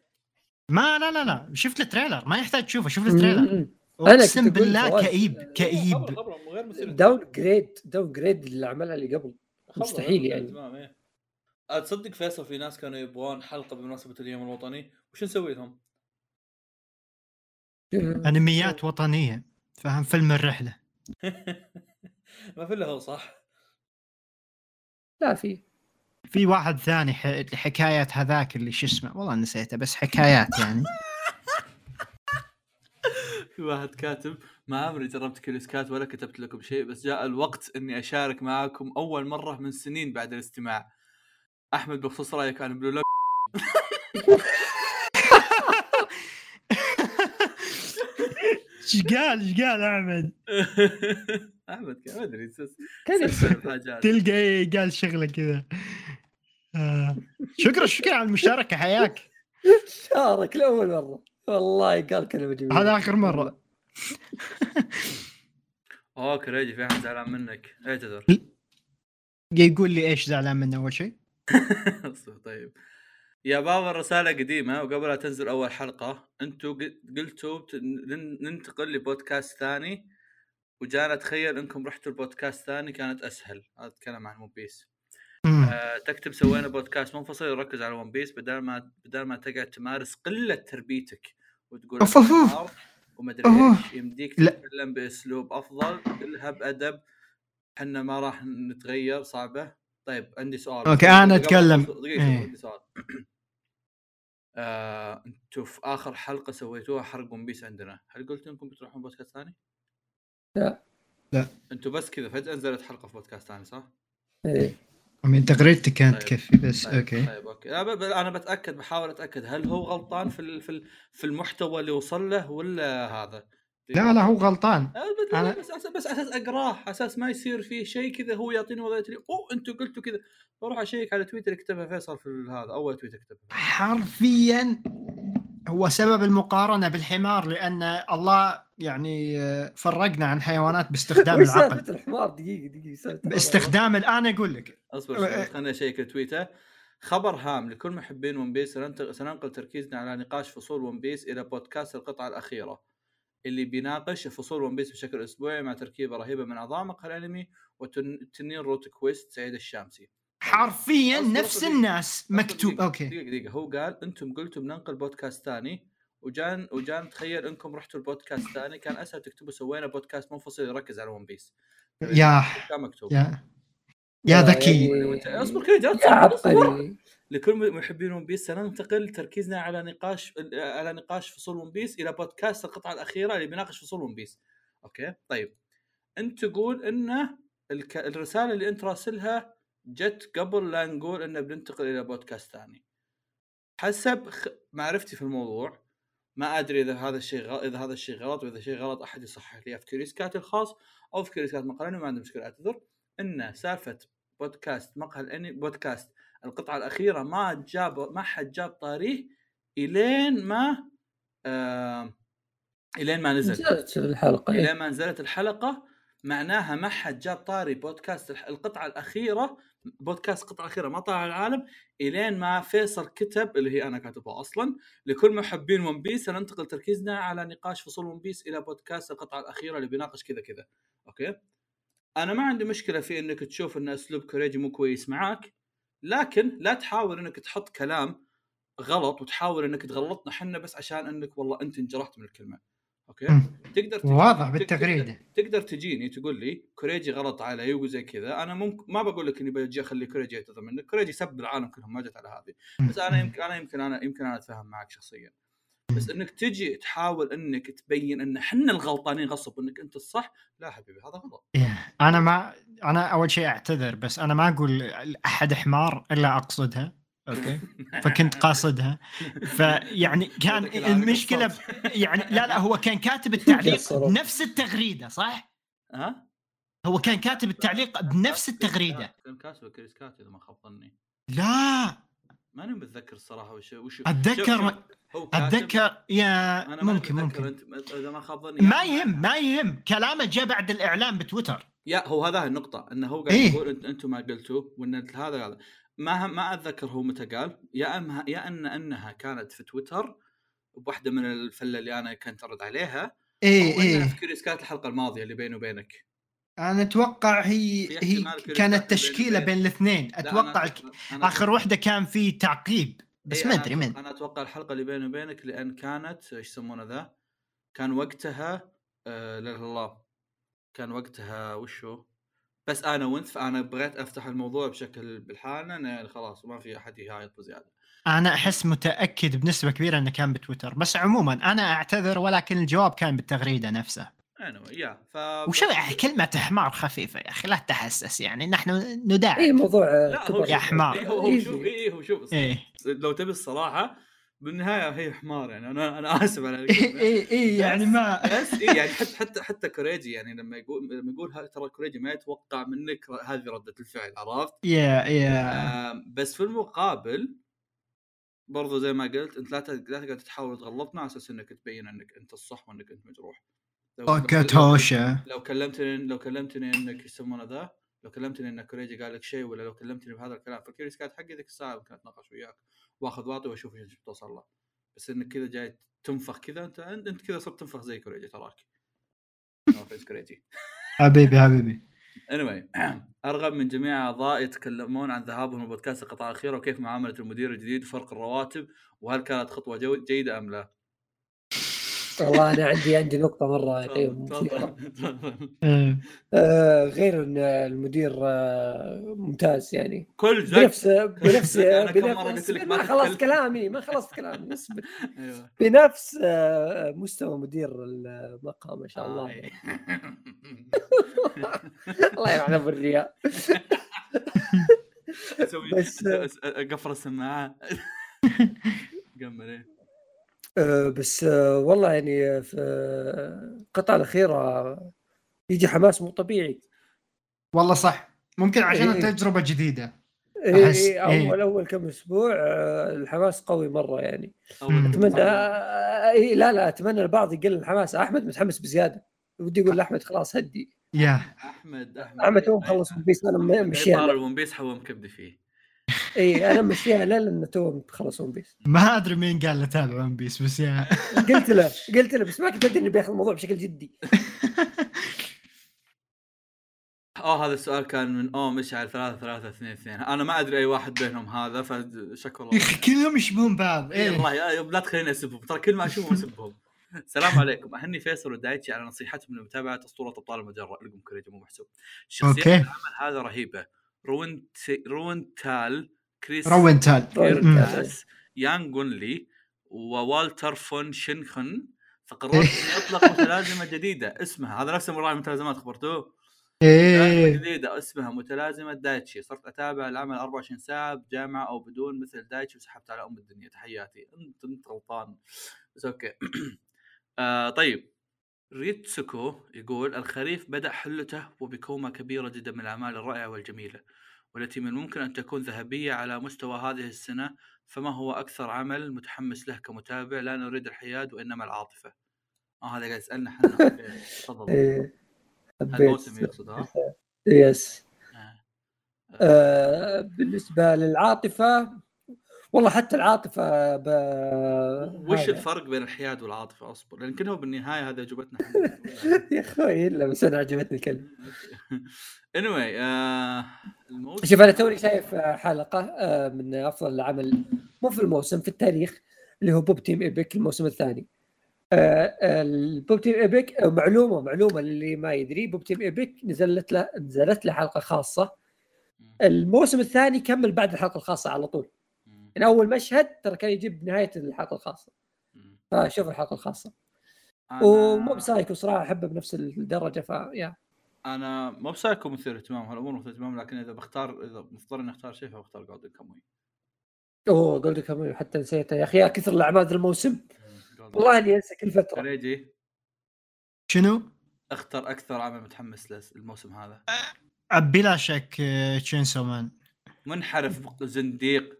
ما لا لا لا شفت ال trailer ما يحتاج تشوفه شوف ال trailer أقسم بالله كئيب كئيب downgrade downgrade اللي عملها اللي قبل مستحيل يعني. إيه. أتصدق فيصل في ناس كانوا يبغون حلقة بمناسبة اليوم الوطني وش نسوي لهم؟ أنميات وطنية فاهم؟ فيلم الرحلة. <laughs> ما في الا هو صح؟ لا في. في واحد ثاني ح- حكاية هذاك اللي شو اسمه؟ والله نسيته بس حكايات يعني. <laughs> في واحد كاتب ما عمري جربت كيلوسكات ولا كتبت لكم شيء بس جاء الوقت إني أشارك معاكم أول مرة من سنين بعد الاستماع. أحمد بخصوص رأيك عن بلو <laughs> إيش قال؟ إيش قال أحمد؟ <laughs> أحمد ما أدري تلقى إيه؟ قال شغلة كذا. آه. شكرا شكرا على المشاركة حياك. شارك لأول مرة. والله قال كلمة جميلة. هذا آخر مرة. <laughs> اوه كريجي في أحد زعلان منك؟ اعتذر. يقول لي إيش زعلان منه أول شيء؟ <laughs> طيب. يا بابا الرسالة قديمة وقبل لا تنزل أول حلقة أنتوا قلتوا ننتقل لبودكاست ثاني وجانا أتخيل أنكم رحتوا البودكاست ثاني كانت أسهل هذا أتكلم عن One Piece. آه تكتب سوينا بودكاست منفصل يركز على One Piece بدل ما بدل ما تقعد تمارس قلة تربيتك وتقول ومدري. إيش يمديك. تتكلم بأسلوب أفضل قلها بادب إحنا ما راح نتغير صعبة طيب عندي سؤال okay، أنا قبل- أتكلم. دقيقة إيه. عندي سؤال آه، أنتوا في آخر حلقة سويتوها حرق One Piece عندنا هل قلتوا إنكم بتروحون بودكاست ثاني؟ لا. لا. أنتوا بس كذا فجأة نزلت حلقة في بودكاست ثاني صح؟ إيه. من تغريدتي كانت طيب. تكفي بس طيب okay طيب okay أنا ب- ب- أنا بتأكد بحاول أتأكد هل هو غلطان في ال- في ال- في المحتوى اللي وصل له ولا هذا؟ لا لا هو غلطان. آه، بس, أنا- بس, بس, بس أساس أقراه أساس ما يصير فيه شيء كذا هو يعطيني وضعية لي أوه أنتم قلتوا كذا. بروح أشيك على تويتر كتبها فيصل في هذا أول تويتر كتبها حرفيا هو سبب المقارنة بالحمار لأن الله يعني آه، فرقنا عن حيوانات باستخدام <laughs> العقل. الحمار دقيقة دقيقة. باستخدام ال- أنا أقول لك. أصبر شوي خليني أشيك تويته خبر هام لكل محبين One Piece سننقل تركيزنا على نقاش فصول One Piece إلى بودكاست القطعة الأخيرة. اللي بيناقش فصول One Piece بشكل أسبوعي مع تركيبة رهيبة من اعضاء مقهى الأنمي وتنين روت كويست سعيد الشامسي. حرفيا نفس. الناس مكتوب دقيقة، أوكي. دقيقة دقيقة. هو قال أنتم قلتوا بننقل بودكاست ثاني وجان وجان تخيل أنكم رحتوا البودكاست ثاني كان أسهل تكتبوا سوينا بودكاست منفصل يركز على ون بيس يا كان مكتوب. يا يا ذكي. يعني- أصبر كذا لكل محبين ون بيس سننتقل تركيزنا على نقاش على نقاش فصول ون بيس إلى بودكاست القطعة الأخيرة اللي بيناقش فصول ون بيس okay؟ طيب. أنت تقول انه الك... الرسالة اللي أنت راسلها جت قبل لا نقول انه بننتقل إلى بودكاست ثاني. حسب خ... معرفتي في الموضوع ما أدري إذا هذا الشيء غ... إذا هذا الشيء غلط وإذا شيء غلط أحد يصحح لي. في CuriousCat الخاص أو في CuriousCat مقهى الأنمي ما عندي مشكلة أعتذر. إن سالفة بودكاست مقهى الأنمي بودكاست القطعة الأخيرة ما جاب ما حد جاب طاريه إلين ما آه إلين ما نزل. نزلت الحلقة إيه. إلين ما نزلت الحلقة معناها ما حد جاب طاري بودكاست القطعة الأخيرة بودكاست القطعه الاخيره ما طلع العالم إلين ما فيصل كتب اللي هي أنا كاتبها أصلا لكل محبين One Piece سننتقل تركيزنا على نقاش فصول One Piece إلى بودكاست القطعة الأخيرة اللي بيناقش كذا كذا. okay؟ أنا ما عندي مشكلة في إنك تشوف إن أسلوب كوريجي مو كويس معاك. لكن لا تحاول إنك تحط كلام غلط وتحاول إنك تغلطنا حنا بس عشان إنك والله أنت انجرحت من الكلمة. okay. تقدر تجي- واضح بالتغريده تقدر, تقدر تجيني تقول لي كوريجي غلط علي وزي كذا أنا ممكن ما بقول لك إني بجي أخلي كوريجي يعتذر منك كوريجي سب العالم كلهم ما جت على هذه. بس أنا يمكن أنا يمكن أنا يمكن أنا أتفاهم معك شخصيا. بس إنك تجي تحاول إنك تبين إن إحنا الغلطانين غصب إنك أنت الصح لا حبيبي هذا غلط إيه. أنا ما أنا أول شيء أعتذر بس أنا ما أقول أحد حمار إلا أقصدها okay <laughs> فكنت قاصدها فيعني <laughs> كان المشكلة قصرت. <laughs> يعني لا لا هو كان كاتب التعليق. بنفس التغريدة صح؟ ها هو كان كاتب التعليق بنفس التغريدة كان كاتب CuriousCat إذا ما خاب ظني لا ماني متذكر الصراحة وش وش أتذكر هو اتذكر yeah ممكن ممكن. أنت إذا ما خاب ظني. ما يهم ما يهم. كلامه جاء بعد الإعلان بتويتر. yeah هو هذا النقطة إنه هو قاعد إيه. يقول انت أنتم ما قلتوا وإن هذا هذا. ما ما أتذكر هو متى قال. يا اما يا ان أنها كانت في تويتر بواحدة من الفلة اللي أنا كنت أرد عليها. اي في اي CuriousCat الحلقة الماضية اللي بيني وبينك. أنا أتوقع هي في هي كانت بين تشكيلة الاثنين. بين الاثنين. لا، أتوقع أنا آخر واحدة كان في تعقيب. بس إيه، ما أدري من أنا أتوقع الحلقة اللي بيني وبينك لأن كانت إيش يسمونه ذا؟ كان وقتها آه لا الله. كان وقتها وشو؟ بس أنا وانت فانا بغيت أفتح الموضوع بشكل بالحانه أنا خلاص ما في أحد يهايط بزيادة. أنا أحس متأكد بنسبة كبيرة إنه كان بتويتر. بس عموما أنا أعتذر ولكن الجواب كان بالتغريدة نفسها anyway يا ف أخي كلمة حمار خفيفة يا أخي لا تحسس يعني نحن نداعي اي موضوع لا هو كبر. يا حمار. إيه هو هو. شوف إيه هو شوف إيه لو تبي الصراحة بالنهاية هي حمار يعني أنا أنا آسف على <laughs> إيه إيه يعني ما بس إيه يعني حتى حتى حتى كوريجي يعني لما يقول لما يقول ها- ترى كوريجي ما يتوقع منك هذه ردة الفعل عرفت؟ yeah yeah بس في المقابل برضو زي ما قلت أنت لا ت- لا تقعد تحاول تغلطنا على أساس إنك تبين إنك أنت الصح وإنك أنت مجروح. لو- أوكي لو- كلمتني لو كلمتني إنك يسمونه ذا لو كلمتني إن كوريجي قال لك شيء ولا لو كلمتني بهذا الكلام فالكيوريس كانت حقي ذيك الساعة ممكن أتناقش وياك وآخذ وأعطي وأشوف إيش بتوصل له. بس إنك كذا جاي تنفخ كذا انت انت كذا صرت تنفخ زي كوريجي تراك. كوريجي. حبيبي حبيبي. Anyway <clears throat> أرغب من جميع أعضاء يتكلمون عن ذهابهم لبودكاست القطاع الاخيره وكيف معاملة المدير الجديد وفرق الرواتب وهل كانت خطوة جيدة أم لا؟ والله أنا عندي عندي نقطة مرة. <laughs> آه غير إن المدير آه ممتاز يعني. كل زق. بنفس بنفس <laughs> أنا كم مرة بنفس قلت لك ما خلصت. كلامي ما خلصت كلامي. اصبر <laughs> أيوه. بنفس آه مستوى مدير المقهى ما شاء الله. آه،. الله يلعن أبو الرياء. بس- أقفل السماعه كمل بس آه، والله يعني في القطعه الأخيرة يجي حماس مو طبيعي. والله صح. ممكن عشان إيه. تجربه جديدة. إيه أحس- إيه إيه. أول أول كم أسبوع آه، الحماس قوي مرة يعني. أول أتمنى آه، إيه لا لا أتمنى البعض يقل الحماس. أحمد متحمس بزيادة. ودي يقول لأحمد خلاص هدي. يا أحمد أحمد. أحمد تو مخلص One Piece أنا م- مشيها طار له. ال One Piece حوم كبدي فيه. إي أنا مشيها له لأنه تو مخلص ون بيس ما أدري مين قال له تابع One Piece بس يا قلت له قلت له بس ما كنت ادري انه بياخذ الموضوع بشكل جدي. <laughs> آه هذا السؤال كان من أو مشعل ثلاثة ثلاثة اثنين اثنين. أنا ما أدري أي واحد بينهم هذا فشكر يا الله أخي كلهم يشبهون بعض. إيه. إيه والله يا- لا تخليني أسبهم. ترى كل ما أشوفهم أسبهم. <laughs> السلام عليكم. أهني فيصل ودايتشي على نصيحتهم لمتابعة أسطورة أبطال المجرة. لكم كريج مو محسوب. أوكي. العمل هذا رهيبة. روين روين تال كريس روينتال كيرتاس يان جونلي ووالتر فون شنخن فقررت إني أطلق متلازمة جديدة. اسمها هذا نفس مراعي متلازمات خبرتوه؟ إيه. جديدة اسمها متلازمة دايتشي. صرت أتابع العمل 24 ساعة بجامعة أو بدون مثل دايتشي وسحبت على أم الدنيا. تحياتي. انت أنت غلطان. بس أوكي. <clears throat> آه طيب. ريتسوكو يقول الخريف بدأ حلته وبكومة كبيرة جدا من الأعمال الرائعة والجميلة. والتي من الممكن أن تكون ذهبية على مستوى هذه السنة فما هو أكثر عمل متحمس له كمتابع؟ لا نريد الحياد وإنما العاطفة. آه هذا قاعد يسألنا <laughs> أوكي، تفضل. إيه، الموسم يقصد ها؟ yes آه. آه، بالنسبة للعاطفة والله حتى العاطفة ب... وش. الفرق بين الحياد والعاطفة؟ أصبر لأن كلهم بالنهاية هذا أجوبتنا <laughs> يا أخوي إلا بس أنا عجبتني الكلمة <laughs> anyway آه الموسم شوف أنا توني شايف آه، حلقة آه، من أفضل العمل مو في الموسم في التاريخ اللي هو Pop Team Epic الموسم الثاني. آه، ال Pop Team Epic معلومة معلومة اللي ما يدري Pop Team Epic نزلت له نزلت له حلقة خاصة. الموسم الثاني كمل بعد الحلقة الخاصة على طول. يعني أول مشهد ترى كان يجيب نهاية الحلقة الخاصة. فشوف الحلقة الخاصة. و Mob Psycho صراحة أحبه بنفس الدرجة فيا أنا Mob Psycho مثير اهتمام هالامور مثير اهتمام لكن إذا بختار إذا مضطر إني أختار شيء فبختار Golden Kamuy أوه Golden Kamuy حتى نسيته يا أخي يا كثر الأعمال ذا الموسم. والله إني أنسى كل فترة. فريجي شنو؟ اختر أكثر عمل متحمس له الموسم هذا. بلا شك Chainsaw Man منحرف زنديق.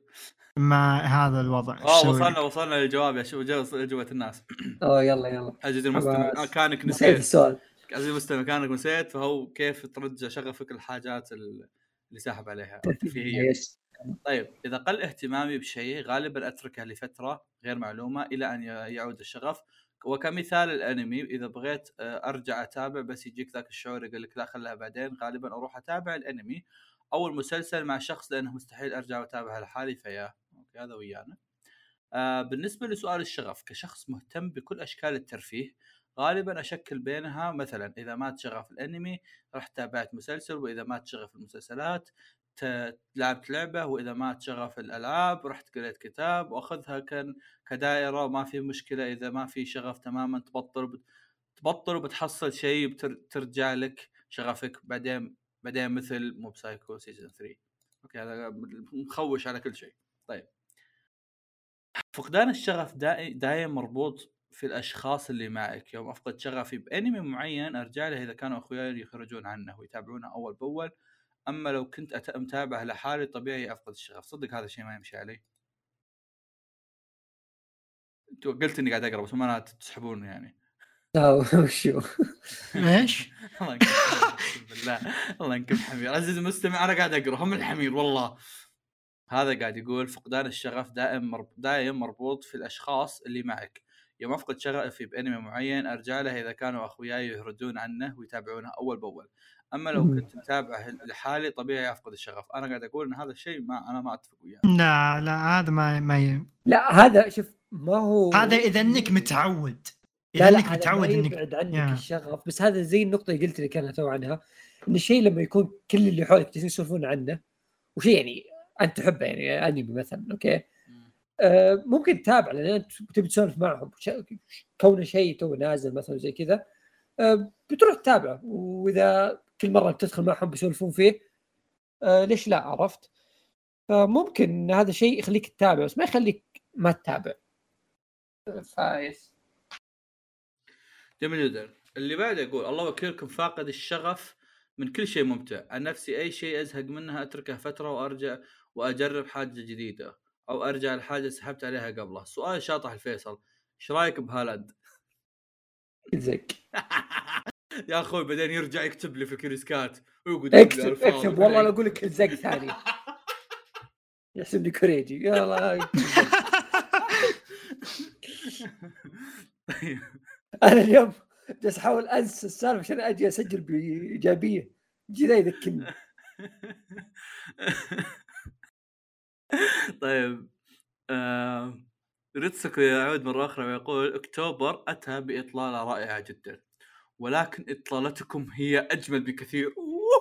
مع هذا الوضع. آه وصلنا؟ وصلنا للجواب يا شو جو- اجوبه الناس. أوه يلا يلا. عزيزي المستمع. آه، كانك نسيت. السؤال. عزيزي المستمع كانك نسيت فهو كيف ترجع شغفك الحاجات ال- اللي ساحب عليها؟ الترفيهيه <laughs> طيب إذا قل اهتمامي بشيء غالبا أتركه لفترة غير معلومة إلى أن يعود الشغف. وكمثال الأنمي إذا بغيت آه، أرجع أتابع بس يجيك ذاك الشعور يقول لك لا خلها بعدين غالبا أروح أتابع الأنمي أو المسلسل مع شخص لأنه مستحيل أرجع واتابعها لحالي فيا. أوكي هذا ويانا. آه بالنسبة لسؤال الشغف كشخص مهتم بكل أشكال الترفيه غالبا أشكل بينها مثلا إذا مات شغف الأنمي رحت تابعت مسلسل وإذا مات شغف المسلسلات لعبت لعبة وإذا مات شغف الألعاب رحت قريت كتاب وأخذها كان كدائرة وما في مشكلة إذا ما في شغف تماما تبطل تبطل وبتحصل شيء بترجع لك شغفك بعدين بعدين مثل Mob Psycho season 3 أوكي هذا مخوش على كل شيء. طيب. فقدان الشغف دائم دايم مربوط في الأشخاص اللي معك يوم أفقد شغفي بأنمي معين أرجع له إذا كانوا أخوياي يخرجون عنه ويتابعونه أول بأول. أما لو كنت أت- متابعه لحالي طبيعي أفقد الشغف. صدق هذا الشيء ما يمشي علي. قلت إني قاعد أقرأ بس ما تسحبون يعني. <laughs> آه، وشو؟ <laughs> إيش؟ <laughs> الله ينكب حمير، أقسم بالله. الله ينكب حمير عزيزي المستمع أنا قاعد أقرأ هم الحمير والله. هذا قاعد يقول فقدان الشغف دائم مرب... دائم مربوط في الأشخاص اللي معك. يوم أفقد شغفي بأنمي معين أرجع له إذا كانوا أخوياي يهردون عنه ويتابعونه أول بأول. أما لو. كنت متابعه لحالي طبيعي أفقد الشغف. أنا قاعد أقول إن هذا الشيء ما أنا ما أتفق وياه. لا لا هذا ما ما ي... لا هذا شوف ما هو هذا إذا إنك متعود. لا إذا لا إنك هذا متعود انك يبعد عنك يا. الشغف. بس هذا زي النقطة اللي قلت لك أنا تو عنها إن الشيء لما يكون كل اللي حولك جالسين يسولفون عنه وشيء يعني أنت تحبه يعني أنمي مثلا أوكي؟ ممكن تتابع لأن أنت تبي تسولف معهم. كونه شيء تو نازل مثلا زي كذا آه بتروح تتابعه. وإذا كل مرة بتدخل معهم بيسولفون فيه آه ليش لا؟ عرفت؟ فممكن هذا شيء يخليك تتابع بس ما يخليك ما تتابع. فايز. جميل جدا. اللي بعده يقول الله وكيلكم فاقد الشغف من كل شيء ممتع. عن نفسي أي شيء أزهق منها أتركه فترة وأرجع وأجرب حاجة جديدة. أو أرجع لحاجة سحبت عليها قبله سؤال شاطح الفيصل. إيش رأيك بهالاند؟ زق <laughs> يا أخوي بعدين يرجع يكتب لي في كريسكات ويقعد اكتب اكتب. والله لا أقول لك زق ثاني. <laughs> يحسبني كوريجي. يلا. طيب <laughs> أنا اليوم جالس أحاول أنسى السالفة عشان أجي أسجل بإيجابية. جي ذا يذكرني. <laughs> طيب آه... ريتسكو يعود مرة أخرى ويقول أكتوبر أتى بإطلالة رائعة جدا ولكن إطلالتكم هي أجمل بكثير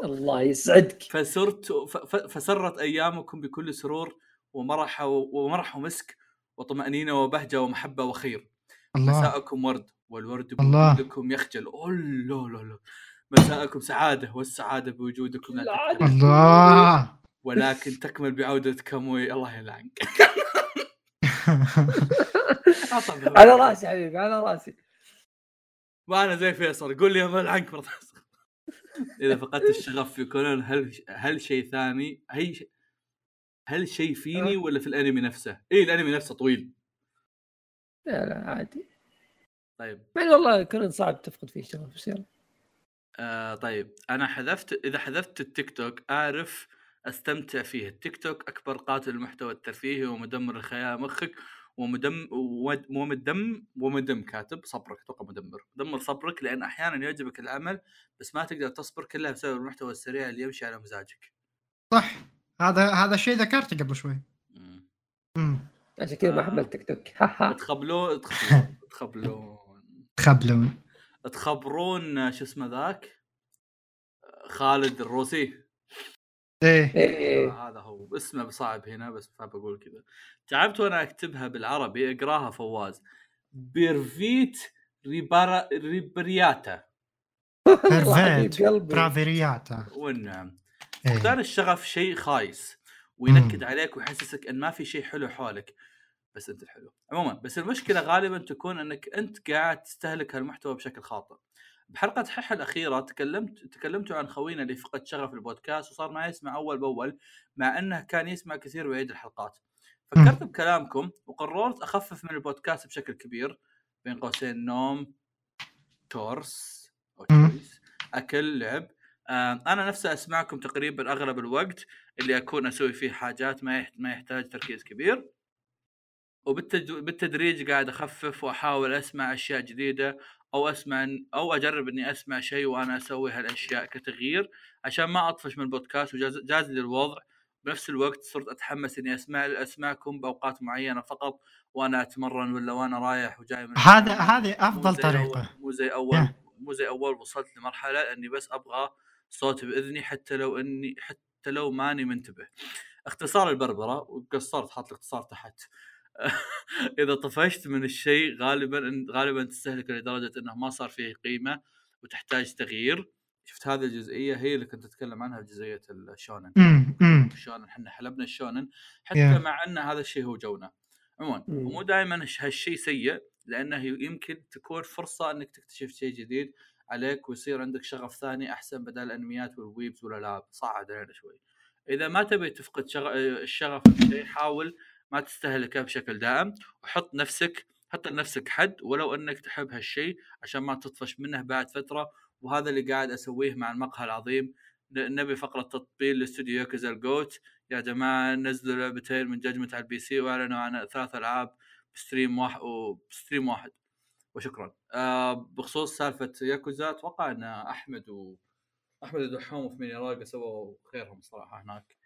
الله يسعدك فسرت. فسرت أيامكم بكل سرور ومرح. ومرح ومسك وطمأنينة وبهجة ومحبة وخير الله مساءكم ورد والورد الله. بوجودكم يخجل أوه لا لا لا مساءكم سعادة والسعادة بوجودكم لا. الله ولكن تكمل بعودة كاموي الله يلعنك. على رأسي حبيبي على رأسي. ما أنا زي فيصل قول لي يا ملعنك مرة. إذا فقدت الشغف في كونان هل هل شيء ثاني هي هل شيء فيني ولا في الأنمي نفسه؟ اي الأنمي نفسه طويل. لا لا عادي. طيب. يعني والله كان صعب تفقد فيه شغف بس يلا. آه طيب. أنا حذفت إذا حذفت التيك توك أعرف أستمتع فيه. التيك توك أكبر قاتل المحتوى الترفيهي ومدمر الخيال مخك ومدم ومد- ومدم ومدم كاتب صبرك أتوقع مدمر. مدمر صبرك لأن أحيانا يعجبك العمل بس ما تقدر تصبر كلها بسبب المحتوى السريع اللي يمشي على مزاجك. صح. هذا هذا الشيء ذكرته قبل شوي. مم. امم عشان كذا ما. حملت تيك توك. <laughs> تخبلون <laughs> تخبلون. تخبلون. تخبرون شو اسمه ذاك؟ خالد الروسي. إيه. إيه. هذا هو. اسمه صعب هنا بس بقول كذا. تعبت وأنا أكتبها بالعربي أقراها فواز. perfect ريبارا ريبرياتا perfect برافيرياتا والنعم إيه. فقدان الشغف شيء خايس. وينكد. عليك ويحسسك إن ما في شيء حلو حولك. بس أنت الحلو. عموما بس المشكلة غالبا تكون إنك أنت قاعد تستهلك هالمحتوى بشكل خاطئ. بحلقة حح الأخيرة تكلمت تكلمتوا عن خوينا اللي فقد شغف البودكاست وصار ما يسمع أول بأول مع إنه كان يسمع كثير ويعيد الحلقات. فكرت بكلامكم وقررت أخفف من البودكاست بشكل كبير بين قوسين نوم كورس أو مم. تشويس أكل لعب. أنا نفسي أسمعكم تقريبا أغلب الوقت اللي أكون أسوي فيه حاجات ما ما يحتاج تركيز كبير. وبالتدريج قاعد أخفف وأحاول أسمع أشياء جديدة أو أسمع أو أجرب إني أسمع شيء وأنا أسوي هالأشياء كتغيير عشان ما أطفش من البودكاست وجاز جاز لي الوضع بنفس الوقت صرت أتحمس إني أسمع أسمعكم بأوقات معينة فقط وأنا أتمرن ولا وأنا رايح وجاي من هذا. هذه أفضل طريقة مو زي اول. مو زي أول وصلت لمرحلة إني بس أبغى صوت بإذني حتى لو اني حتى لو ماني منتبه اختصار البربرة وقصرت حاط الاختصار تحت <laughs> اذا طفشت من الشيء غالبا غالبا تستهلك لدرجة إنه ما صار فيه قيمة وتحتاج تغيير. شفت هذه الجزئية؟ هي اللي كنت أتكلم عنها في جزئية الشونن. الشونن إحنا حلبنا الشونن حتى Yeah. مع إن هذا الشيء هو جونا. عموما. ومو دائما هالشيء سيء لأنه يمكن تكون فرصة إنك تكتشف شيء جديد عليك ويصير عندك شغف ثاني أحسن بدل الانميات وال weebs والألعاب. صعد علينا شوي. إذا ما تبي تفقد شغ... الشغف في شيء حاول ما تستهلكه بشكل دائم وحط نفسك حط لنفسك حد ولو أنك تحب هالشيء عشان ما تطفش منه بعد فترة. وهذا اللي قاعد أسويه مع المقهى العظيم. نبي فقرة تطبيل لاستوديو ياكوزا ال GOAT. يا جماعة نزلوا لعبتين من Judgment على ال PC وأعلنوا عن ثلاث ألعاب ب stream واحد وب stream واحد. وشكرا. آه بخصوص سالفة ياكوزا أتوقع أن أحمد و أحمد الدحوم وفي ميني راقه سووا خيرهم صراحة هناك.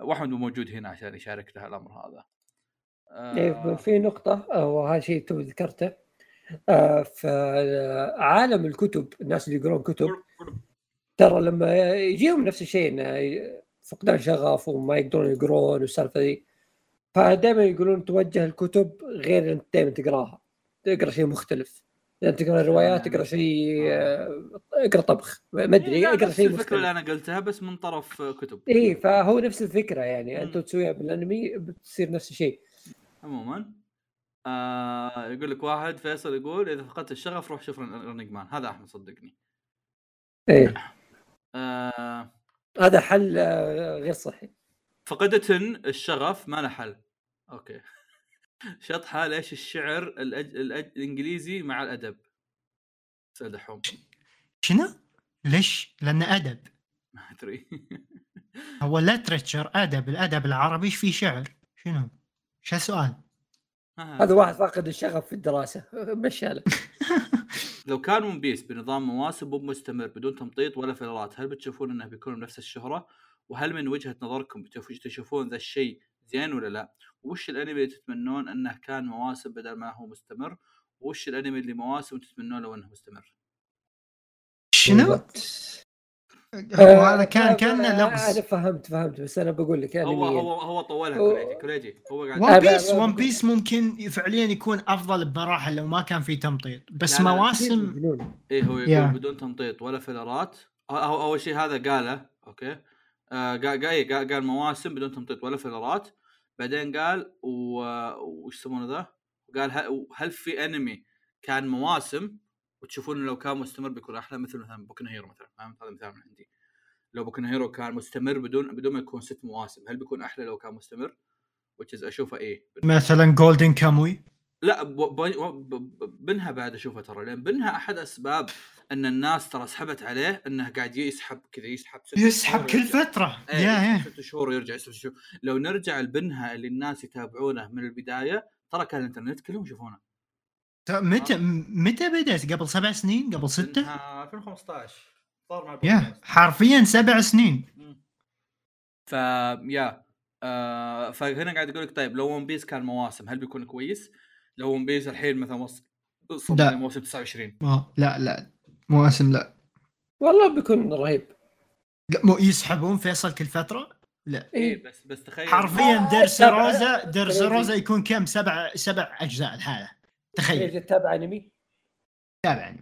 واحمد مو موجود هنا عشان يشاركنا الامر هذا. إيه، آه. في نقطة آه، وهذا شيء تو ذكرته. آه، في عالم الكتب الناس اللي يقرون كتب ترى لما يجيهم نفس الشيء إنه فقدان شغف وما يقدرون يقرون والسالفة ذي. فدائما يقولون توجه الكتب غير انت دائما تقراها. تقرأ شيء مختلف. تقرأ روايات تقرأ شيء آه، اقرأ طبخ. ما أدري إيه، لا، اقرأ شيء الفكرة اللي أنا قلتها بس من طرف كتب. اي فهو نفس الفكرة يعني. أنت تسويها بالأنمي بتصير نفس الشيء. عموما آه يقول لك واحد فيصل يقول إذا فقدت الشغف روح شوف Running Man. هذا أحمد صدقني. إيه. آه. هذا حل آه، غير صحي فقدت الشغف ما له حل. okay. شطحه ليش الشعر الأج... الأج... الإنجليزي مع الأدب سأل دحوم شنو؟ ليش؟ لأنه أدب ما أدري <laughs> هو literature أدب الأدب العربي إيش فيه شعر؟ شنو؟ شو السؤال؟ هذا واحد فاقد الشغف في الدراسة <laughs> مشاله <laughs> لو كان One Piece بنظام مواسم مو مستمر بدون تمطيط ولا فيلرات هل بتشوفون إنه بيكون بنفس الشهرة؟ وهل من وجهة نظركم تشوفون ذا الشيء زين ولا لا؟ وش الانمي اللي تتمنون انه كان مواسم بدل ما هو مستمر؟ وش الانمي اللي مواسم تتمنون لو انه مستمر؟ شنو؟ هو آه، هذا كان كان أنا لغز فهمت فهمت بس أنا بقول لك يعني هو. هو هو طولها كوليجي كوليجي هو قاعد One Piece ون بيس ممكن فعليا يكون أفضل بمراحل لو ما كان في تمطيط بس مواسم. إيه هو يقول يا. بدون تمطيط ولا فيلرات هو أول شيء هذا قاله okay آه قال قال قال قال مواسم بدون تمطيط ولا فيلرات بعدين قال و- وش يسمونه ذا؟ قال هل, هل في انمي كان مواسم؟ وتشوفون لو كان مستمر بيكون أحلى مثل مثلا Boku no Hero مثلا فهمت؟ هذا مثال من عندي. لو Boku no Hero كان مستمر بدون بدون ما يكون ست مواسم هل بيكون أحلى لو كان مستمر؟ which is أشوفه إيه. مثلا Golden Kamuy لا ب- ب- ب- BNHA بعد أشوفها ترى لأن BNHA أحد أسباب أن الناس ترى سحبت عليه أنه قاعد يسحب كذا يسحب ست يسحب كل. فترة. إيه، yeah yeah. ست شهور ويرجع يسحب ست شهور. لو نرجع ل BNHA اللي الناس يتابعونه من البداية ترى كان الإنترنت كلهم يشوفونه. متى م- متى بدأت؟ قبل سبع سنين؟ قبل BNHA 2015 صار مع yeah حرفيا سبع سنين. ف yeah آه فهنا قاعد أقول لك طيب لو One Piece كان مواسم هل بيكون كويس؟ لو One Piece الحين مثلا وصل. موسم 29 آه، لا لا. مواسم لا. والله بيكون رهيب. لا، مو يسحبون فيصل كل فترة؟ لا. إيه. إيه. بس بس تخيل. حرفيا درس سبعة. روزا درس كريزي. روزا يكون كم؟ سبع سبع أجزاء الحالة. تخيل. إيه، تتابع أنمي؟ تابع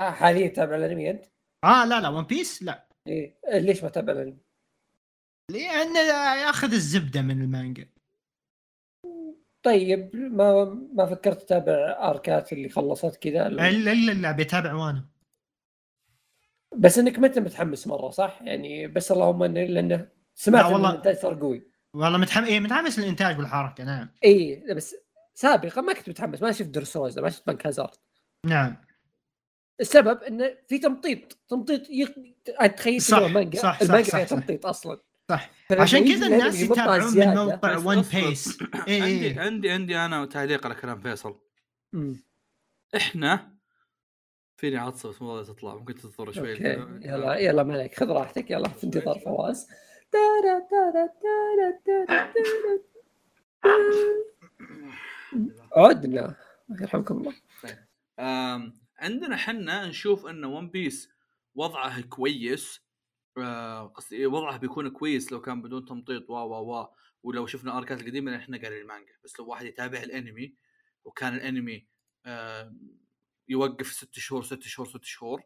آه، حاليا تتابع الأنمي أنت؟ آه لا لا ون بيس لا. إيه. آه، ليش ما تتابع الأنمي؟ لأنه ياخذ الزبدة من المانجا. طيب ما ما فكرت تتابع آركات اللي خلصت كذا؟ الا الا لا بيتابع وأنا. بس إنك ما أنت متحمس مرة صح؟ يعني بس اللهم انه لأنه سمعت والله. الإنتاج صار قوي. والله متحمس إيه متحمس للإنتاج والحركة نعم. اي بس سابقا ما كنت متحمس ما شفت Dressrosa ما شفت Punk Hazard. نعم. السبب انه في تمطيط تمطيط يق... تخيل صح، مانجا صح، صح، المانجا صح، فيها صح. تمطيط أصلا. صح. عشان كذا الناس يتابعون من موقع ون. بيس اي عندي اي عندي عندي أنا تعليق على كلام فيصل. مم. إحنا فيني عطسة بس راضية تطلع ممكن تنتظر شوي. okay. يلا يلا مالك خذ راحتك. يلا <laughs> في انتظار فواز. عدنا. يرحمكم الله. آم، عندنا حنا نشوف إن One Piece وضعه كويس. آه، قصدي وضعه بيكون كويس لو كان بدون تمطيط وا وا وا ولو شفنا آركات القديمه إحنا قارين المانجا. بس لو واحد يتابع الأنمي وكان الأنمي آه، يوقف ست شهور ست شهور ست شهور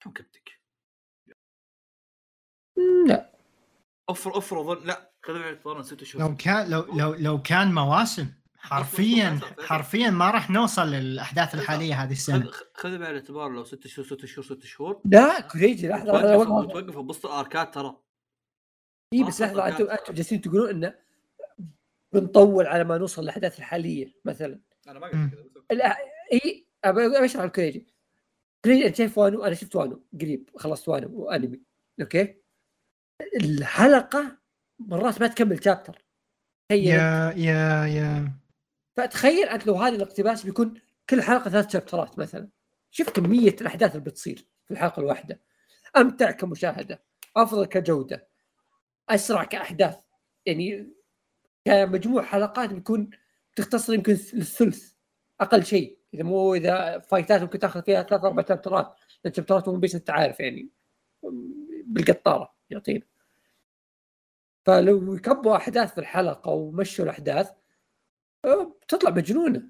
كم كبتك. لا. أفرض افرض لا بالاعتبار إن ست شهور لو كان لو لو لو كان مواسم. حرفيا حرفيا ما راح نوصل للأحداث الحالية هذه السنة. خذ بعين الاعتبار لو ست شهور ست شهور ست شهور. لا كوريجي لحظة لحظة توقف بوسط الاركات ترى. إي بس لحظة أنتم أنتم جالسين تقولون انه بنطول على ما نوصل للأحداث الحالية مثلا. أنا ما. قلت كذا إي أبى اشرح الكوريجي كوريجي أنت شايف وانو؟ أنا شفت وانو قريب خلصت وانو وأنمي. okay؟ الحلقة مرات ما تكمل chapter تخيل. يا يا يا فتخيل أنت لو هذا الاقتباس بيكون كل حلقة ثلاث شابترات مثلا. شوف كمية الأحداث اللي بتصير في الحلقة الواحدة. أمتع كمشاهدة أفضل كجودة أسرع كأحداث. يعني كمجموع حلقات بيكون تختصر يمكن للثلث أقل شيء. إذا مو إذا فايتات ممكن تأخذ فيها ثلاث أربع شابترات لأن شابترات ون بيس أنت عارف يعني بالقطارة يعطينا. فلو يكبوا أحداث في الحلقة ومشوا الأحداث بتطلع مجنونه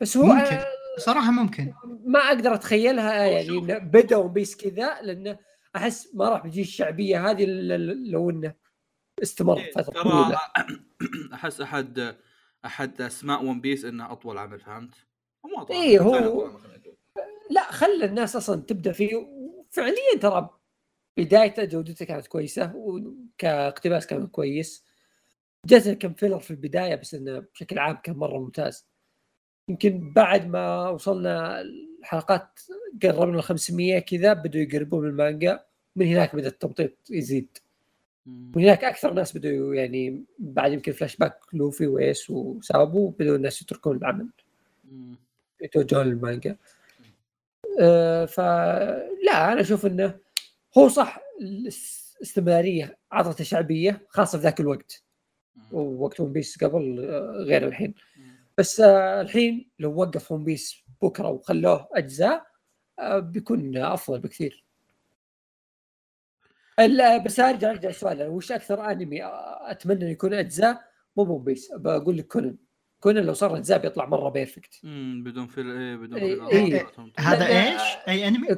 بس هو ممكن. صراحة ممكن ما أقدر أتخيلها يعني. إنه بدأوا بيس كذا لأنه أحس ما راح بيجي الشعبية هذه لو إنه استمر فترة ترى طويلة <coughs> أحس أحد أحد أسماء ون بيس إنه أطول عمل فهمت؟ مو أطول إيه، عمل، هو-. لا خلى الناس أصلا تبدأ فيه وفعليا ترى بدايته جودته كانت كويسة وكاقتباس كان كويس جاته كم filler في البداية بس إنه بشكل عام كان مرة ممتاز. يمكن بعد ما وصلنا الحلقات قربنا ال 500 كذا بدوا يقربون من المانجا من هناك بدأ التمطيط يزيد. من هناك أكثر ناس بدوا يعني بعد يمكن فلاش باك لوفي وإيس وسابو بدوا الناس يتركون العمل. يتوجهون للمانجا. أه فلا أنا أشوف إنه هو صح الاستمرارية عطته شعبية خاصة في ذاك الوقت. ووقت One Piece قبل آه، غير الحين. بس آه، الحين لو وقف One Piece بكرة وخلوه أجزاء آه، بيكون أفضل بكثير ال- بس أرجع أرجع سؤال وش أكثر أنمي أتمنى انه يكون أجزاء مو One Piece بقول لك كونن كونن لو صار أجزاء بيطلع مرة perfect مم. بدون filler إيه بدون إيه، filler إيه. هذا إيش؟ أي أنمي؟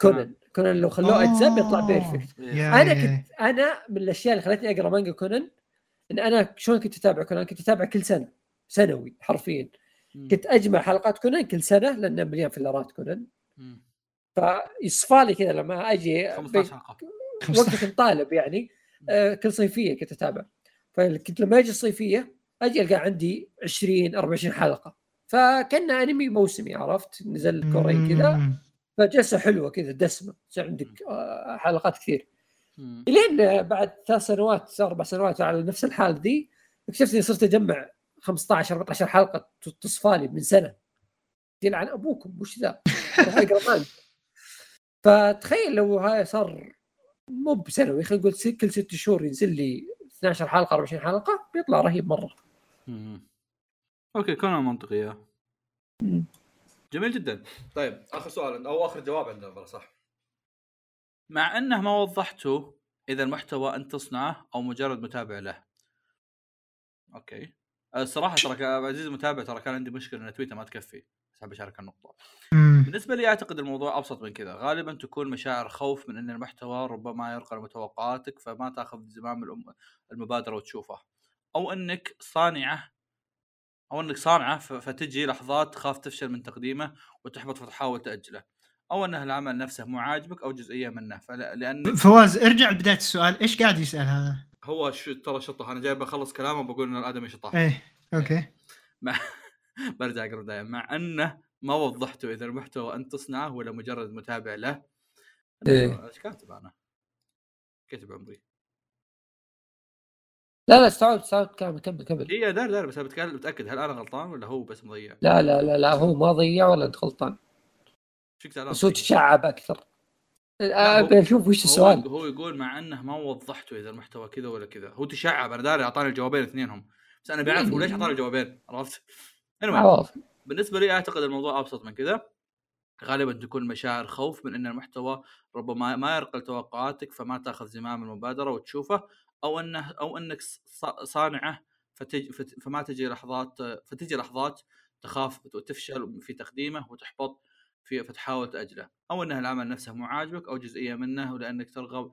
كونن كونن لو خلوه أجزاء بيطلع. perfect يا- أنا كنت أنا من الأشياء اللي خلتني أقرأ مانجا كونن إن أنا شلون كنت أتابع كونن كنت أتابع كل سنة سنوي حرفيا. كنت أجمع حلقات كونن كل سنة لأنه مليان filler ات كونن فيصفى لي كذا لما أجي 15 حلقة. <laughs> وقت كنت طالب يعني آه، كل صيفية كنت أتابع. فكنت لما أجي الصيفية أجي ألقى عندي 20 24 حلقة. فكأن أنمي موسمي عرفت؟ نزل كوري كذا. فجلسة حلوة كذا دسمة. عندك آه، حلقات كثير. إلين بعد ثلاث سنوات أربع سنوات على نفس الحال دي اكتشفت إني صرت أجمع 15 14 حلقة تصفى لي من سنة. يلعن أبوكم وش ذا؟ <laughs> فتخيل لو هاي صار مو بسنوي خلينا نقول كل ست شهور ينزل لي 12 حلقة 24 حلقة بيطلع رهيب مرة. مم. okay كونان منطقية. جميل جدا. طيب آخر سؤال أو آخر جواب عندنا صح. مع أنه ما وضحتوا إذا المحتوى انت تصنعه أو مجرد متابع له. okay. الصراحه ترى ك- عزيزي المتابع ترى كان عندي مشكلة إن تويتر ما تكفي. بس حاب أشارك النقطة. بالنسبة لي أعتقد الموضوع أبسط من كذا. غالبا تكون مشاعر خوف من أن المحتوى ربما يرقى متوقعاتك فما تأخذ زمام المبادرة وتشوفه. أو أنك صانعة أو أنك صانعة فتجي لحظات تخاف تفشل من تقديمه وتحبط فتحاول تأجله. أو انه العمل نفسه مو عاجبك أو جزئية منه. فلا لأن فواز ارجع لبداية السؤال. إيش قاعد يسأل هذا؟ هو شو ترى شطح. أنا جاي بخلص كلامه بقول إن الآدمي شطح. إيه okay. مع <laughs> برجع اقرا دايم مع أنه ما وضحتوا إذا المحتوى انت تصنعه ولا مجرد متابع له. إيه. إيش كاتب أنا؟ كاتب عمري. لا لا استوعبت استوعبت كمل كمل كمل. اي دار دار بس أنا بتكلم بتاكد هل أنا غلطان ولا هو بس مضيع؟ لا لا لا لا هو ما ضيع ولا أنت غلطان. زعلان بس هو تشعب أكثر. هو- أبي أشوف وش السؤال. هو يقول مع إنه ما وضحتوا إذا المحتوى كذا ولا كذا. هو تشعب أنا داري أعطاني الجوابين اثنينهم. بس أنا بعرف ليش أعطاني الجوابين عرفت؟ anyway عواف بالنسبة لي أعتقد الموضوع أبسط من كذا. غالبا تكون مشاعر خوف من إن المحتوى ربما ما يرقى لتوقعاتك فما تأخذ زمام المبادرة وتشوفه أو انه أو إنك صانعه فتج فما تجي لحظات فتجي لحظات تخاف وتفشل في تقديمه وتحبط في فتحاول تاجله أو انه العمل نفسه مو عاجبك أو جزئية منه ولأنك ترغب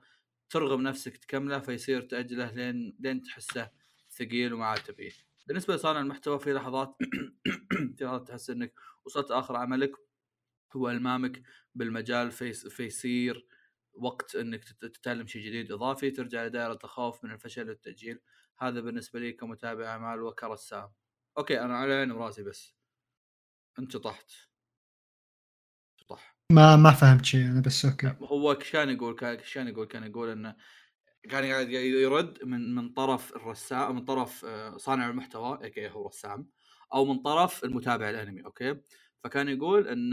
ترغب نفسك تكمله فيصير تأجله لين لين تحسه ثقيل وما عاد تبيه. بالنسبة لصانع المحتوى في لحظات <coughs> في لحظات تحس إنك وصلت آخر عملك هو إلمامك بالمجال في فيصير وقت إنك تت- تتعلم شيء جديد إضافي ترجع لدائرة الخوف من الفشل والتأجيل. هذا بالنسبة لي كمتابع أعمال وكرسام. okay أنا على عيني وراسي بس. انت شطحت شطح ما ما فهمت شيء أنا بس okay. هو كان يقول كان يقول كان يقول إنه كان قاعد يرد من من طرف الرسام من طرف آه، صانع المحتوى اي هو رسام أو من طرف المتابع الأنمي okay؟ فكان يقول إن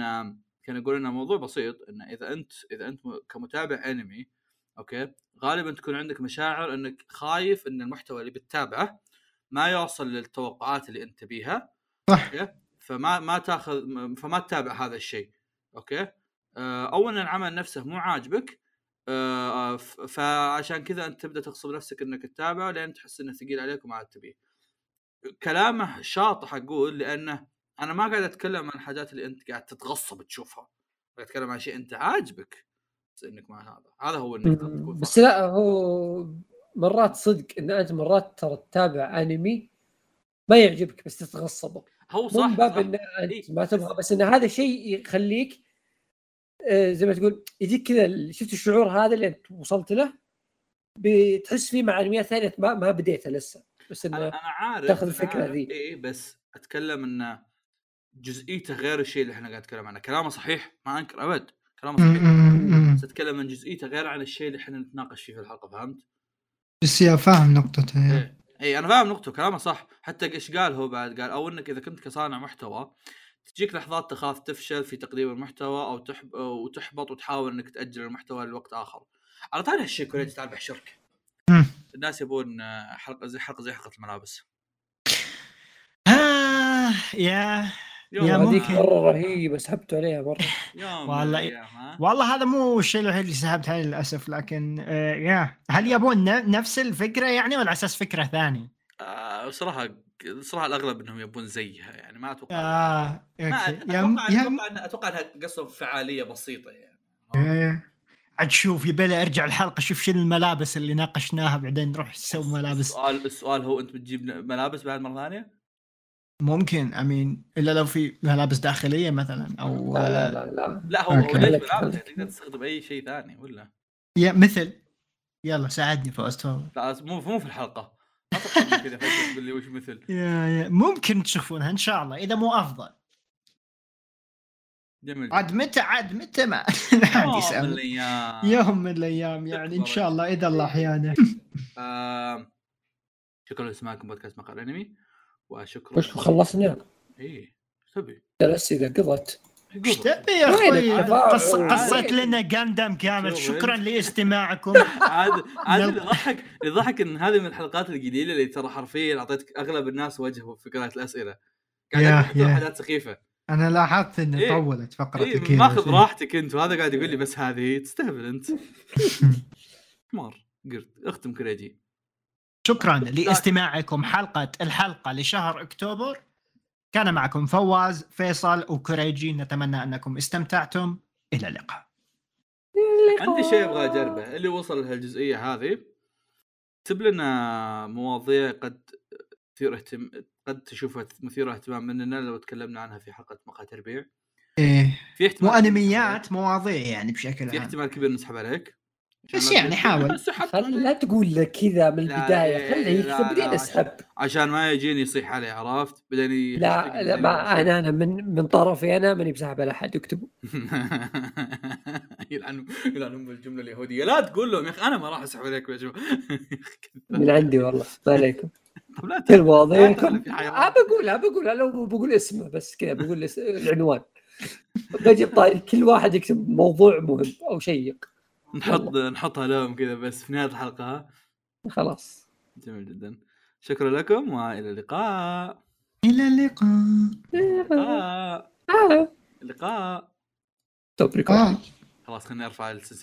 كان يقول ان الموضوع بسيط إن إذا أنت إذا أنت كمتابع أنمي okay؟ غالبا تكون عندك مشاعر إنك خايف إن المحتوى اللي بتتابعه ما يوصل للتوقعات اللي أنت بيها صح. فما ما تاخذ فما تتابع هذا الشيء. okay آه، أو ان العمل نفسه مو عاجبك آه، فعشان كذا أنت تبدأ تغصب نفسك إنك تتابعه لين تحس إنه ثقيل عليك وما عاد تبيه كلامه شاطح أقول لأنه أنا ما قاعد أتكلم عن الحاجات اللي أنت قاعد تتغصب تشوفها قاعد أتكلم عن شيء أنت عاجبك بس إنك ما هذا هذا هو انك تكون بس لا هو مرات صدق إن أنت مرات ترى تتابع أنمي ما يعجبك بس تتغصبه هو صح, من باب صح. إن إيه. انت ما تبغى بس إن هذا شيء يخليك زي ما تقول يجيك كذا شفت الشعور هذا اللي انت وصلت له بتحس فيه مع أنميات ثانية ما ما بديتها لسه بس أنا إنه أنا عارف تاخذ عارف، ذي. اي بس أتكلم انه جزئيته غير الشيء اللي إحنا قاعد نتكلم عنه كلامه صحيح ما أنكر أبد كلامه صحيح. بس أتكلم عن جزئيته غير عن الشيء اللي إحنا نتناقش فيه في الحلقة فهمت؟ بس يا فاهم نقطته يا. إيه اي أنا فاهم نقطه كلامه صح حتى إيش قال هو بعد قال أو إنك إذا كنت كصانع محتوى تجيك لحظات تخاف تفشل في تقديم المحتوى أو تحب أو تحبط وتحاول إنك تأجل المحتوى لوقت آخر على طاري هالشيء كوريجي تعال بحشرك. الناس يبون آه، حلقة زي حلقة زي حلقة الملابس آه يا يا هذيك. مرة رهيبة سحبت عليها مرة والله؟ والله هذا مو الشيء الوحيد اللي سحبت عليه للأسف لكن آه يا هل يبون ن- نفس الفكرة يعني ولا على أساس فكرة ثانية؟ آه صراحة صراحة الأغلب إنهم يبون زيها يعني ما أتوقع آه ما يا أتوقع إن- أتوقع انها قصدهم فعالية بسيطة يعني إيه. عاد شوف يبي ارجع الحلقة شوف شنو الملابس اللي ناقشناها بعدين نروح نسوي ملابس السؤال السؤال هو أنت بتجيب ملابس بعد مرة ثانية؟ ممكن امين إلا لو في ملابس داخلية مثلا أو لا لا لا لا لا هو. ليش ملابس. تقدر تستخدم أي شيء ثاني ولا؟ يا مثل يلا ساعدني فوز تفضل لا مو مو في الحلقة ما كذا فجاه تقول لي وش مثل. يا يا ممكن تشوفونها إن شاء الله إذا مو أفضل. جميل. عاد متى عاد متى ما؟ <laughs> عاد يوم من يسأل الأيام. يوم من الأيام يعني إن شاء الله إذا الله أحيانا. <laughs> شكرا لسماعكم بودكاست مقال انمي وشكرا وش خلصنا إيه تبي؟ الاسئله قضت. إيش تبي يا أخوي؟ قص- قصيت؟ لنا جاندم كامل. شكرا. لاستماعكم. <laughs> عاد عاد اللي ضحك اللي ضحك إن هذه من الحلقات القليلة اللي ترى حرفيا أعطيتك أغلب الناس وجهوا في قراءه الأسئلة. قاعد. حاجات سخيفة. أنا لاحظت إنه إيه. طولت فقرة إيه الكيمياء ماخذ. راحتك أنت وهذا قاعد يقول لي بس هذه تستهبل أنت. <laughs> حمار قرد اختم كريجي. شكرا لاستماعكم حلقه الحلقة لشهر أكتوبر. كان معكم فواز فيصل وكريجي نتمنى أنكم استمتعتم. إلى اللقاء. عندي شيء أبغى أجربه. اللي وصل لهالجزئيه هذه اكتب لنا مواضيع قد تثير اهتم قد تشوفها مثيرة اهتمام مننا لو تكلمنا عنها في حلقة مقهى تربيع إيه. في احتمال مو انميات مواضيع يعني بشكل في عام. احتمال كبير نسحب عليك. بس لا يعني تقول- حاول. لا تقول له كذا من البداية. لا، يكتب بعدين لا. أسحب. عشان ما يجيني يصيح علي عرفت؟ بعدين لا لا ما أنا أنا من من طرفي أنا ماني بسحب على أحد اكتبوا. <laughs> يلعن يلعن ام الجمله اليهودية. لا تقول لهم يا أخي أنا ما راح أسحب عليك يا جماعة. <laughs> من عندي والله ما عليكم. <laughs> كل في حيوان. آه بقولها بقولها لو بقول اسمه بس كذا بقول العنوان. بجيب طاري كل واحد يكتب موضوع مهم أو شيق. نحط نحطها لهم كذا بس في نهاية الحلقة. ها خلاص. جميل جدا. شكرا لكم وإلى اللقاء. إلى اللقاء. اللقاء آه. اللقاء توب ريكورد آه. خلاص خليني أرفع السلسلة.